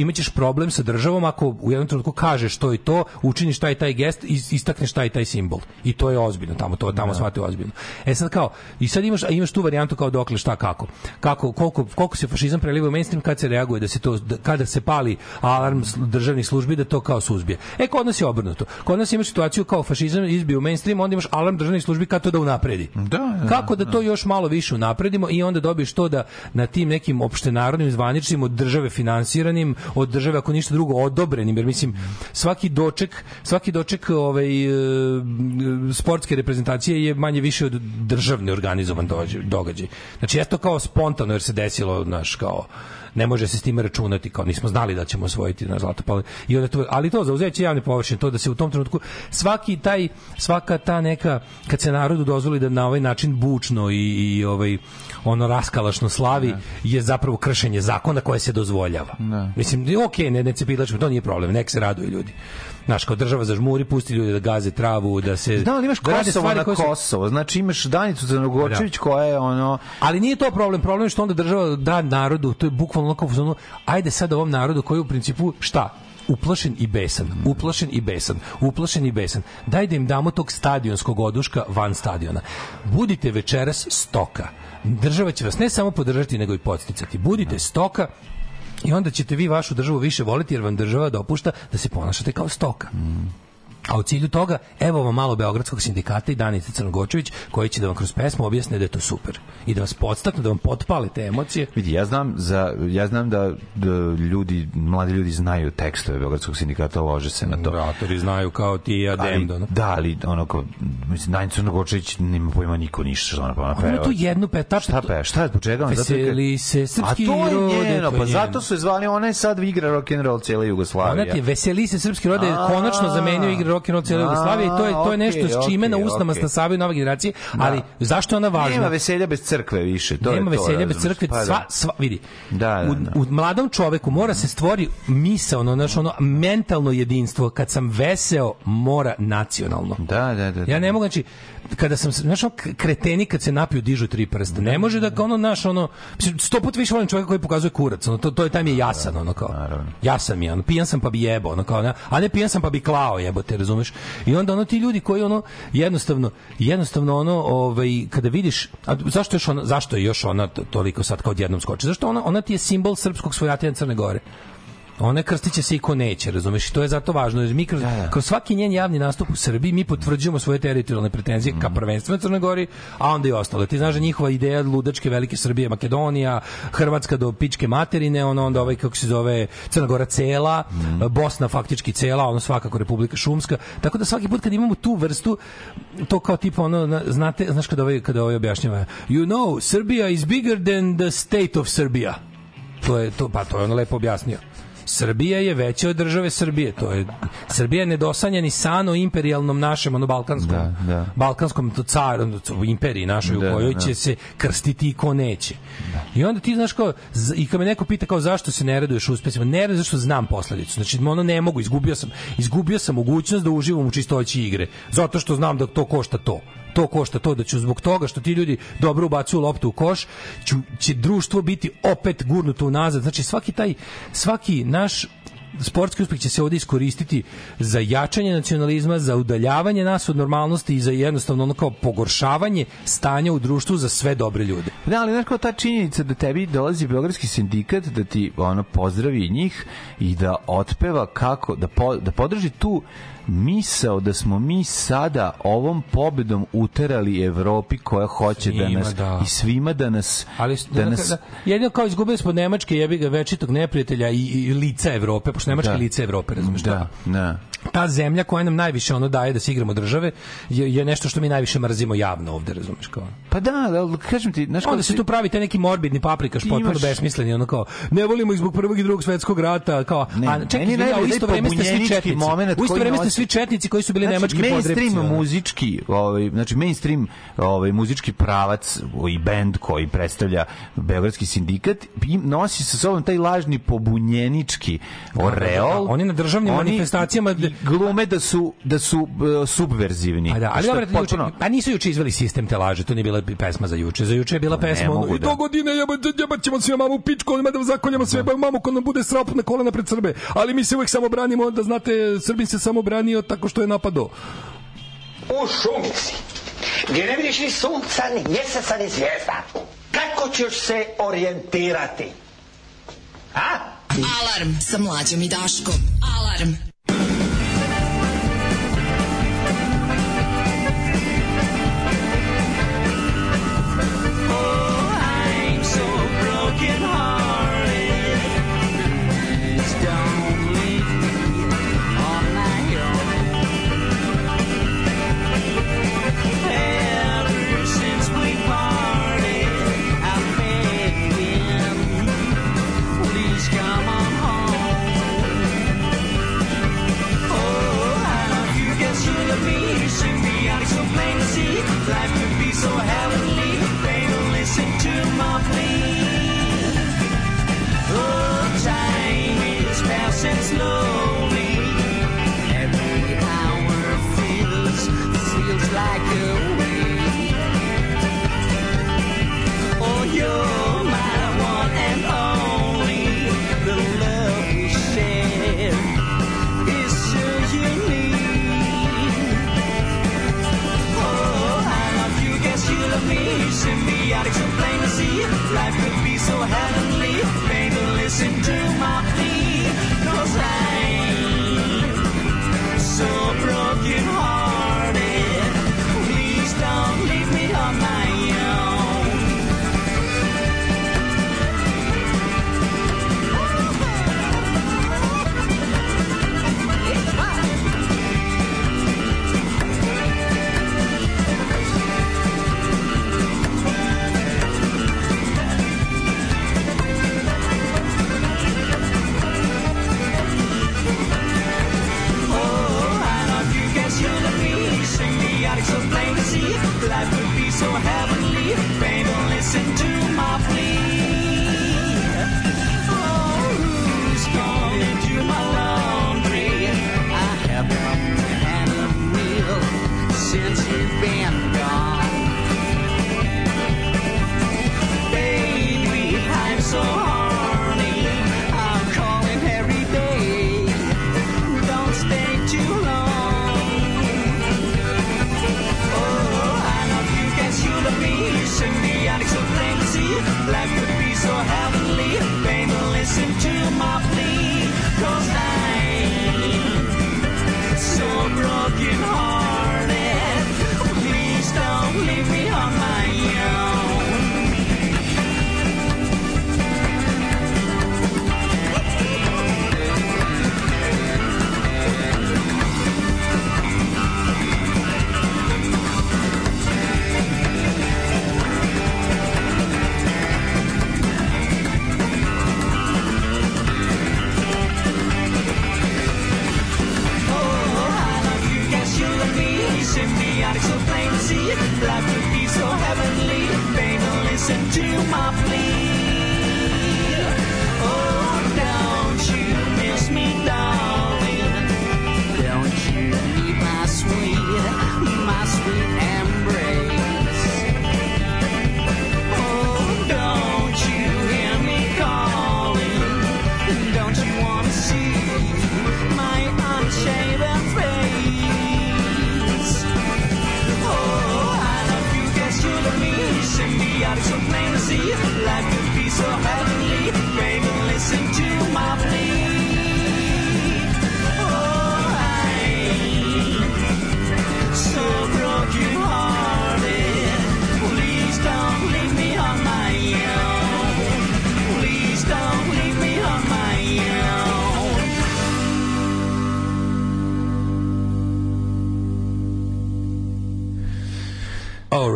imaćeš problem sa državom ako u jednom trenutku kažeš to i to, učiniš taj i taj gest i istakneš taj i taj simbol. I to je ozbiljno, tamo to tamo da. smatraju ozbiljno. E sad kao, i sad imaš, a imaš tu varijantu kao dokle šta kako. Kako koliko, koliko se fašizam preliva u mainstream kad se reaguje da se to da, kada se pali alarm državnih službi da to kao suzbije. E kod nas je obrnuto. Kod nas imaš situaciju kao fašizam izbio u mainstream, onda imaš alarm državnih službi kako to da unapredi. Da, da, da, kako da to još malo više unapredimo i onda dobiješ to da na tim nekim opštenarodnim zvaničnim od države finansiranim, od države ako ništa drugo odobrenim, jer mislim svaki doček, svaki doček ovaj e, sportske reprezentacije je manje više od državne organizovan događaj. Znači, eto kao spontano jer se desilo, naš kao ne može se s tim računati, kao nismo znali da ćemo osvojiti na zlato pale. I onda to, ali to zauzeće javne površine, to da se u tom trenutku svaki taj svaka ta neka kad se narodu dozvoli da na ovaj način bučno i, i ovaj ono raskalašno slavi ne. Da. je zapravo kršenje zakona koje se dozvoljava. Ne. Da. Mislim, okej, okay, ne, ne cepilačimo, to nije problem, nek se raduju ljudi. Naš kao država zažmuri, pusti ljude da gaze travu, da se Da, ali imaš da Kosovo na su... Kosovo. Znači imaš Danicu Crnogorčević da. koja je ono Ali nije to problem, problem je što onda država da narodu, to je bukvalno kao ono, ajde sad ovom narodu koji u principu šta? uplašen i besan, uplašen i besan, uplašen i besan. Daj da im damo tog stadionskog oduška van stadiona. Budite večeras stoka. Država će vas ne samo podržati, nego i podsticati. Budite da. stoka, i onda ćete vi vašu državu više voliti jer vam država dopušta da se ponašate kao stoka. Mm. A u cilju toga, evo vam malo Beogradskog sindikata i Danice Crnogočević, koji će da vam kroz pesmu objasne da je to super. I da vas podstakne, da vam potpale te emocije. Vidi, ja znam, za, ja znam da, da ljudi, mladi ljudi znaju tekstove Beogradskog sindikata, lože se na to. Bratori znaju kao ti i ja Demdo. No? Da, ali ono kao, mislim, Danica Crnogočević nema pojma niko ništa što ona pa peva. Ona tu jednu pe, Šta pe, šta je, po čega? Veseli se srpski rode. A to je njeno, pa zato su je zvali, ona je sad igra rock and roll cijela Jugoslavija. Ona ti veseli se srpski rode, konačno zamenio igra rock and roll cijele Jugoslavije i to je to je nešto s čime na usnama okay. nasavaju nove generacije, da. ali zašto je ona važna? Nema veselja bez crkve više, to Nema je to. veselja bez crkve, pa da. sva, sva vidi. Da, da, da. U, mladom čoveku mora se stvori misaono, znaš, ono mentalno jedinstvo, kad sam veseo, mora nacionalno. Da, da, da. da. Ja ne mogu znači kada sam, znaš, ono, kreteni kad se napiju dižu tri prsta. Ne može da ono naš ono sto puta više volim čovjeka koji pokazuje kurac. Ono, to to je taj mi je jasan ono kao. Naravno. Ja sam je, ono, pijan sam pa bi jebao, ono kao, ne, a ne pijan sam pa bi klao jebote, razumeš? I onda ono ti ljudi koji ono jednostavno jednostavno ono ovaj kada vidiš a zašto još ona zašto je još ona toliko sad kao odjednom skoči? Zašto ona ona ti je simbol srpskog svojatanja Crne Gore? one krstiće se i ko neće, razumeš? I to je zato važno, jer mi kroz, da, da. kroz svaki njen javni nastup u Srbiji mi potvrđujemo svoje teritorijalne pretenzije mm. ka mhm. prvenstvu Crnoj Gori, a onda i ostalo. Ti znaš da njihova ideja ludačke velike Srbije, Makedonija, Hrvatska do pičke materine, ona onda ovaj kako se zove Crna Gora cela, mm. Bosna faktički cela, ono svakako Republika Šumska. Tako da svaki put kad imamo tu vrstu to kao tipa ono znate, znaš kada ovaj kada ovaj objašnjava, you know, Serbia is bigger than the state of Serbia. To je to pa to je ono lepo objasnio. Srbija je veća od države Srbije, to je Srbija je nedosanjani san o imperijalnom našem ono balkanskom da, da. balkanskom caru, imperiji našoj da, u kojoj da. će se krstiti i ko neće. Da. I onda ti znaš kao i kad me neko pita kao zašto se ne raduješ uspesima, ne radujem zašto znam posledicu. Znači ono ne mogu, izgubio sam izgubio sam mogućnost da uživam u čistoći igre, zato što znam da to košta to to košta to da ću zbog toga što ti ljudi dobro ubacuju loptu u koš, ću, će društvo biti opet gurnuto unazad. Znači svaki taj svaki naš sportski uspeh će se ovde iskoristiti za jačanje nacionalizma, za udaljavanje nas od normalnosti i za jednostavno ono kao pogoršavanje stanja u društvu za sve dobre ljude. Da, ali znaš kao ta činjenica da tebi dolazi Beogradski sindikat da ti ono pozdravi njih i da otpeva kako, da, po, da podrži tu misao da smo mi sada ovom pobedom uterali Evropi koja hoće da svima, da nas da. i svima da nas ali da, da, da nas da, jedino kao izgubili smo nemačke jebi ga večitog neprijatelja i, i lica Evrope pošto Nemačka da. lice Evrope razumeš da, da ta zemlja koja nam najviše ono daje da se igramo države je, je nešto što mi najviše mrzimo javno ovde, razumeš kao. Pa da, da kažem ti, znaš Onda se ti... tu pravi te neki morbidni paprikaš imaš... potpuno besmisleni, ono kao ne volimo ih zbog prvog i drugog svetskog rata, kao ne, a čekaj, ne, u isto vreme ste svi četnici. Moment u isto vreme ste svi četnici koji su bili znači, nemački podrepci. Mainstream ono. muzički, ovaj znači mainstream ovaj muzički pravac i bend koji predstavlja beogradski sindikat i nosi sa sobom taj lažni pobunjenički oreol. Da, da, da. da. Oni na državnim oni, manifestacijama i glume da su da su uh, subverzivni. Pa da, ali dobro, potpuno... Juče, pa nisu juče izveli sistem te laže, to nije bila pesma za juče. Za juče je bila pa pesma ono, i to da. godine ćemo sve mamu pičku, onima da zakoljemo sve da. Pa mamu kad nam bude srap na kolena pred Srbe. Ali mi se uvek samo branimo, da znate, Srbin se samo branio tako što je napado. U šumi si, gdje ne vidiš ni sunca, ni mjeseca, ni zvijezda. Kako ćeš se orijentirati? A? Alarm sa mlađom i Daškom. Alarm.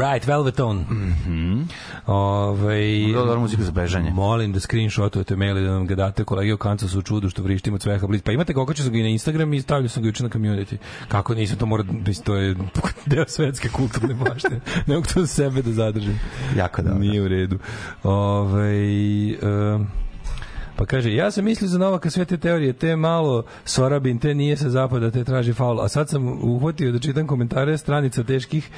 Right, Velvetone. Mm -hmm. Ove, ovaj, Dobro, da muzika za bežanje. Molim da screenshotujete mail da nam ga date. Kolege u Kancu su čudo što vrištim od sveha bliz. Pa imate koliko ću ga i na Instagram i stavio sam ga juče na community. Kako nisi to mora, mislim, to je deo svetske kulturne bašte. ne mogu to za sebe da zadržim. Jako dobro. Nije u redu. Ovaj um, Pa kaže, ja sam mislio za Novaka sve te teorije, te malo Sorabin, te nije sa zapada, te traži faul, a sad sam uhvatio da čitam komentare stranica teških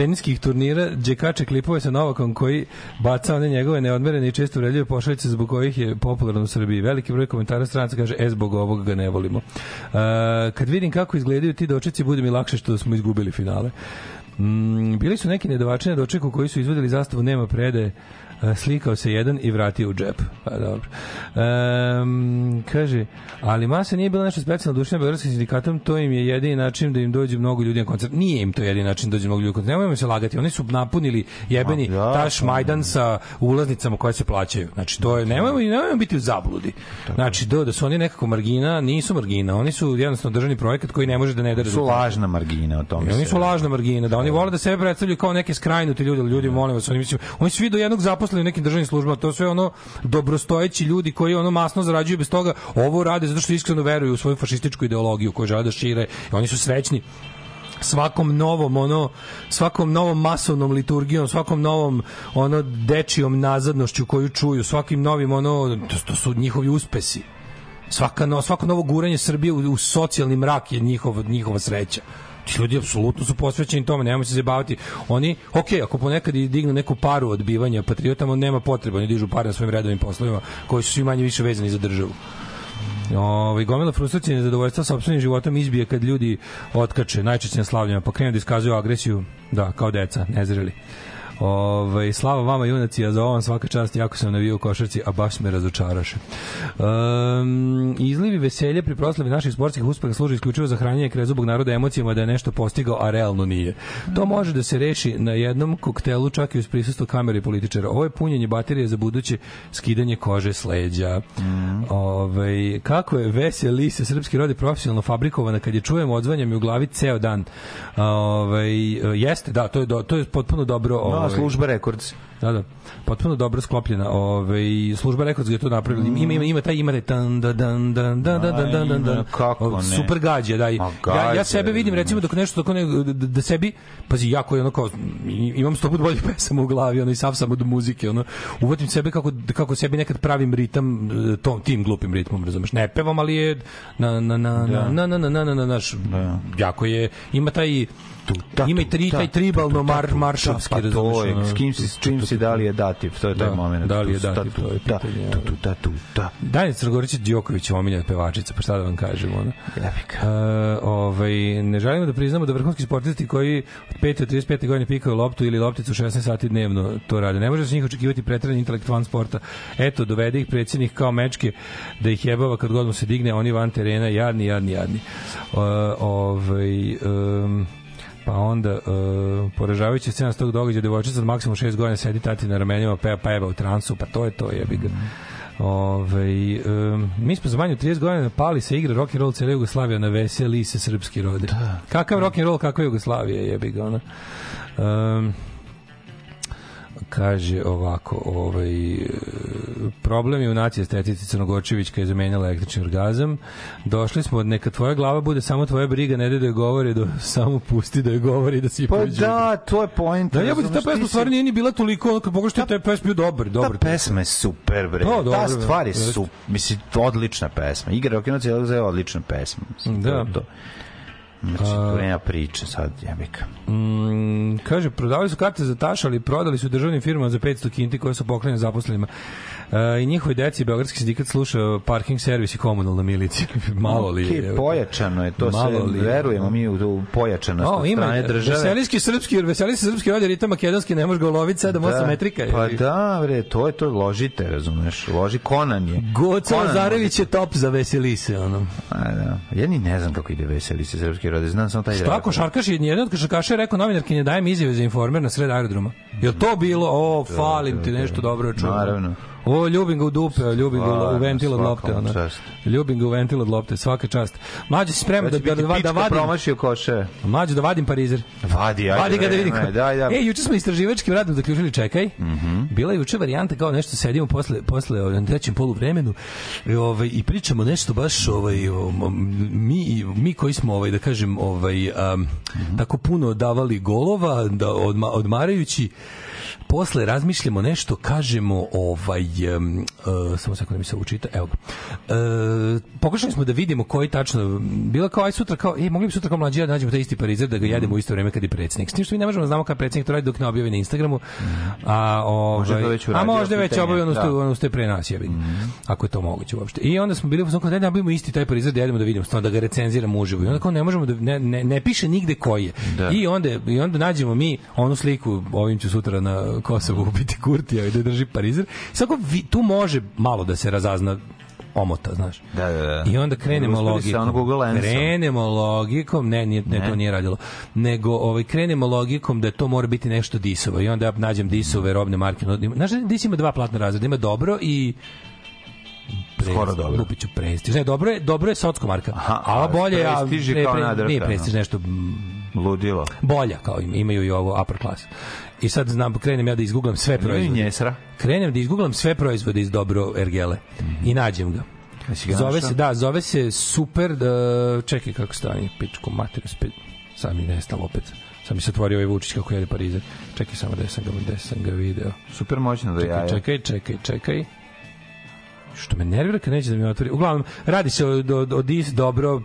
teniskih turnira đekače klipove sa Novakom koji baca one njegove neodmerene i često vređaju pošaljice zbog kojih je popularno u Srbiji. Veliki broj komentara stranca kaže e zbog ovog ga ne volimo. Uh, kad vidim kako izgledaju ti dočeci bude mi lakše što smo izgubili finale. Mm, bili su neki nedovačeni dočeku koji su izvodili zastavu nema predaje E, slikao se jedan i vratio u džep. Pa dobro. Um, kaže, ali masa nije bila nešto specijalno dušena Beogradskim sindikatom, to im je jedini način da im dođe mnogo ljudi na koncert. Nije im to jedini način da dođe mnogo ljudi na koncert. Nemojmo se lagati, oni su napunili jebeni Ma, ja, taš Majdan sa ulaznicama koje se plaćaju. Znači, to je, da. nemojmo, nemojmo biti u zabludi. Znači, do, da su oni nekako margina, nisu margina, oni su jednostavno državni projekat koji ne može da ne da Su lažna margina o tome. I e, oni su lažna margina, da oni da. vole da sebe predstavljaju kao neke skrajnute ljude, ljudi, molim vas, oni mislim, oni svi do jednog zaposlenog zaposleni u nekim državnim službama, to sve ono dobrostojeći ljudi koji ono masno zarađuju bez toga, ovo rade zato što iskreno veruju u svoju fašističku ideologiju koju žele da šire, oni su srećni svakom novom ono svakom novom masovnom liturgijom, svakom novom ono dečijom nazadnošću koju čuju, svakim novim ono to, to su njihovi uspesi. Svaka no, svako novo guranje Srbije u, u socijalni mrak je njihov njihova sreća ljudi apsolutno su posvećeni tome, nemojmo se zabaviti. Oni, ok, ako ponekad i dignu neku paru odbivanja patriotama, nema potreba, oni dižu pare na svojim redovnim poslovima koji su svi manje više vezani za državu. Ovaj gomila frustracije i nezadovoljstva sopstvenim životom izbije kad ljudi otkače najčešće na slavljenja, pa krenu da iskazuju agresiju, da, kao deca, nezreli. Ove, ovaj, slava vama junaci, a za ovom svaka čast, jako sam navio u košarci, a baš me razočaraše. Um, izlivi veselje pri proslavi naših sportskih uspeha služi isključivo za hranjenje krezubog naroda emocijama da je nešto postigao, a realno nije. To može da se reši na jednom koktelu, čak i uz prisustvo kamere i političara. Ovo je punjenje baterije za buduće skidanje kože s leđa. Mhm. Ove, ovaj, kako je veseli se srpski rod je profesionalno fabrikovana, kad je čujemo odzvanjem mi u glavi ceo dan. Ove, ovaj, jeste, da, to je, to je potpuno dobro. Ove, da, ovaj... služba Records. Da, da. Potpuno dobro sklopljena. Ovaj služba ga je to napravila. Mm. Ima ima ima taj ima taj da dan dan da da da da da da. Kako ne? Super gađe, daj. Ja ja sebe vidim recimo dok nešto dok ne da sebi pazi jako je ono kao imam sto puta bolje pesama u glavi, ono i sav sam od muzike, ono. Uvodim sebe kako kako sebi nekad pravim ritam tom tim glupim ritmom, razumeš? Ne pevam, ali je na na na na na na na na naš jako je ima taj Ima i tri, taj tribalno mar, maršavski, pa to je, s kim si, s čim si, dali li je dativ, to je taj da, moment. Da li je dativ, to je pitanje. Tu, tu, tu, tu, Danica Crgorić Đoković, omiljena pevačica, pa šta da vam kažem, ona. Uh, e, ovaj, ne želimo da priznamo da vrhunski sportisti koji od 5 do 35 godine pikaju loptu ili lopticu 16 sati dnevno to rade. Ne može se njih očekivati pretredan intelektualan sporta. Eto, dovede ih predsjednik kao mečke da ih jebava kad god mu se digne, oni van terena, jadni, jadni, jadni. Uh, ovaj, um, Pa onda, uh, e, poražavajuća scena s tog događaja, devojčica od maksimum 6 godina sedi tati na ramenima, pa peva u transu, pa to je to, jebi ga. Mm. Ove, um, mi smo za manje 30 godina pali se igre rock and roll cele Jugoslavija na veseli se srpski rode. Da. Kakav rock and roll, kakva Jugoslavija, jebi ga ona. Um, kaže ovako, ovaj, problem je u naciji estetici Crnogorčević kada je zamenjala električni orgazam. Došli smo, neka tvoja glava bude samo tvoja briga, ne da je govori, da samo pusti da je govori, da si pa pođe. da, to je point. Da, ja bih ta pesma stvarno nije ni bila toliko, ono kad pogledaš ta, pesma bio dobar, dobar. Ta pesma je super, bre. No, da, dobro, ta da, stvar je super, mislim, odlična pesma. Igra Rokinoci je odlična pesma. Mislim, da. To, to. Znači, tu nema priče sad, jebika. Mm, kaže, prodavali su karte za taš, ali prodali su državnim firmama za 500 kinti koje su poklene zaposlenima. E, I njihovi deci, Beogradski sindikat sluša parking servis i komunalna milicija. Malo li je? Okay, pojačano je, to Malo se li... verujemo da. mi u pojačanost o, ima, strane države. Veselijski srpski, veselijski srpski rodje, rita makedonski, ne može ga uloviti 7-8 da, metrika. Pa je. da, bre, to je to, ložite, razumeš, loži Konan je. Goca Zarević je top za veselise, ono. A, da. Ja ni ne znam kako ide veselise srpski košarkaški rode, da znam samo taj Šta rekao. košarkaš je jedan od košarkaša je rekao novinarki ne dajem izjave za informer na sred aerodroma. Jel to bilo? O, da, falim da, ti nešto dobro je čuo. Naravno. O, ljubim ga u dupe, ljubim ga u ventil od lopte. Ona. Ljubim ga u ventil od lopte, svaka čast. Mlađe se sprema da, da, da, da vadim. promašio koše. Mlađe da vadim parizer. Vadi, ajde. Vadi ga da vidim. Ajde, Da, E, juče smo istraživačkim radom zaključili, čekaj. Mm -hmm. Bila je juče varijanta kao nešto sedimo posle, posle ovaj, trećem polu vremenu i, ovaj, i pričamo nešto baš ovaj, mi, mi koji smo, ovaj, da kažem, ovaj, um, mm -hmm. tako puno davali golova, da, odma, odmarajući posle razmišljamo nešto, kažemo ovaj, um, uh, samo sekundu mi se učita, evo ga. Uh, pokušali smo da vidimo koji tačno, bila kao aj sutra, kao, e, mogli bi sutra kao mlađi da nađemo taj isti parizer da ga mhm. jedemo u isto vreme kad i predsednik. S tim što mi ne možemo da znamo kad predsednik to radi dok ne objavi na Instagramu, mhm. a, ovaj, možda već a možda je već obavio ono, da. ste pre nas, ja vidim, mm ako je to moguće uopšte. I onda smo bili u zonku, da nabavimo isti taj parizer da jedemo da vidimo, stvarno da ga recenziramo uživo. I onda kao ne možemo da, ne, ne, ne piše nigde koji je. Da. I, onda, I onda nađemo mi onu sliku, ovim ću sutra na Kosovu ubiti Kurtija i da drži Parizer. Sako, vi, tu može malo da se razazna omota, znaš. Da, da, da. I onda krenemo Uspili logikom. Krenemo logikom, ne, nije, ne, ne, to nije radilo. Nego ovaj, krenemo logikom da to mora biti nešto disova. I onda ja nađem disove robne marke. Znaš, dis ima dva platna razreda. Ima dobro i prestiž, skoro dobro. Lupiću prestiž. Ne, dobro je, dobro je socko marka. Aha, a bolje ja, prestiž je kao nadrtano. Nije prestiž nešto ludilo. Bolja kao im, imaju i ovo upper class. I sad znam, krenem ja da izguglam sve proizvode. Krenem da izguglam sve proizvode iz Dobro Ergele. Mm -hmm. I nađem ga. Zove se, da, zove se super, da, čekaj kako stanje, pičko mater, spet, sam mi nestalo opet. Sam mi se otvorio ovaj Vučić kako jede Parizer. Čekaj samo da sam ga, da sam ga video. Super moćno da jaje. čekaj, čekaj. čekaj što me nervira kad neće da mi otvori. Uglavnom, radi se od, od, od is, dobro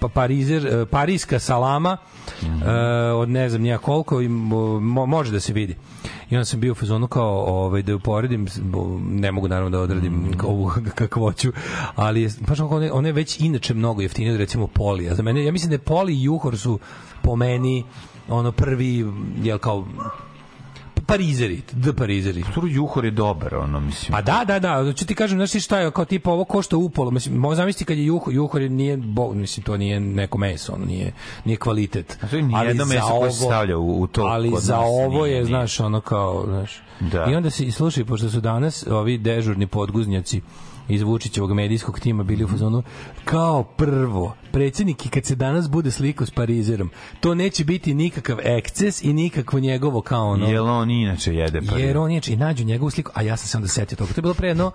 pa, parizer, e, parijska salama mm -hmm. uh, od ne znam nija koliko i mo, može da se vidi. I onda sam bio u fazonu kao ovaj, da uporedim, ne mogu naravno da odradim mm -hmm. ovu kakvoću, ali je, baš ono, one, one već inače mnogo jeftinije od recimo Poli. za mene, ja mislim da je Poli i Juhor su po meni ono prvi, jel kao Parizeri, The Parizeri. Arturo Juhor je dobar, ono, mislim. Pa da, da, da, hoću ti kažem, znači šta je, kao tipa ovo košta upolo, mislim, možda zamisliti kad je Juhor, Juhor nije, bo, mislim, to nije neko meso, ono, nije, nije kvalitet. A ali jedno meso ovo, koje se stavlja u, u to. Ali za ovo je, nije, znaš, ono kao, znaš. Da. I onda se, slušaj, pošto su danas ovi dežurni podguznjaci, iz Vučićevog medijskog tima bili u fazonu kao prvo predsednik i kad se danas bude slikao s Parizerom to neće biti nikakav eksces i nikakvo njegovo kao ono jer on inače jede Parizer jer on inače i nađu njegovu sliku a ja sam se onda setio toga to je bilo pre jedno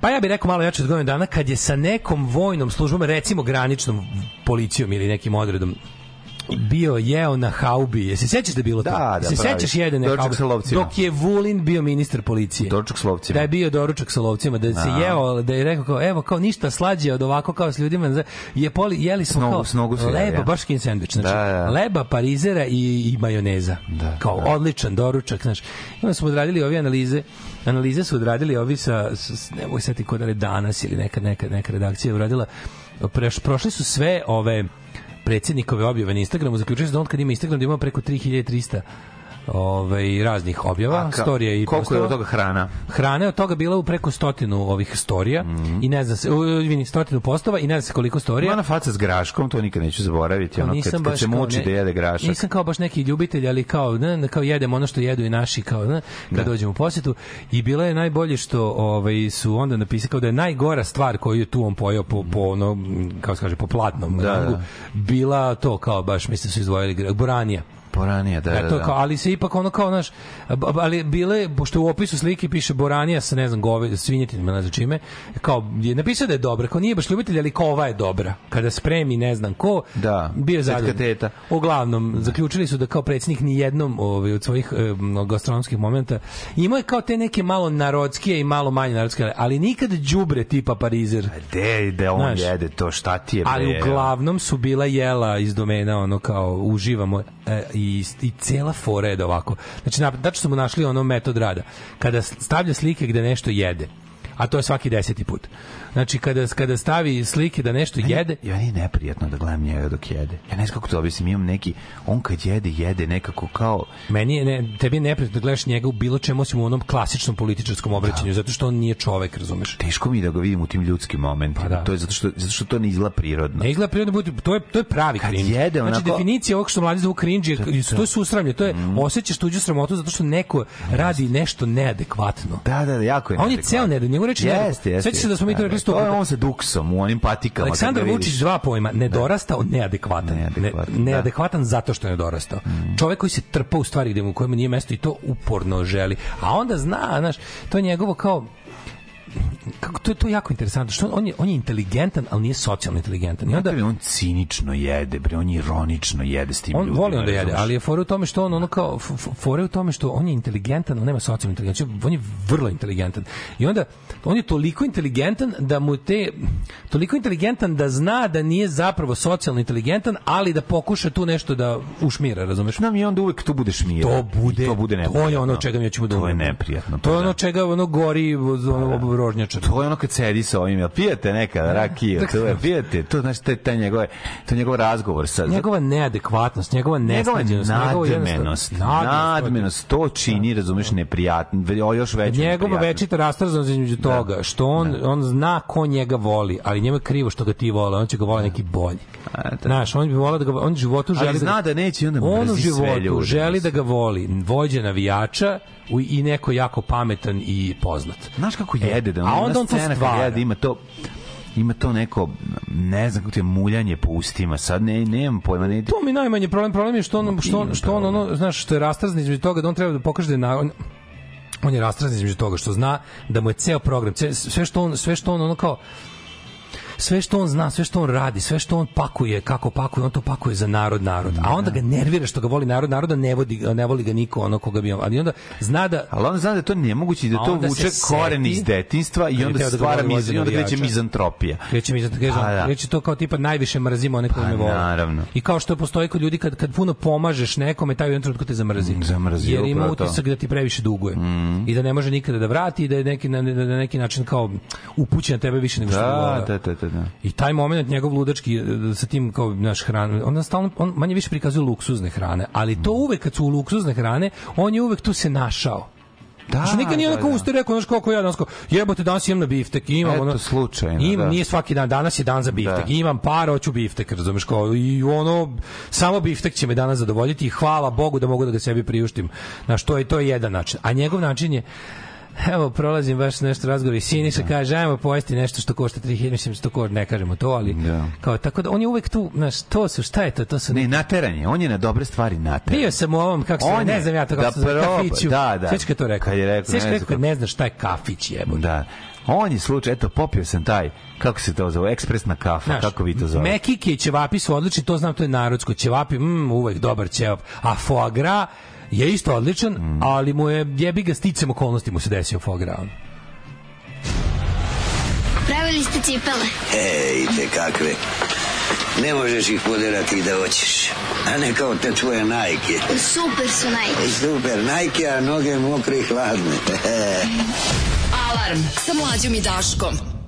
Pa ja bih rekao malo jače od godinu dana kad je sa nekom vojnom službom, recimo graničnom policijom ili nekim odredom bio jeo na haubi. Se sećaš da je bilo da, to? Da, da se sećaš jedan doručak sa lovcima. Dok je Vulin bio ministar policije. Doručak sa lovcima. Da je bio doručak sa lovcima, da se da. jeo, da je rekao kao, evo kao ništa slađe od ovako kao s ljudima. Je poli, jeli smo snogu, kao snogu se, leba, ja. baš kin sandvič. Znači, da, da, da. leba, parizera i, i majoneza. Da, kao da. odličan doručak. Znaš. I onda smo odradili ove analize analize su odradili ovi sa, sa ne mogu setiti kod danas ili neka, neka, neka redakcija je uradila preš, prošli su sve ove predsednikove objave na Instagramu, zaključuje se da on kad ima Instagram da ima preko 3300 ovaj, raznih objava, ka, storija i Koliko postava. je od toga hrana? Hrane od toga bila u preko stotinu ovih storija mm -hmm. i ne znam se, izvini, stotinu postova i ne znam se koliko storija. Ona faca s graškom, to nikad neću zaboraviti, ono kad, kad se muči da jede grašak. Nisam kao baš neki ljubitelj, ali kao, ne, kao jedem ono što jedu i naši, kao, ne, kad da. dođem u posetu. I bilo je najbolje što ovaj, su onda napisali kao da je najgora stvar koju je tu on pojao po, po ono, kao se kaže, po platnom da, rangu, da. bila to kao baš, mislim su izdvojili, boranija. Boranija, da, da, da. Kao, ali se ipak ono kao, znaš, ali bile, pošto u opisu slike piše Boranija sa, ne znam, gove, svinjetinima, ne znam čime, kao, je napisao da je dobra, kao nije baš ljubitelj, ali kao ova je dobra. Kada spremi, ne znam ko, da, bio zadovoljan. Teta. Uglavnom, zaključili su da kao predsjednik ni jednom ovaj, od svojih um, eh, gastronomskih momenta imao je kao te neke malo narodske i malo manje narodske, ali nikad đubre tipa parizer. De, de on znaš, jede to, šta ti je? Ali uglavnom su bila jela iz domena ono kao uživamo e, eh, i, i cela fora je da ovako. Znači, da su mu našli ono metod rada. Kada stavlja slike gde nešto jede, a to je svaki deseti put Znači, kada, kada stavi slike da nešto jede... Ja, je neprijatno da gledam njega dok jede. Ja ne znam kako to objasnim, imam neki... On kad jede, jede nekako kao... Meni je, ne, tebi je neprijatno da gledaš njega u bilo čemu osim u onom klasičnom političarskom obraćanju, da. zato što on nije čovek, razumeš? Teško mi da ga vidim u tim ljudskim momentima. Pa da. To je zato što, zato što to ne izgleda prirodno. Ne izgleda prirodno, to je, to je pravi kad cringe. Jede, znači, onako... Znači, definicija ovog što mladi zove cringe, to, da, da. to je susramlje, to je mm. osjećaš tuđu sramotu zato što neko radi nešto neadekvatno. Da, da, da jako je. A on je ceo neadekvatno, njegov reči. Jeste, jeste. Sećaš se da smo mi to rekli često... To on sa duksom u onim patikama. Aleksandar Vučić dva pojma, da. nedorastao, neadekvatan. Neadekvatan, ne, neadekvatan da. zato što je nedorastao. Mm. Čovek koji se trpa u stvari gde mu kojemu nije mesto i to uporno želi. A onda zna, znaš, to je njegovo kao kako to je to jako interesantno što on je on je inteligentan ali nije socijalno inteligentan i onda on cinično jede bre on ironično jede s tim on ljudima, voli on da jede ali je fora u tome što on ono kao fora u tome što on je inteligentan on nema socijalnu inteligenciju on je vrlo inteligentan i onda on je toliko inteligentan da mu te toliko inteligentan da zna da nije zapravo socijalno inteligentan ali da pokuša tu nešto da ušmira razumeš nam i onda uvek tu budeš mira to bude to bude neprijatno to je ono čega mi ćemo da. da to je neprijatno pa to je da. ono čega ono gori pa da. ono, rožnjača. To je ono kad sedi sa ovim, jel pijete nekada rakiju, to je pijete, to znači taj taj njegov to njegov razgovor sa njegova neadekvatnost, njegova nesnađenost, njegova nadmenost, nadmenost, to čini, da. razumeš, neprijatno, još veće. Njegova večita rastrznost između da. toga što on da. on zna ko njega voli, ali njemu je krivo što ga ti vole, on će ga vole neki bolji. Znaš, on bi volao da ga on životu želi da zna da neće, onda on u životu želi da ga voli, vođa navijača i neko jako pametan i poznat. Znaš kako jede e, da on, a onda on to Jede, ima to ima to neko ne znam kako te muljanje po ustima sad ne nemam pojma ne to mi najmanje problem problem je što on što on, što on ono znaš što je rastrzan između toga da on treba da pokaže da na, on, on je rastrzan između toga što zna da mu je ceo program sve što on sve što on ono kao sve što on zna, sve što on radi, sve što on pakuje, kako pakuje, on to pakuje za narod, narod. A onda da. ga nervira što ga voli narod, naroda ne, vodi, ne voli ga niko ono koga bi on. Ali onda zna da... Ali on zna da je to nemoguće da to vuče koren iz detinstva i onda da stvara miz, i onda kreće mizantropija. Kreće mizantropija. Da. Kreće to kao tipa najviše mrzimo one koji pa me vole. Naravno. I kao što postoji kod ljudi kad, kad puno pomažeš nekome, taj jedan trenutak te zamrzi. Mm, zamrzi, Jer ima utisak da ti previše duguje. Mm. I da ne može nikada da vrati i da je neki, na, da neki način kao upućen na tebe više nego što da, da, da, da, da. I taj moment njegov ludački e, sa tim kao naš hran, on stalno on manje više prikazuje luksuzne hrane, ali to mm. uvek kad su luksuzne hrane, on je uvek tu se našao. Da, znači, nikad nije da, onako da. ustao rekao, znaš kako ja, danas kao, jebote, danas imam na biftek, imam, Eto, ono, slučajno, im, da. nije svaki dan, danas je dan za da. biftek, da. imam par, hoću biftek, razumeš, kao, i ono, samo biftek će me danas zadovoljiti i hvala Bogu da mogu da ga sebi priuštim. Znaš, to je, to je jedan način. A njegov način je, Evo, prolazim baš nešto razgovor i Siniša da. kaže, ajmo pojesti nešto što košta 3000, mislim što košta, ne kažemo to, ali da. kao, tako da on je uvek tu, znaš, to su, šta je to? to su ne, nateranje, on je na dobre stvari nateran. Bio sam u ovom, kako se, ne znam ja to, da kako da, se zove, kafiću. Da, da. Sveći to rekao. Kad je rekao, Sveći rekao, ne znaš šta je kafić, jebo. Da. On je slučaj, eto, popio sam taj, kako se to zove, ekspresna kafa, Znaš, kako vi to zove? Mekike i ćevapi su odlični, to znam, to je narodsko. Ćevapi, mm, uvek dobar ćevap. A foie gras, je isto odličan, mm. ali mu je jebi ga sticam okolnosti mu se desio fograun. Pravili ste cipele? Ej, te kakve. Ne možeš ih poderati da hoćeš. A ne kao te tvoje najke. Super su najke. Super najke, a noge mokre i hladne. Alarm sa mlađom i Daškom.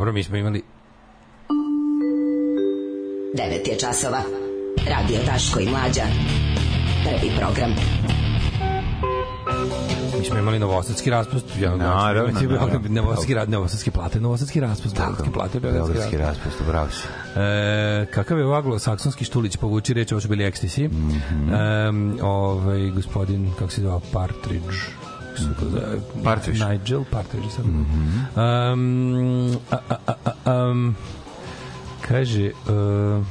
Dobro, mi smo imali... 9 je časova. Radio Taško i Mlađa. Prvi program. Mi smo imali novosadski raspust, ja znači, naravno, ti Beograd, novosadski rad, novosadski plate, novosadski raspust, novosadski plate, beogradski raspust, bravo si. E, kakav je ovaglo saksonski štulić povuči reč, ovo su bili ekstisi. Mm -hmm. e, ovaj gospodin kako se zove Partridge se tako zove? Partridge. Nigel Partridge. Sam. Mm -hmm. um, a, a, a, a, um, kaže... Uh,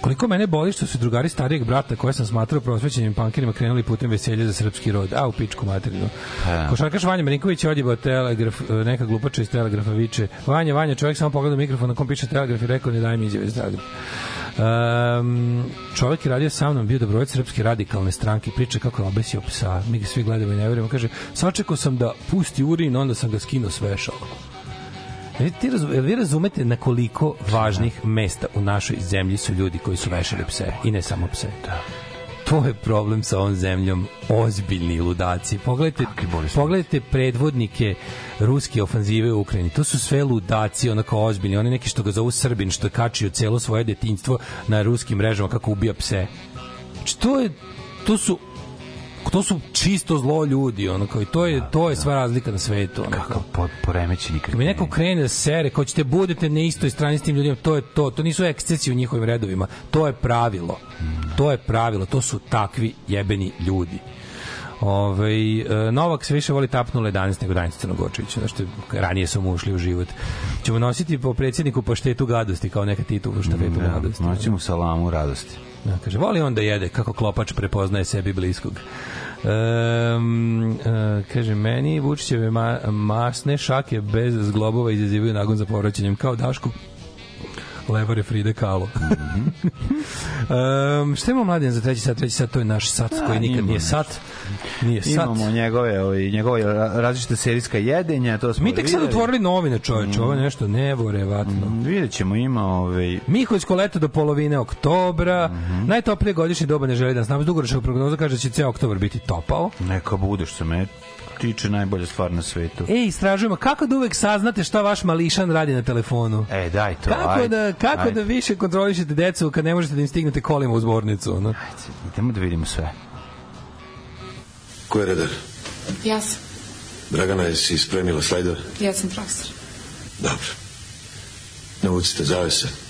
Koliko mene boli što su drugari starijeg brata koje sam smatrao prosvećenim pankirima krenuli putem veselja za srpski rod. A, u pičku materinu. E. Košarkaš Vanja Marinković je odjebao telegraf, e, neka glupača iz telegrafa viče. Vanja, Vanja, čovjek samo pogleda mikrofon na kom piše telegraf i rekao ne daj mi izjave zdravlje. Um, čovjek je radio sa mnom, bio dobrovoljac srpske radikalne stranke, priča kako je obesio psa, mi ga svi gledamo i ne verujemo, kaže, sačekao sam da pusti urin, onda sam ga skinuo s vešala. Vi, e, ti razum, vi razumete na koliko važnih da. mesta u našoj zemlji su ljudi koji su vešali pse i ne samo pse. Da to je problem sa ovom zemljom ozbiljni ludaci pogledajte pogledajte predvodnike ruske ofanzive u Ukrajini to su sve ludaci onako ozbiljni oni neki što ga zovu Srbin što kačio celo svoje detinjstvo na ruskim mrežama kako ubija pse znači to je to su to su čisto zlo ljudi, ono kao i to je da, to je da. sva razlika na svetu, ono kako po, poremećeni kad mi neko krene da sere, ko ćete budete na istoj strani s tim ljudima, to je to, to nisu ekscesi u njihovim redovima, to je pravilo. Mm. To je pravilo, to su takvi jebeni ljudi. Ove, ovaj, Novak se više voli tapnu 11 nego Danica Crnogorčević, znaš što ranije su mu ušli u život. Ćemo nositi po predsjedniku paštetu gadosti, kao neka Titovu štafetu mm, gadosti. Noćemo salamu radosti. Da, kaže, voli on da jede, kako klopač prepoznaje sebi bliskog. Um, uh, kaže, meni Vučićeve ma, masne šake bez zglobova izazivaju nagon za povraćanjem, kao Daško levare Fride Kahlo. Mm -hmm. um, šta imamo mladen za treći sat? Treći sat to je naš sat A, da, koji nikad nije sat. Nije imamo sat. Imamo njegove, ovaj, njegove različite serijska jedenja. To smo Mi tek sad otvorili novine čoveče, mm. ovo je nešto nevorevatno. Mm, vidjet ćemo, ima ovaj... Miholjsko leto do polovine oktobra, mm -hmm. najtoplije godišnje doba ne želi da nas nama. Dugoročna prognoza kaže da će ceo oktobar biti topao. Neka bude što me tiče najbolja stvar na svetu. Ej, istražujemo. Kako da uvek saznate šta vaš mališan radi na telefonu? E, daj to. Kako, ajde, da, kako ajde. da više kontrolišete decu kad ne možete da im stignete kolima u zbornicu? No? Ajde, idemo da vidimo sve. Ko je redar? Ja sam. Dragana, jesi spremila slajdove? Ja sam profesor. Dobro. Navucite zavese. Dobro.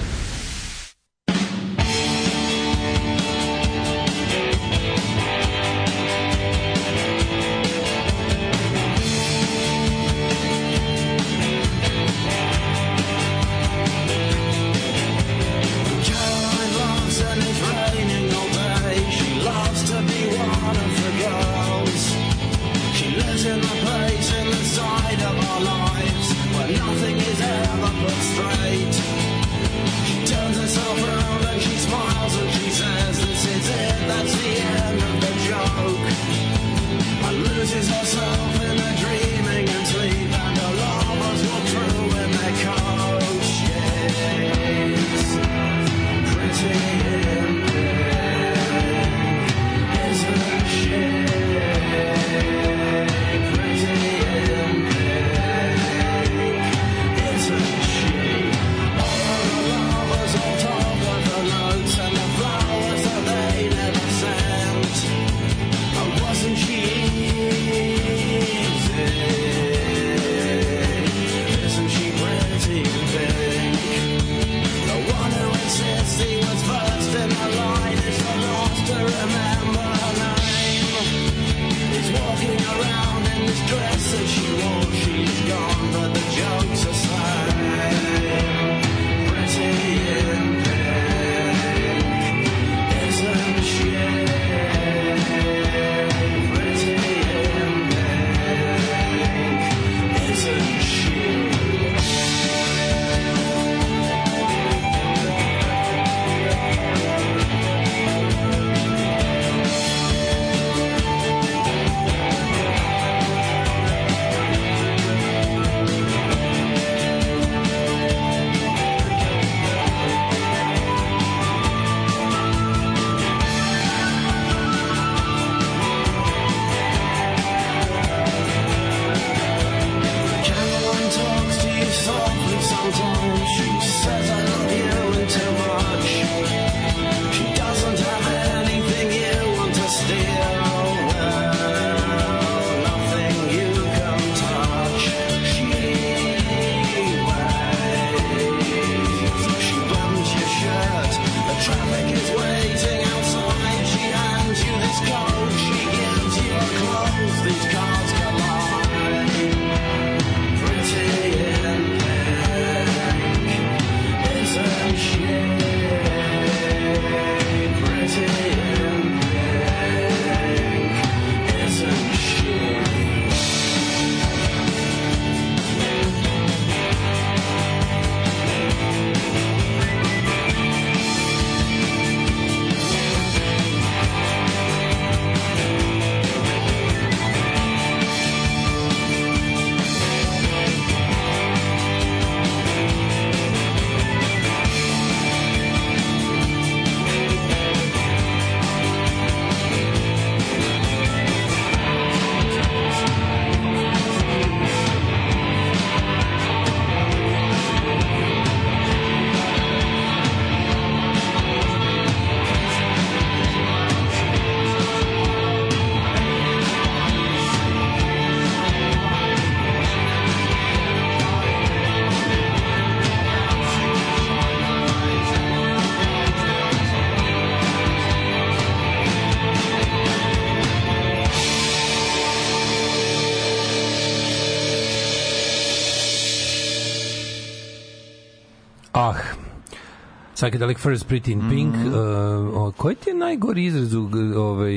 Psychedelic First Pretty in Pink. Mm -hmm. uh, koji ti je najgori izraz ovaj,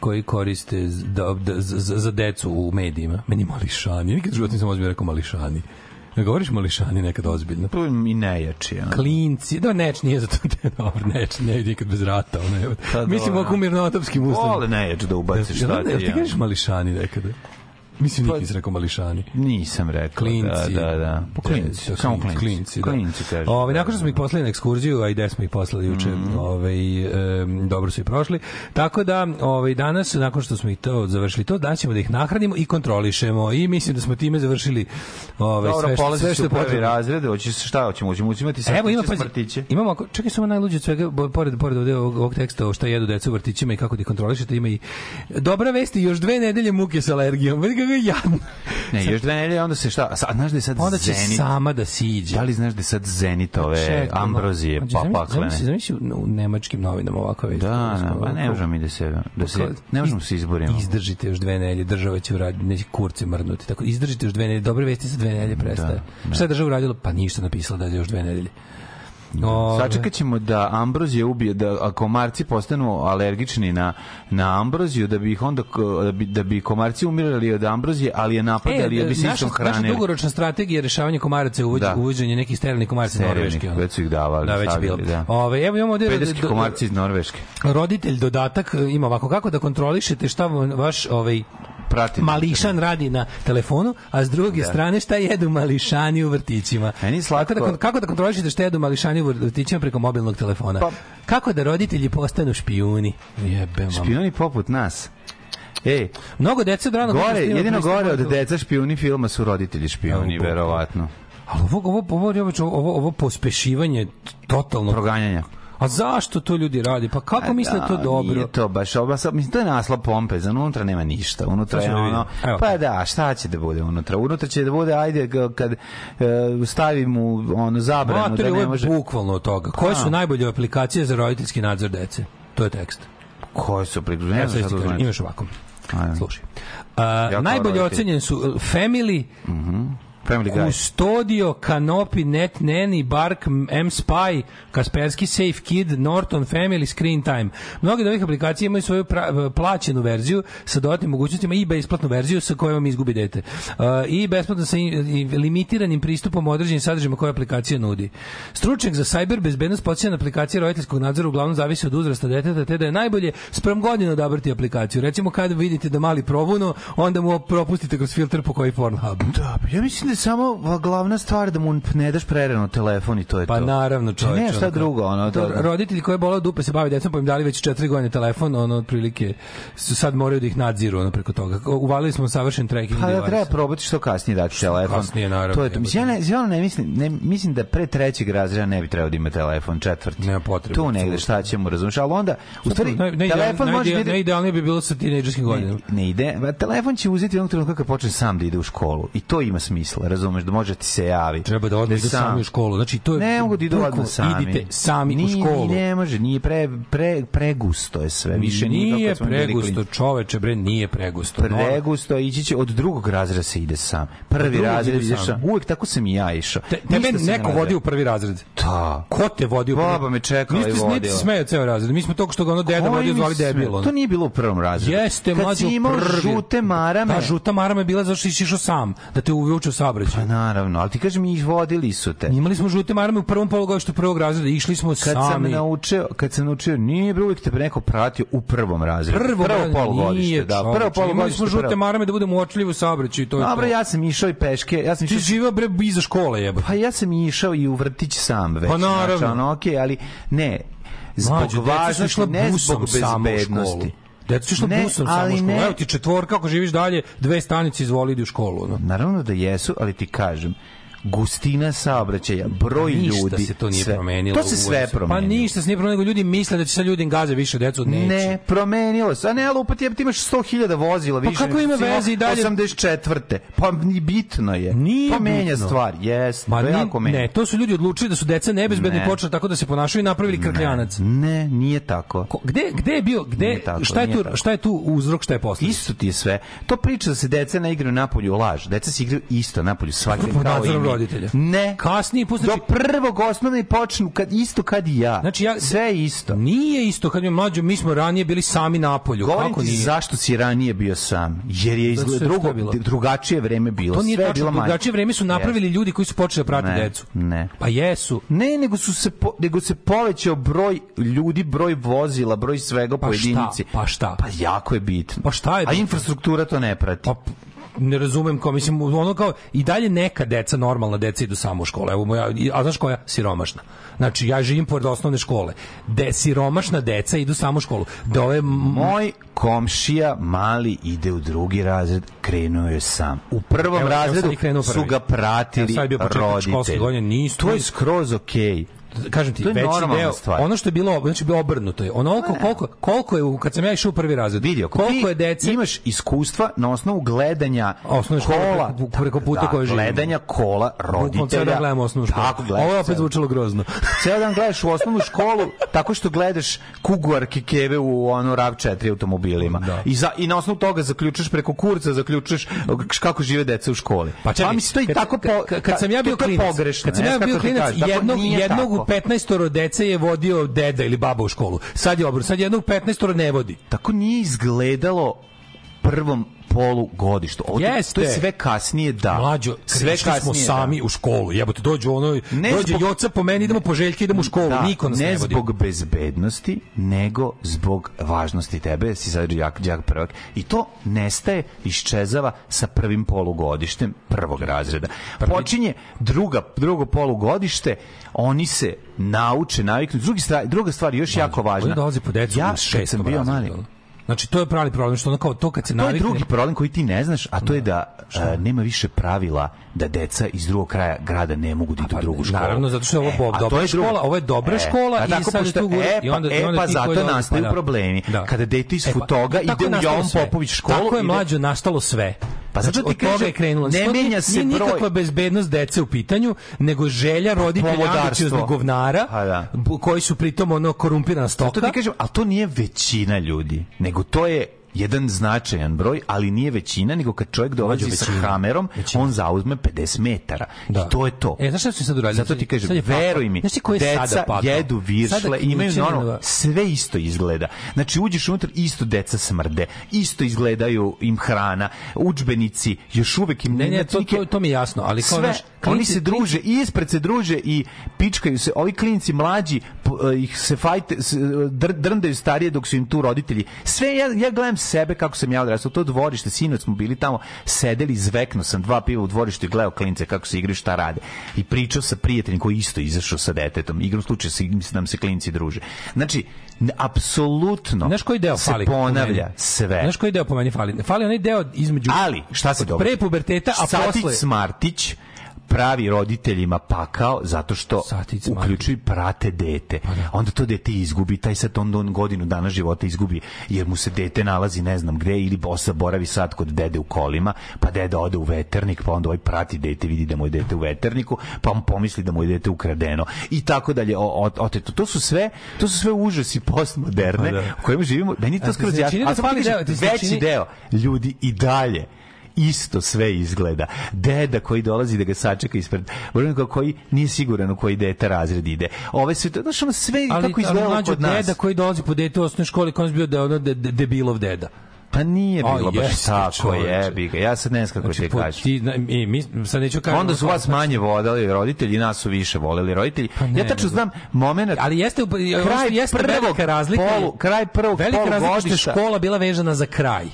koji koriste da, da, za, za decu u medijima? Meni mališani. Nikad život nisam ozbiljno rekao mališani. Ne govoriš mališani nekad ozbiljno. Pa i nejači. Ja. Klinci, da neč nije za to te dobro, neč ne vidi kad bez rata. Ono, pa Mislim, ako umirno otopskim uslovima. Vole nejač da ubaciš. Da, šta da, ti, ja. ti kažeš mališani nekada? Mislim, pa nisi izrekao mališani. Nisam rekao, da, klinci, da, da, da. Pa po klinci, e, samo klinci. Klinci, da. klinci kaže. Ove, ovaj, nakon što smo ih poslali na ekskurziju, a i smo ih poslali juče, mm. ove, ovaj, e, dobro su i prošli. Tako da, ove, ovaj, danas, nakon što smo ih to završili to, da ćemo da ih nahranimo i kontrolišemo. I mislim da smo time završili ove, Dobro, sve, što, sve što je potrebno. razred, hoće, šta hoćemo, hoćemo uzimati sa e, Evo, ima, pazi, smrtiće. Imamo, čekaj, samo najluđe od svega, pored, pored ovde ovog, ovog teksta šta jedu deca u vrtićima i kako da ih kontrolišete, ima i dobra vesti, još dve nedelje muke sa alergijom. Vidi jadno. Ne, sad, još dve da nedelje, onda se šta, a znaš da je sad onda će sama da siđe. Da li znaš da je sad Zenit pa ove Čekaj, Ambrozije, pa paklene? Zamisli, zamisli u nemačkim novinama ovako već. Da, da, pa ne možemo mi da se, da se, ne možemo se izborimo. Izdržite još dve nedelje, država će uraditi, neće kurce mrnuti, tako, izdržite još dve nedelje, dobre vesti sa dve nedelje da, prestaje. Da, da. Šta je država uradila? Pa ništa napisala da je još dve nedelje. Ove. Sačekat ćemo da ambrozije ubije, da komarci postanu alergični na, na ambroziju, da bi ih onda, da bi, da bi komarci umirali od ambrozije, ali je napadali, e, da bi se istom hranili. Naša dugoročna strategija je rešavanje komaraca, uvođenje, da. uvođenje nekih sterilnih komaraca Sterilni, norveške. Već su ih davali. Da, već je bilo. Da. Ove, evo imamo ovde... 50 do, komarci iz Norveške. Roditelj dodatak ima ovako, kako da kontrolišete šta vaš ovaj, prati. Mališan radi na telefonu, a s druge da. strane šta jedu mališani u vrtićima. Meni slatko. Kako da, kako da kontrolišete šta jedu mališani u vrtićima preko mobilnog telefona? Pa... Kako da roditelji postanu špijuni? Jebe, špijuni poput nas. Ej, mnogo dece drano gore, jedino gore od deca špijuni filma su roditelji špijuni, verovatno. Ali ovo, ovo, ovo, ovo, ovo, ovo pospešivanje totalno... Proganjanja A zašto to ljudi radi? Pa kako misle da, to da, dobro? Nije to baš, oba, mislim, to je naslov pompe, za unutra nema ništa. Unutra je ono, Evo. pa da, šta će da bude unutra? Unutra će da bude, ajde, kad e, stavimo ono zabranu Mater, da ne može... bukvalno od toga. Koje pa. su najbolje aplikacije za roditeljski nadzor dece? To je tekst. Koje su pripremljene? Ja, sad imaš ovako. Ajde. Slušaj. Uh, najbolje ocenjen su e, Family, mm -hmm. Family Guy. Custodio, Kanopi, Net Nanny, Bark, M Spy, Kaspersky Safe Kid, Norton Family, Screen Time. Mnoge od ovih aplikacija imaju svoju plaćenu verziju sa dodatnim mogućnostima i besplatnu verziju sa kojom izgubi dete. Uh, I besplatno sa i limitiranim pristupom određenim sadržajima koje aplikacija nudi. Stručnjak za cyber bezbednost podsjeća na aplikacije roditeljskog nadzora uglavnom zavisi od uzrasta deteta, te da je najbolje sprem godine odabrati aplikaciju. Recimo kad vidite da mali provuno, onda mu propustite kroz filter po koji Pornhub. Da, pa ja mislim da je samo glavna stvar da mu ne daš prerano telefon i to je pa, to. Pa naravno, znači, čoveče. Ne, šta drugo, ono. To, roditelji koji bole dupe se bave decom, pa im dali već 4 godine telefon, ono, otprilike, su sad moraju da ih nadziru, ono, preko toga. Uvalili smo savršen tracking pa, da, device. Pa da treba probati što kasnije dati telefon. Kasnije, naravno. To je to. Mislim, ja ne, ja ne mislim, ne, mislim da pre trećeg razreda ne bi trebao da ima telefon, četvrti. Nema potrebe. Tu negde šta ćemo, razumiješ, al onda, u stvari, ne, ne, telefon ne, može... Ne, najidealnije bi bilo sa tinejdžerskim godinama. Ne, ne ide, telefon će uzeti onog trenutka kad počne sam da ide u školu. I to ima smisla razumeš, da može da ti se javi. Treba da odmah sam. sami u školu. Znači, to je, ne mogu da idu odmah sami. Idite sami nije, u školu. Ne može, nije pre, pre, pregusto je sve. Više nije pregusto, čoveče, bre, nije pregusto. Pregusto, ići će, od drugog razreda se ide sam. Prvi razred ideš sam. Uvijek tako sam i ja išao. Te, tebe neko vodi u prvi razred. Da. Ko te vodi u prvi razred? Baba me čekala i vodila. Niti smeo ceo razred. Mi smo toko što ga ono deda vodio zvali debilo. To nije bilo u prvom razredu. Jeste, mlađo prvi. Kad si imao žute marame. Da, žuta marama bila zašto išao sam. Da te uvuče u saobraćaju. Pa naravno, ali ti kažem mi izvodili su te. Imali smo žute marame u prvom polugodištu prvog razreda, išli smo kad sami. Sam naučio, kad sam naučio, nije bre uvijek te neko pratio u prvom razredu. Prvo, prvo polugodište, da, prvo polugodište. Imali smo žute prvo. marame da budemo uočljivi u saobraćaju i to Dobro, ja sam išao i peške, ja sam ti išao. Ti živeo bre iza škole, jebote. Pa ja sam išao i u vrtić sam već. Pa naravno. Znači, ono, okay, ali ne, zbog Mađu, važnosti, ne zbog bezbednosti. Deca što ne, busom ali samo školu. Ne. Evo ti četvorka, kako živiš dalje, dve stanice izvoli idi u školu. No. Naravno da jesu, ali ti kažem, gustina saobraćaja, broj ništa ljudi. Ništa se to nije sve, promenilo. To se sve pa promenilo. Pa ništa se nije promenilo, ljudi misle da će sa ljudim gaze više decu od neće. Ne, promenilo se. A ne, lupa ti, ti imaš 100.000 vozila pa više. Pa kako ima veze i dalje? 84. Pa ni bitno je. Nije to pa menja stvar, jest. Ma, to jako menja. Ne, to su ljudi odlučili da su deca nebezbedni ne. počeli tako da se ponašaju i napravili krkljanac. Ne, nije tako. Ko, gde, gde je bio, gde, tako, šta, je tu, tako. šta je tu uzrok, šta je posljed? Isto ti je sve. To priča da se deca ne igraju napolju laž. Deca se igraju isto napolju, svaki kao roditelja. Ne. Kasnije pusti. Znači, Do prvog osnovne počnu kad isto kad i ja. Znači ja sve isto. Nije isto kad je mlađi, mi smo ranije bili sami na polju. Kako ti, Zašto si ranije bio sam? Jer je izgled drugo drugačije vreme bilo. To nije sve bilo drugačije vreme su napravili yes. ljudi koji su počeli da prate decu. Ne. Pa jesu. Ne, nego su se po, nego se povećao broj ljudi, broj vozila, broj svega pa po jedinici. Pa šta? Pa jako je bitno. Pa šta je? Bitno? A infrastruktura to ne prati. Pa ne razumem kao mislim ono kao i dalje neka deca normalna deca idu samo u školu evo moja a znaš koja siromašna znači ja živim pored osnovne škole de siromašna deca idu samo u školu da ove moj komšija mali ide u drugi razred krenuo je sam u prvom evo, razredu evo su ga pratili evo, sad je bio roditelji godine, nisu to je skroz okej okay kažem ti, to je veći deo, stvar. ono što je bilo, znači bilo obrnuto je. Ono koliko, da. koliko, koliko je kad sam ja išao u prvi razred, vidio, koliko je dece imaš iskustva na osnovu gledanja osnovne kola preko, puta da, koje živimo. Gledanja kola roditelja. Da gledamo osnovnu školu. Ovo je opet zvučalo grozno. Ceo dan gledaš u osnovnu školu tako što gledaš Kuguar Kikeve u ono RAV4 automobilima. Da. I, za, I na osnovu toga zaključuješ preko kurca, zaključuješ kako žive deca u školi. Pa, čekaj, pa mi se to i tako... Po, kad, kad, sam ja bio klinac, pogrešno, kad sam ja bio da klinac, jednog, jednog 15 dece je vodio deda ili baba u školu. Sad je obr, sad jednog 15 ne vodi. Tako nije izgledalo prvom polugodištu. Ovo, Jeste. To je sve kasnije, da. Mlađo, sve kasnije, smo da. sami da. u školu. Jebote, dođu ono, ne dođe zbog, Joca po meni, idemo po željke, idemo u školu. Da, Niko nas ne, ne zbog bezbednosti, nego zbog važnosti tebe, si sad jak, jak prvak. I to nestaje, iščezava sa prvim polugodištem prvog razreda. Počinje druga, drugo polugodište, oni se nauče, naviknu. Drugi stvar, druga stvar još Mlađo, jako važna. Oni dolaze po decu ja, u šestom sam bio mali, Znači to je pravi problem što ono kao to kad se navikne. To je drugi problem koji ti ne znaš, a to je da a, da, e, nema više pravila da deca iz drugog kraja grada ne mogu da idu u pa, drugu školu. Naravno zato što je ovo e, dobra to je druga... škola, ovo je dobra e, škola pa i tako, sad je tu e, pa, i onda, pa, e, pa, onda pa zato nastaju pa, da. problemi. Da. Kada dete iz e, pa, Futoga ide u Jovan Popović školu, tako je mlađe nastalo sve. Pa zato znači, ti kaže, toga je krenulo. Ne menja se broj. nikakva bezbednost dece u pitanju, nego želja roditelja ambicioznih govnara, da. koji su pritom ono korumpirana stoka. Zato ti kažem, ali to nije većina ljudi, nego nego to je jedan značajan broj, ali nije većina, nego kad čovjek dolazi sa hamerom, većina. on zauzme 50 metara. Da. I to je to. E, znaš šta su sad uradili? Zato ti kažem, veruj mi, deca sada jedu viršle, imaju normalno, sve isto izgleda. Znači, uđeš unutra, isto deca smrde, isto izgledaju im hrana, učbenici, još uvek im... Ne, ne, to, to, to mi je jasno, ali kao, sve, znaš, Oni se druže i ispred se druže i pičkaju se. Ovi klinci mlađi e, ih se fajte e, dr, drndaju starije dok su im tu roditelji. Sve ja, ja gledam sebe kako sam ja odrastao. To dvorište, sinoć smo bili tamo, sedeli, zvekno sam dva piva u dvorištu i gledao klince kako se igraju, šta rade. I pričao sa prijateljem koji isto izašao sa detetom. Igrom slučaja da nam se klinci druže. Znači, apsolutno Znaš koji deo se fali, ponavlja sve. Znaš koji deo po meni fali? Fali onaj deo između Ali, šta se dobro? Pre puberteta, a Satic posle... Smartić, pravi roditeljima pakao zato što Satice, uključuju prate dete. Pa da. Onda to dete izgubi, taj sad onda on godinu dana života izgubi, jer mu se dete nalazi ne znam gde ili bosa boravi sad kod dede u kolima, pa deda ode u veternik, pa onda ovaj prati dete, vidi da mu je dete u veterniku, pa on pomisli da mu je dete ukradeno i tako dalje. O, oteto. To su sve, to su sve užasi postmoderne pa da. u kojem živimo. Da nije to skroz jasno. Da A sam veći deo ljudi i dalje isto sve izgleda. Deda koji dolazi da ga sačeka ispred Brunka koji nije siguran u koji dete razred ide. Ove sve to, znači ono sve ali, kako izgleda ali, kod nas. Deda koji dolazi po dete u osnovnoj školi, kao bio da ono de, de, debilov deda. Pa nije bilo o, baš jeste, tako, jebi ga. Ja sad ne znam kako znači, ti kažeš. Ti, mi, e, mi, sad neću kažem. Onda su vas znači. manje vodali roditelji, nas su više voleli roditelji. Pa ne, ja tačno znam momenat. Ali jeste, kraj jeste prvog, velika razlika. Polu, kraj prvog velika razlika što je škola bila vezana za kraj.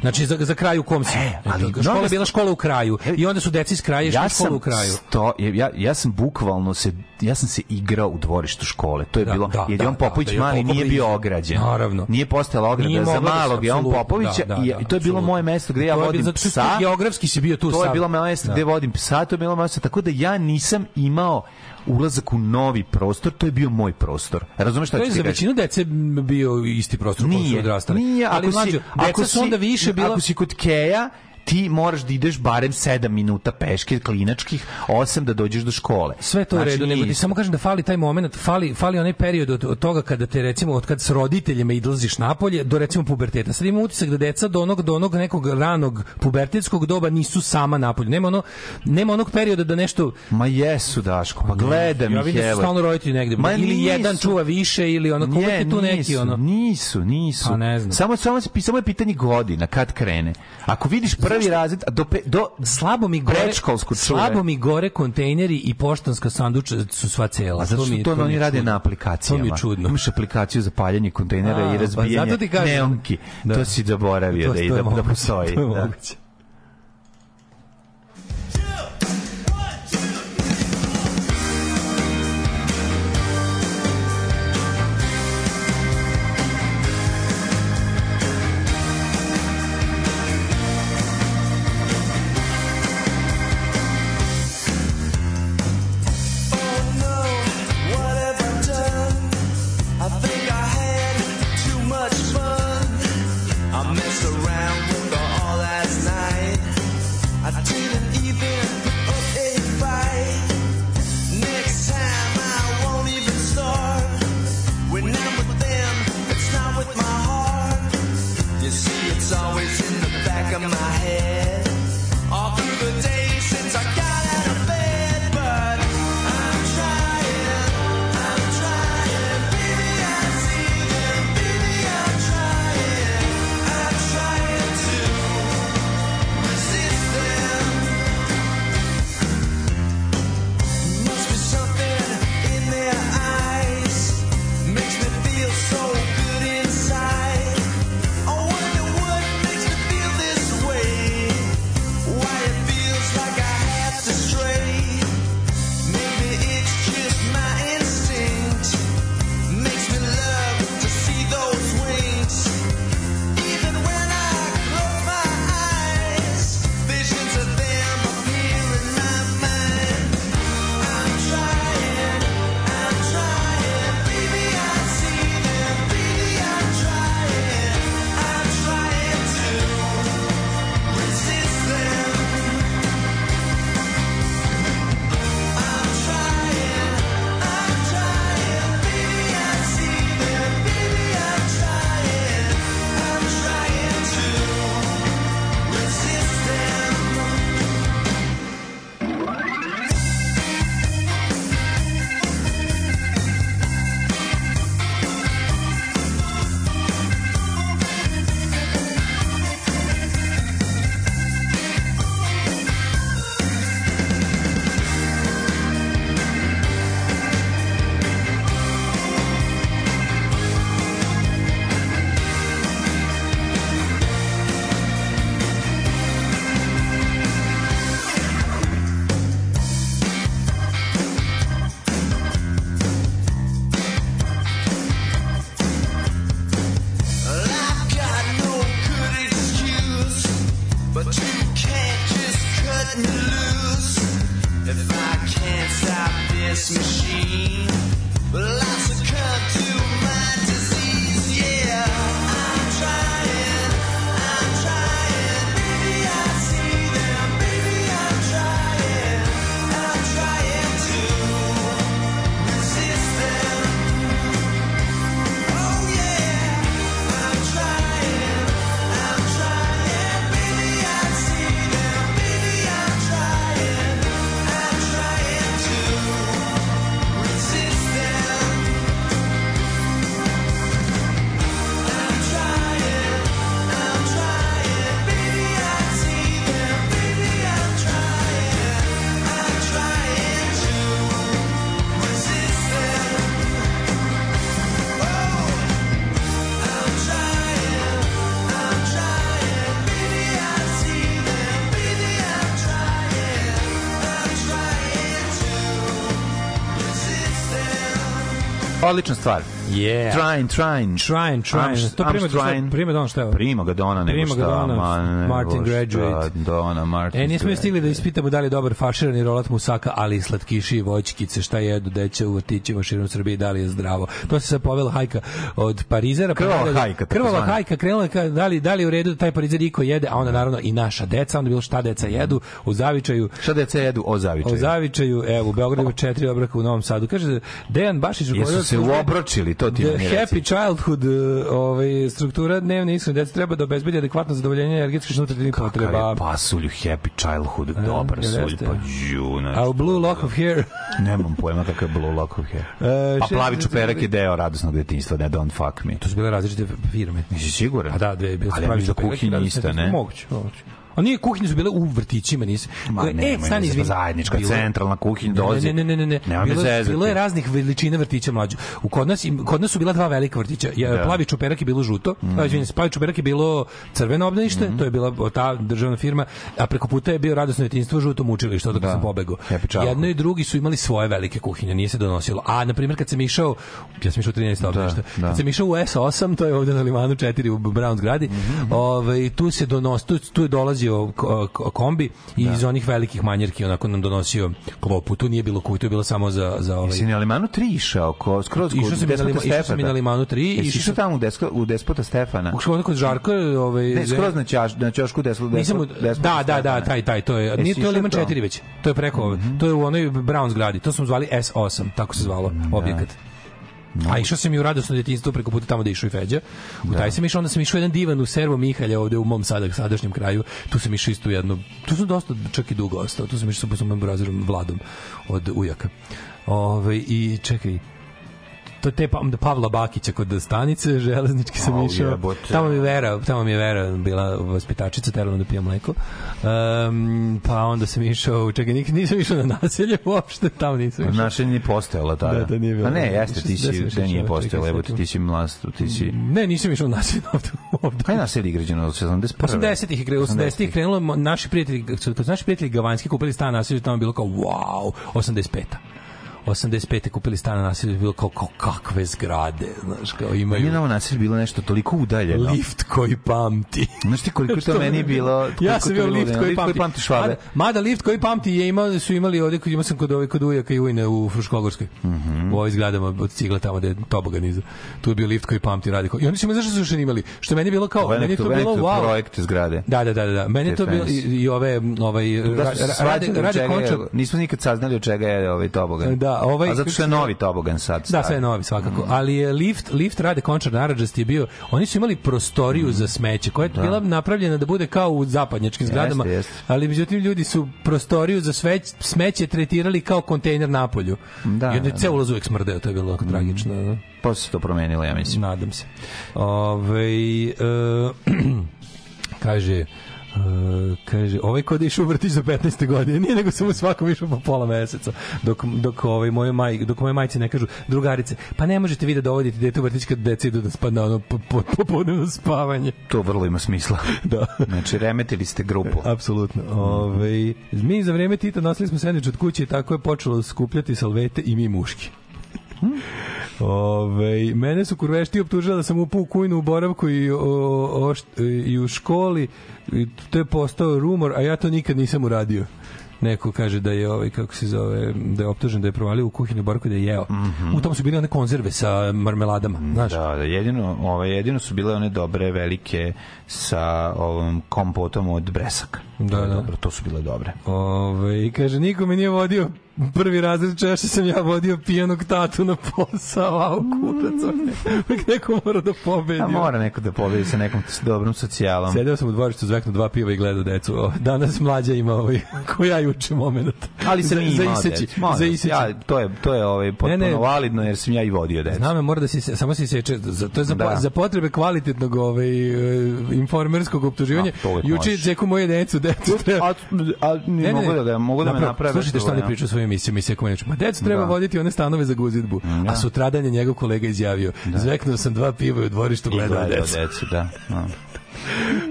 Znači za, za kraj u kom si. E, znači, ali škola je bila škola u kraju e, i onda su deca iz kraja išli ja školu u kraju. Sto, ja, ja sam bukvalno se ja sam se igrao u dvorištu škole. To je da, bilo da, jer da, on da, da, Popović da, mali nije bio ograđen. Naravno. Nije postojala ograda za da malog je on Popovića da, da, i, to je bilo moje mesto gde ja vodim zato psa. Geografski si bio tu To je bilo mesto gde vodim psa, to je bilo mesto tako da ja nisam imao ulazak u novi prostor, to je bio moj prostor. Razumeš šta ću ti reći? To je za većinu dece bio isti prostor u kojem su odrastali. Nije, ali ako mlađo, si, deca ako su onda više bila... Ako si kod Keja ti moraš da ideš barem 7 minuta peške klinačkih, 8 da dođeš do škole. Sve to znači, u redu, nego ti samo kažem da fali taj momenat fali, fali onaj period od, od toga kada te recimo, od kad s roditeljima idlaziš napolje do recimo puberteta. Sad ima utisak da deca do onog, do onog nekog ranog pubertetskog doba nisu sama napolje. Nema, ono, nema onog perioda da nešto... Ma jesu, Daško, pa gledam ih, ja da evo. Ja stalno roditelji negde. Ma ili nisu. jedan čuva više, ili ono, Nje, je tu neki, ono... Nisu, nisu. Pa ne znam. Samo, samo, samo je pitanje godina, kad krene. Ako vidiš prvi prvi razred, do, pe, do slabo mi gore, predškolsku čuje. Slabo mi gore kontejneri i poštanska sanduč su sva cela. zato što to, mi, to, to oni rade na aplikacijama. To mi je čudno. Imaš aplikaciju za paljenje kontejnera i pa razbijanje pa neonki. Da. To si zaboravio to, da, i da, da postoji. To je da. moguće. Da. odlična stvar. Yeah. Trine, trine. Trine, trine. I'm, to prima, trine. prima Dona šta je? Prima ga Dona nego prima šta. Prima ga Dona, Martin Graduate. Dona, Martin E, nismo stigli da ispitamo da li je dobar faširani rolat musaka, ali i slatkiši i voćkice, šta jedu deće u vrtićima širom Srbije, da li je zdravo. To se sad povela hajka od Parizera. Pa Krvava hajka. Krvava hajka, krenula ka, da, li, da li u redu da taj Parizer iko jede, a onda naravno i naša deca, onda bilo šta deca jedu u zavičaju. Šta deca jedu o zavičaju? O zavičaju, evo, u Beogradu četiri obraka u Novom Sadu. Kaže, Dejan Bašić... Jesu se uobročili, to protivno. The happy childhood uh, ovaj, struktura dnevne ishrane deca treba da obezbedi adekvatno zadovoljenje energetskih nutritivnih potreba. Kakav je pasulj u happy childhood, e, dobar e, sulj, pa džuna. A u blue lock of hair? Nemam pojma kakav je blue lock of hair. E, pa plavi čuperak je deo radosnog detinjstva, ne don't fuck me. To su bile različite firme. Nisi siguran? A da, dve, bilo Ali ja mislim da kuhinji ista, ne? Moguće, moguće. A nije kuhinje su bile u vrtićima, nisi. Ma, e, ne, e, stani, izvini. Zajednička bilo, centralna kuhinja dozi. Ne, ne, ne, ne, ne. Nema bilo, bilo je raznih veličina vrtića mlađu. U kod nas kod nas su bila dva velika vrtića. Ja, da. Plavi čuperak je bilo žuto, mm -hmm. izvini, plavi čuperak je bilo crveno obdanište, mm to je bila ta državna firma, a preko puta je bio radosno detinjstvo žuto mučilište, odakle da. sam pobegao. Jedno i drugi su imali svoje velike kuhinje, nije se donosilo. A na primer kad sam išao, ja sam išao 13. Da, obdanište. Da, da. Kad sam išao u S8, to je ovde na Limanu 4 u Brown zgradi, mm -hmm. ovaj tu se donosi, tu, tu je dolazio vozio kombi i da. iz onih velikih manjerki onako nam donosio klopu. Tu nije bilo kuj, to je bilo samo za za ovaj. Jesi na Limanu 3 išao, ko skroz kod Despota Stefana. Išao sam na Limanu 3 i išao tamo u, desko, u Despota Stefana. Ušao kod Žarka. ovaj Ne, skroz na ćaš na ćošku Despota. Da, Nisam da, da, da, taj taj to je. Nije to Liman 4 već. To je preko, mhm. to je u onoj Brown zgradi. To smo zvali S8, tako se zvalo da. objekat. No. A išao sam i u radosno djetinjstvo preko puta tamo da išao i Feđa. U da. taj sam išao, onda sam išao jedan divan u Servo Mihalja ovde u mom sada, sadašnjem kraju. Tu sam išao isto jedno, tu sam dosta čak i dugo ostao. Tu sam išao sa mojim brazerom Vladom od Ujaka. Ove, ovaj, I čekaj, to te pa da Pavla Bakića kod stanice železnički sam oh, išao. Jebote. Tamo mi Vera, tamo mi je Vera bila vaspitačica, terala da pijem mleko. Um, pa onda sam išao, čekaj, nikad nisam išao na naselje uopšte, tamo nisam išao. Naše nije postojala tada. Da, da nije bilo. A pa ne, jeste, ti si, da nije postojala, evo ti, ti si mlast, ti si... Ne, nisam išao na naselje ovde. ovde. Kaj naselje je građeno od 71. 80-ih krenulo, 80-ih krenulo, naši prijatelji, kad su naši prijatelji Gavanski kupili stan naselje, tamo bilo kao, wow, 85-a. 85. kupili stan na naselju, bilo kao, kao kakve zgrade, znaš, kao imaju... Meni na ovom naselju bilo nešto toliko udaljeno. Lift koji pamti. Znaš ti koliko to meni bilo... Ja sam bio lift koji, koji pamti. pamti švabe. Mada, lift koji pamti je imao, su imali ovde, kod, imao sam kod, ove, kod ujaka i ujne u Fruškogorskoj. Mm -hmm. U ovoj zgradama od cigla tamo gde je toboga niza. Tu je bio lift koji pamti radi. I oni su imali, zašto su još imali? Što meni je bilo kao... Venek, meni je to bilo, wow. projekt zgrade. Da, da, da, da. da. Meni je to bilo i, i ove... Ovaj, da su rade, rade, rade, rade, rade, rade, rade, rade, rade, rade, rade, rade, rade, da, ovaj... A zato što je novi tobogan sad. Da, sve je novi svakako. Mm. Ali lift, lift rade Končar Naranđast je bio, oni su imali prostoriju mm. za smeće, koja je da. bila napravljena da bude kao u zapadnjačkim zgradama, jeste, jeste. ali međutim ljudi su prostoriju za sveć, smeće tretirali kao kontejner na polju. Da, I onda je ceo da. ulaz uvek smrdeo, to je bilo mm. tragično. Da. Posle se to promenilo, ja mislim. Nadam se. Ove, ovaj, e, kaže E, kaže, ovaj kod je išao u vrtić za 15. godine, nije nego sam u svakom išao po pola meseca, dok, dok, ovaj, moje, maj, dok moje majice ne kažu, drugarice, pa ne možete vi da dovodite dete u vrtić kad deca idu da spadne ono popodnevno po, po, spavanje. To vrlo ima smisla. da. Znači, remetili ste grupu. E, apsolutno. Ove, ovaj, mi za vreme Tita nosili smo sendvič od kuće i tako je počelo skupljati salvete i mi muški. Hm? Ove, mene su kurvešti optužili da sam upao u kujnu u boravku i, o, o, i u školi. I to je postao rumor, a ja to nikad nisam uradio neko kaže da je ovaj kako se zove da je optužen da je provalio u kuhinju barku da je jeo. Mm -hmm. U tom su bile one konzerve sa marmeladama, mm, znaš. Da, da, jedino, ovaj jedino su bile one dobre velike sa ovom kompotom od bresaka. Da, da. Dobro, to su bile dobre. Ove, i kaže niko me nije vodio prvi razred češe sam ja vodio pijanog tatu na posao, a u kurac. Mm. neko mora da pobedi. A mora neko da pobedi sa nekom dobrom socijalom. Sedeo sam u dvorištu, zveknu dva piva i gledao decu. Danas mlađa ima ovaj, koja ja juče moment. Ali sam za, i imao za iseći, Ja, to je, to je ovaj, potpuno ne, ne, validno, jer sam ja i vodio decu. Znam, mora da se, samo se seče, za, to je za, da. za potrebe kvalitetnog ovaj, e, informerskog optuživanja. Juče je dzeku moje decu, decu treba. A, a, a, ne, ne, mogu da, mogu da me naprave. Slušajte šta da ne priča svojim emisiju se Komenić. Ma decu da. treba da. voditi one stanove za guzidbu. Mm, da. A sutradan je njegov kolega izjavio, da. zveknuo sam dva piva u dvorištu gledao, gledao decu. decu da. da.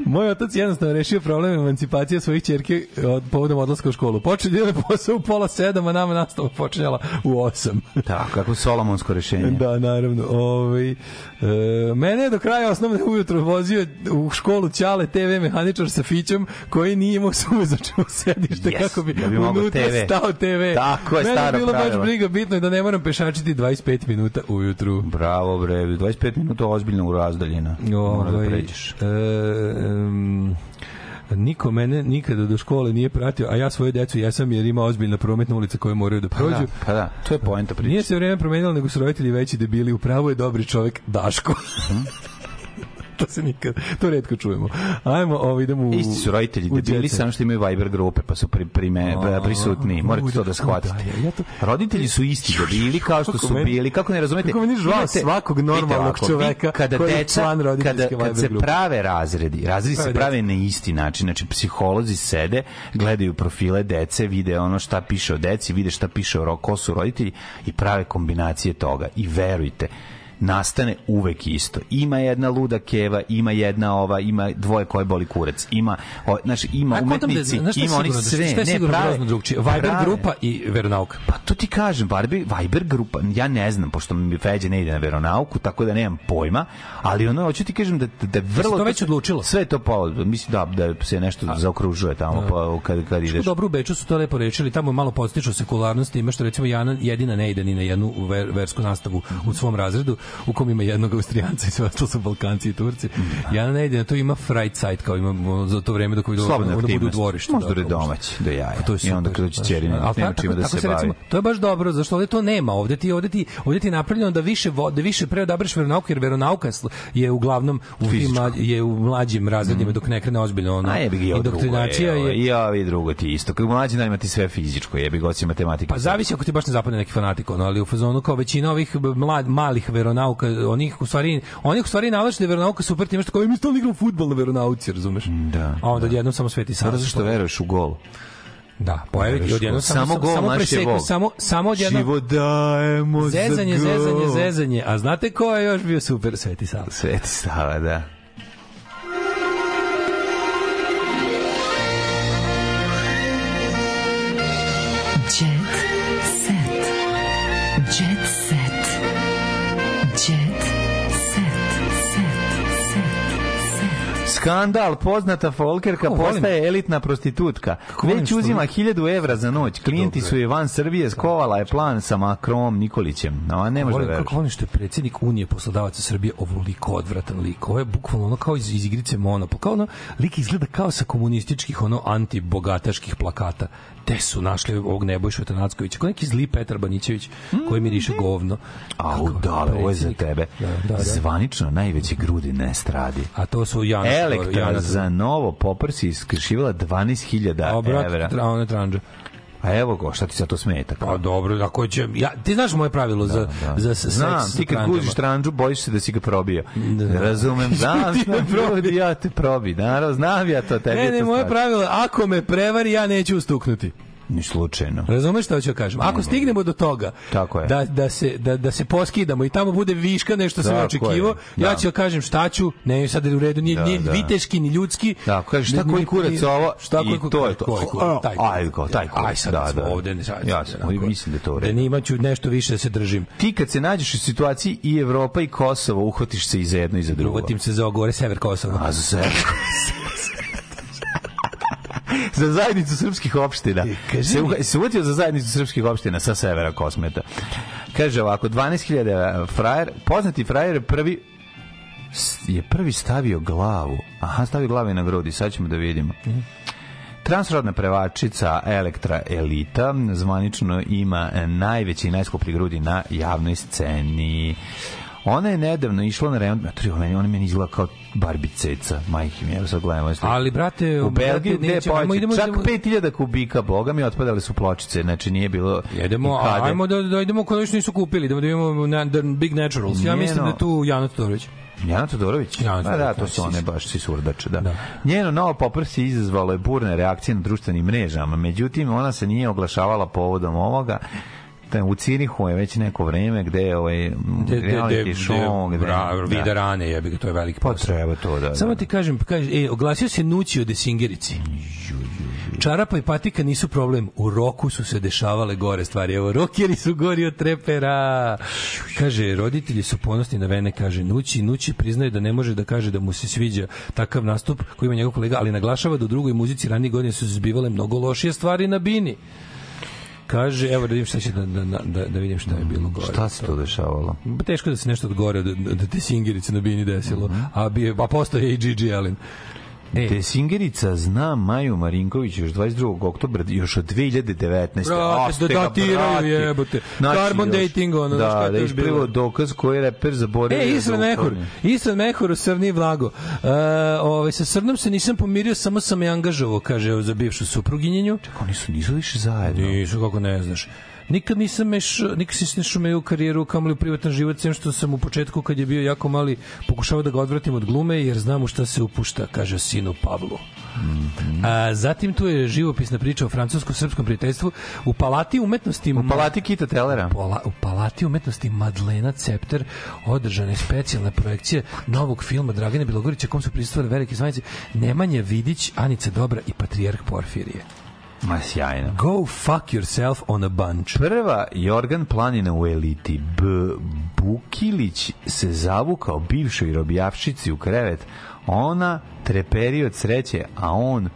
Moj otac jednostavno rešio problem emancipacije svojih ćerke od povodom odlaska u školu. Počeli je da posao u pola sedam, a nama nastava počinjala u osam. Tako, kako solomonsko rešenje. Da, naravno. Ove, ovaj, e, mene je do kraja osnovne ujutro vozio u školu Ćale TV mehaničar sa Fićom koji nije imao sume za čemu sedište yes, kako bi, da bi unutra TV. stao TV. Tako je, mene staro je bilo baš briga, bitno je da ne moram pešačiti 25 minuta ujutru. Bravo, bre, 25 minuta ozbiljno u razdaljina. Mora da ovaj, pređeš. E, um, niko mene nikada do škole nije pratio, a ja svoje decu jesam jer ima ozbiljna prometna ulica koju moraju da prođu. Pa da, pa da to je poenta priče. Nije se vreme promenilo, nego su roditelji veći debili. upravo pravu je dobri čovek Daško. Mhm to se nikad, to redko čujemo. Ajmo, ovo ovaj, idemo u... Isti su roditelji debili, da samo što imaju Viber grupe, pa su pri, prime, prisutni. Morate to da shvatite. Roditelji su isti debili, da kao što su bili. Kako ne razumete? Kako meni žao svakog normalnog čoveka kada deca, kada, kad se prave razredi, razredi se prave na isti način. Znači, psiholozi sede, gledaju profile dece, vide ono šta piše o deci, vide šta piše o ko su roditelji i prave kombinacije toga. I verujte, nastane uvek isto. Ima jedna luda keva, ima jedna ova, ima dvoje koje boli kurac. Ima, o, znaš, ima da- umetnici, da, ima oni sve. Šta je ne, sigurno prave, drugčije? Viber prave. grupa i veronauka. Pa to ti kažem, Barbie, Viber grupa, ja ne znam, pošto mi Feđe ne ide na veronauku, tako da nemam pojma, ali ono, hoću ti kažem da, da, da vrlo... to već odlučilo? Sve to pa, mislim da, da se nešto A, zaokružuje tamo, pa da. kad, kad ideš. Dobro, u Beču su to lepo rečili, tamo malo podstiču sekularnost, ima što recimo Jana jedina ne ide ni na jednu ver, versku nastavu u svom razredu, u kom ima jednog Austrijanca i sve to su Balkanci i Turci. Ja ne idem, to ima fright side, kao ima za to vreme dok vi dođete, onda bude u dvorištu. Možda da, domaći, do jaja. Pa to je super, I onda kada će ćerina, nema čime da se, se bavi. Recimo, to je baš dobro, zašto ovde to nema. Ovde ti, ovde ti, ovde ti napravljeno da više, da više pre odabreš veronauku, jer veronauka je uglavnom u tim, je u mlađim razredima, mhm. dok ne krene ozbiljno ono, indoktrinacija. Je, I ovi drugo ti isto. Kad mlađi da ima ti sve fizičko, jebi goci matematika. Pa zavisi ako ti baš ne zapadne neki fanatik, ono, ali u fazonu kao većina ovih mlad, malih veronauka veronauka, onih u stvari, onih u stvari nalaže da je veronauka super tim što kao e, mi stalno igramo fudbal na veronauci, razumeš? Mm, da. A onda da. jednom samo Sveti Sava. Zato što veruješ u gol. Da, pojavi ti odjednom samo samo, gol, samo preseku, samo samo odjednom. Život dajemo zezanje, za gol. Zezanje, zezanje, zezanje. A znate ko je još bio super Sveti Sava? Sveti Sava, da. Skandal, poznata folkerka postaje elitna prostitutka. Kako Već uzima 1000 evra za noć. Klijenti su je van Srbije, skovala je plan sa Makrom Nikolićem. No, a ne može da Kako oni što je predsjednik Unije poslodavaca Srbije ovoliko odvratan lik. Ovo je bukvalno ono kao iz, iz igrice Monopo. Kao ono, lik izgleda kao sa komunističkih ono antibogataških plakata. Te su našli ovog Nebojšu Tanackovića. Kao neki zli Petar Banićević koji miriše mhm. govno. Au, da, ovo je za tebe. Da, da, da. Zvanično najveće grudi ne stradi. A to su Janoš hektara za novo poprsi iskršivala 12.000 evra. A ona tranđa. A evo go, šta ti sad to smeta? Pa dobro, ako će... Ja, ti znaš moje pravilo da, da, za, da. za seks Znam, ti kad kužiš tranđu, bojiš se da si ga probio. Da. Razumem, znam, ti znam, probi. ja te probi. Naravno, znam ja to tebi. Ne, ne, moje pravilo, ako me prevari, ja neću ustuknuti. Ni slučajno. Razumeš šta hoću da kažem? Ako stignemo do toga Tako je. Da, da, se, da, da se poskidamo i tamo bude viška nešto sam očekivao, ja da. ću da kažem šta ću, ne, sad je u redu, ni da, nije da. viteški ni ljudski. Da, kažeš šta koji kurac ovo šta koji to je to. Koji, koji, taj, ajde, taj kurac. Aj sad da, da. ovde, ne sad. Ja sam, mislim da je to u redu. Da nimaću nešto više da se držim. Ti kad se nađeš u situaciji i Evropa i Kosovo, uhvatiš se i za jedno i za drugo. Uhvatim se za ogore sever Kosova. A za sever Kosova. za zajednicu srpskih opština. E, se, se uvatio za zajednicu srpskih opština sa severa Kosmeta. Kaže ovako, 12.000 e, frajer, poznati frajer prvi je prvi stavio glavu. Aha, stavio glavu na grudi, sad ćemo da vidimo. Transrodna prevačica Elektra Elita zvanično ima najveći i najskuplji grudi na javnoj sceni. Ona je nedavno išla na remont, ja tri, meni, ona meni izgleda kao barbiceca, majke mi, evo sad gledamo. Ovaj Isto. Ali, brate, u Belgiji, gde je poče, idemo, čak idemo... 5000 kubika, boga mi, otpadale su pločice, znači nije bilo... Jedemo, kade... ajmo da, da idemo kod još nisu kupili, da imamo na, na Big Naturals. Ja mislim da tu Jana Todorović. Jana Todorović? Jana Todorović. Pa da, to su one baš sisurdače, da. da. Njeno novo poprsi izazvalo je burne reakcije na društvenim mrežama, međutim, ona se nije oglašavala povodom ovoga, da, u Cirihu je već neko vreme gde je ovaj de, de, reality show, de, gde bra, da. vida rane, jebi to je veliki pa posao. Pa to, da, da. Samo ti kažem, kaže, e, oglasio se Nući od Singerici. Ju, Čarapa i patika nisu problem, u roku su se dešavale gore stvari. Evo, rokeri su gori od trepera. Kaže, roditelji su ponosni na Vene, kaže Nući. Nući priznaje da ne može da kaže da mu se sviđa takav nastup koji ima njegov kolega, ali naglašava da u drugoj muzici ranije godine su se zbivale mnogo lošije stvari na Bini. Kaže, evo da vidim šta će da, da, da, da, da vidim šta je bilo gore. Šta se to dešavalo? Pa teško da se nešto od gore, da, da, da te singerice na bini desilo, mm -hmm. a, bi, a postao je i Gigi Allen. E. Te Singerica zna Maju Marinković još 22. oktobra, još od 2019. Brate, se dodatiraju da jebote. Znači, Carbon još, dating, ono, da, šta da, je bilo. bilo dokaz koji je reper zaboravio. E, Isran Mehur, Isran Mehur u Srvni Vlago. Uh, e, ovaj, sa Srnom se nisam pomirio, samo sam je angažovao, kaže, za bivšu supruginjenju. Čekaj, oni su nisu više zajedno. Nisu, kako ne znaš nikad nisam meš, nikad se nisam mešao u karijeru kamoli u privatan život, sem što sam u početku kad je bio jako mali pokušavao da ga odvratim od glume jer znam u šta se upušta, kaže sinu Pavlu. Mm -hmm. A, zatim tu je živopisna priča o francusko-srpskom prijateljstvu u Palati umetnosti u Palati Kita Telera pola, u Palati umetnosti Madlena Cepter održana je specijalna projekcija novog filma Dragane Bilogorića kom su prisustvovali veliki zvanici Nemanja Vidić, Anica Dobra i Patrijarh Porfirije. Ma sjajno. Go fuck yourself on a bunch. Prva Jorgan Planina u eliti. B Bukilić se zavukao bivšoj robijavšici u krevet. Ona treperi od sreće, a on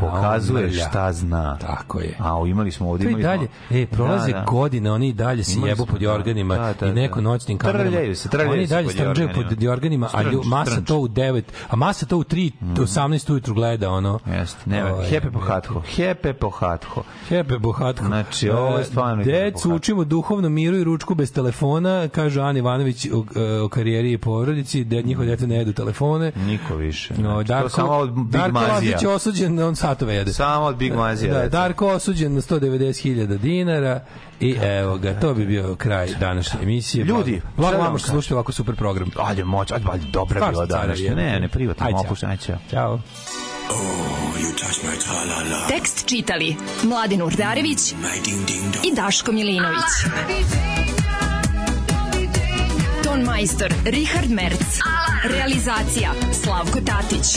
pokazuje šta zna. Tako je. A imali smo ovdje imali dalje. Smo... E, da, prolaze da, da. godine, oni i dalje se jebu pod da. jorganima da, da, i da. neko noćnim kamerama. Trljaju se, trljaju oni dalje strče pod jorganima, a lju, masa strnč. to u 9, a masa to u 3, mm. 18 ujutru gleda ono. Jeste, ne, ovaj, hepe pohatho, hepe pohatho. Hepe pohatho. Znači, ovo je e, stvarno. Decu učimo duhovno miru i ručku bez telefona, kaže Ani Ivanović o, e, o karijeri i porodici, da njihovo dete ne jedu telefone. Niko više. No, znači, Darko, samo Darko Lazić je osuđen, on satove jede. Samo od Big Mazija. Da, da Darko osuđen na 190.000 dinara i evo ga, to bi bio kraj današnje emisije. Ljudi, blago vam što slušate ovako super program. Ajde, moć, ajde, ajde, dobra bila današnja. Ne, ne, privatno, opuštenje. Ćao. Ćao. Oh, you touch my -la -la. Tekst čitali Mladin Urdarević mm, i Daško Milinović. Ton majstor Richard Merc. Realizacija Slavko Tatić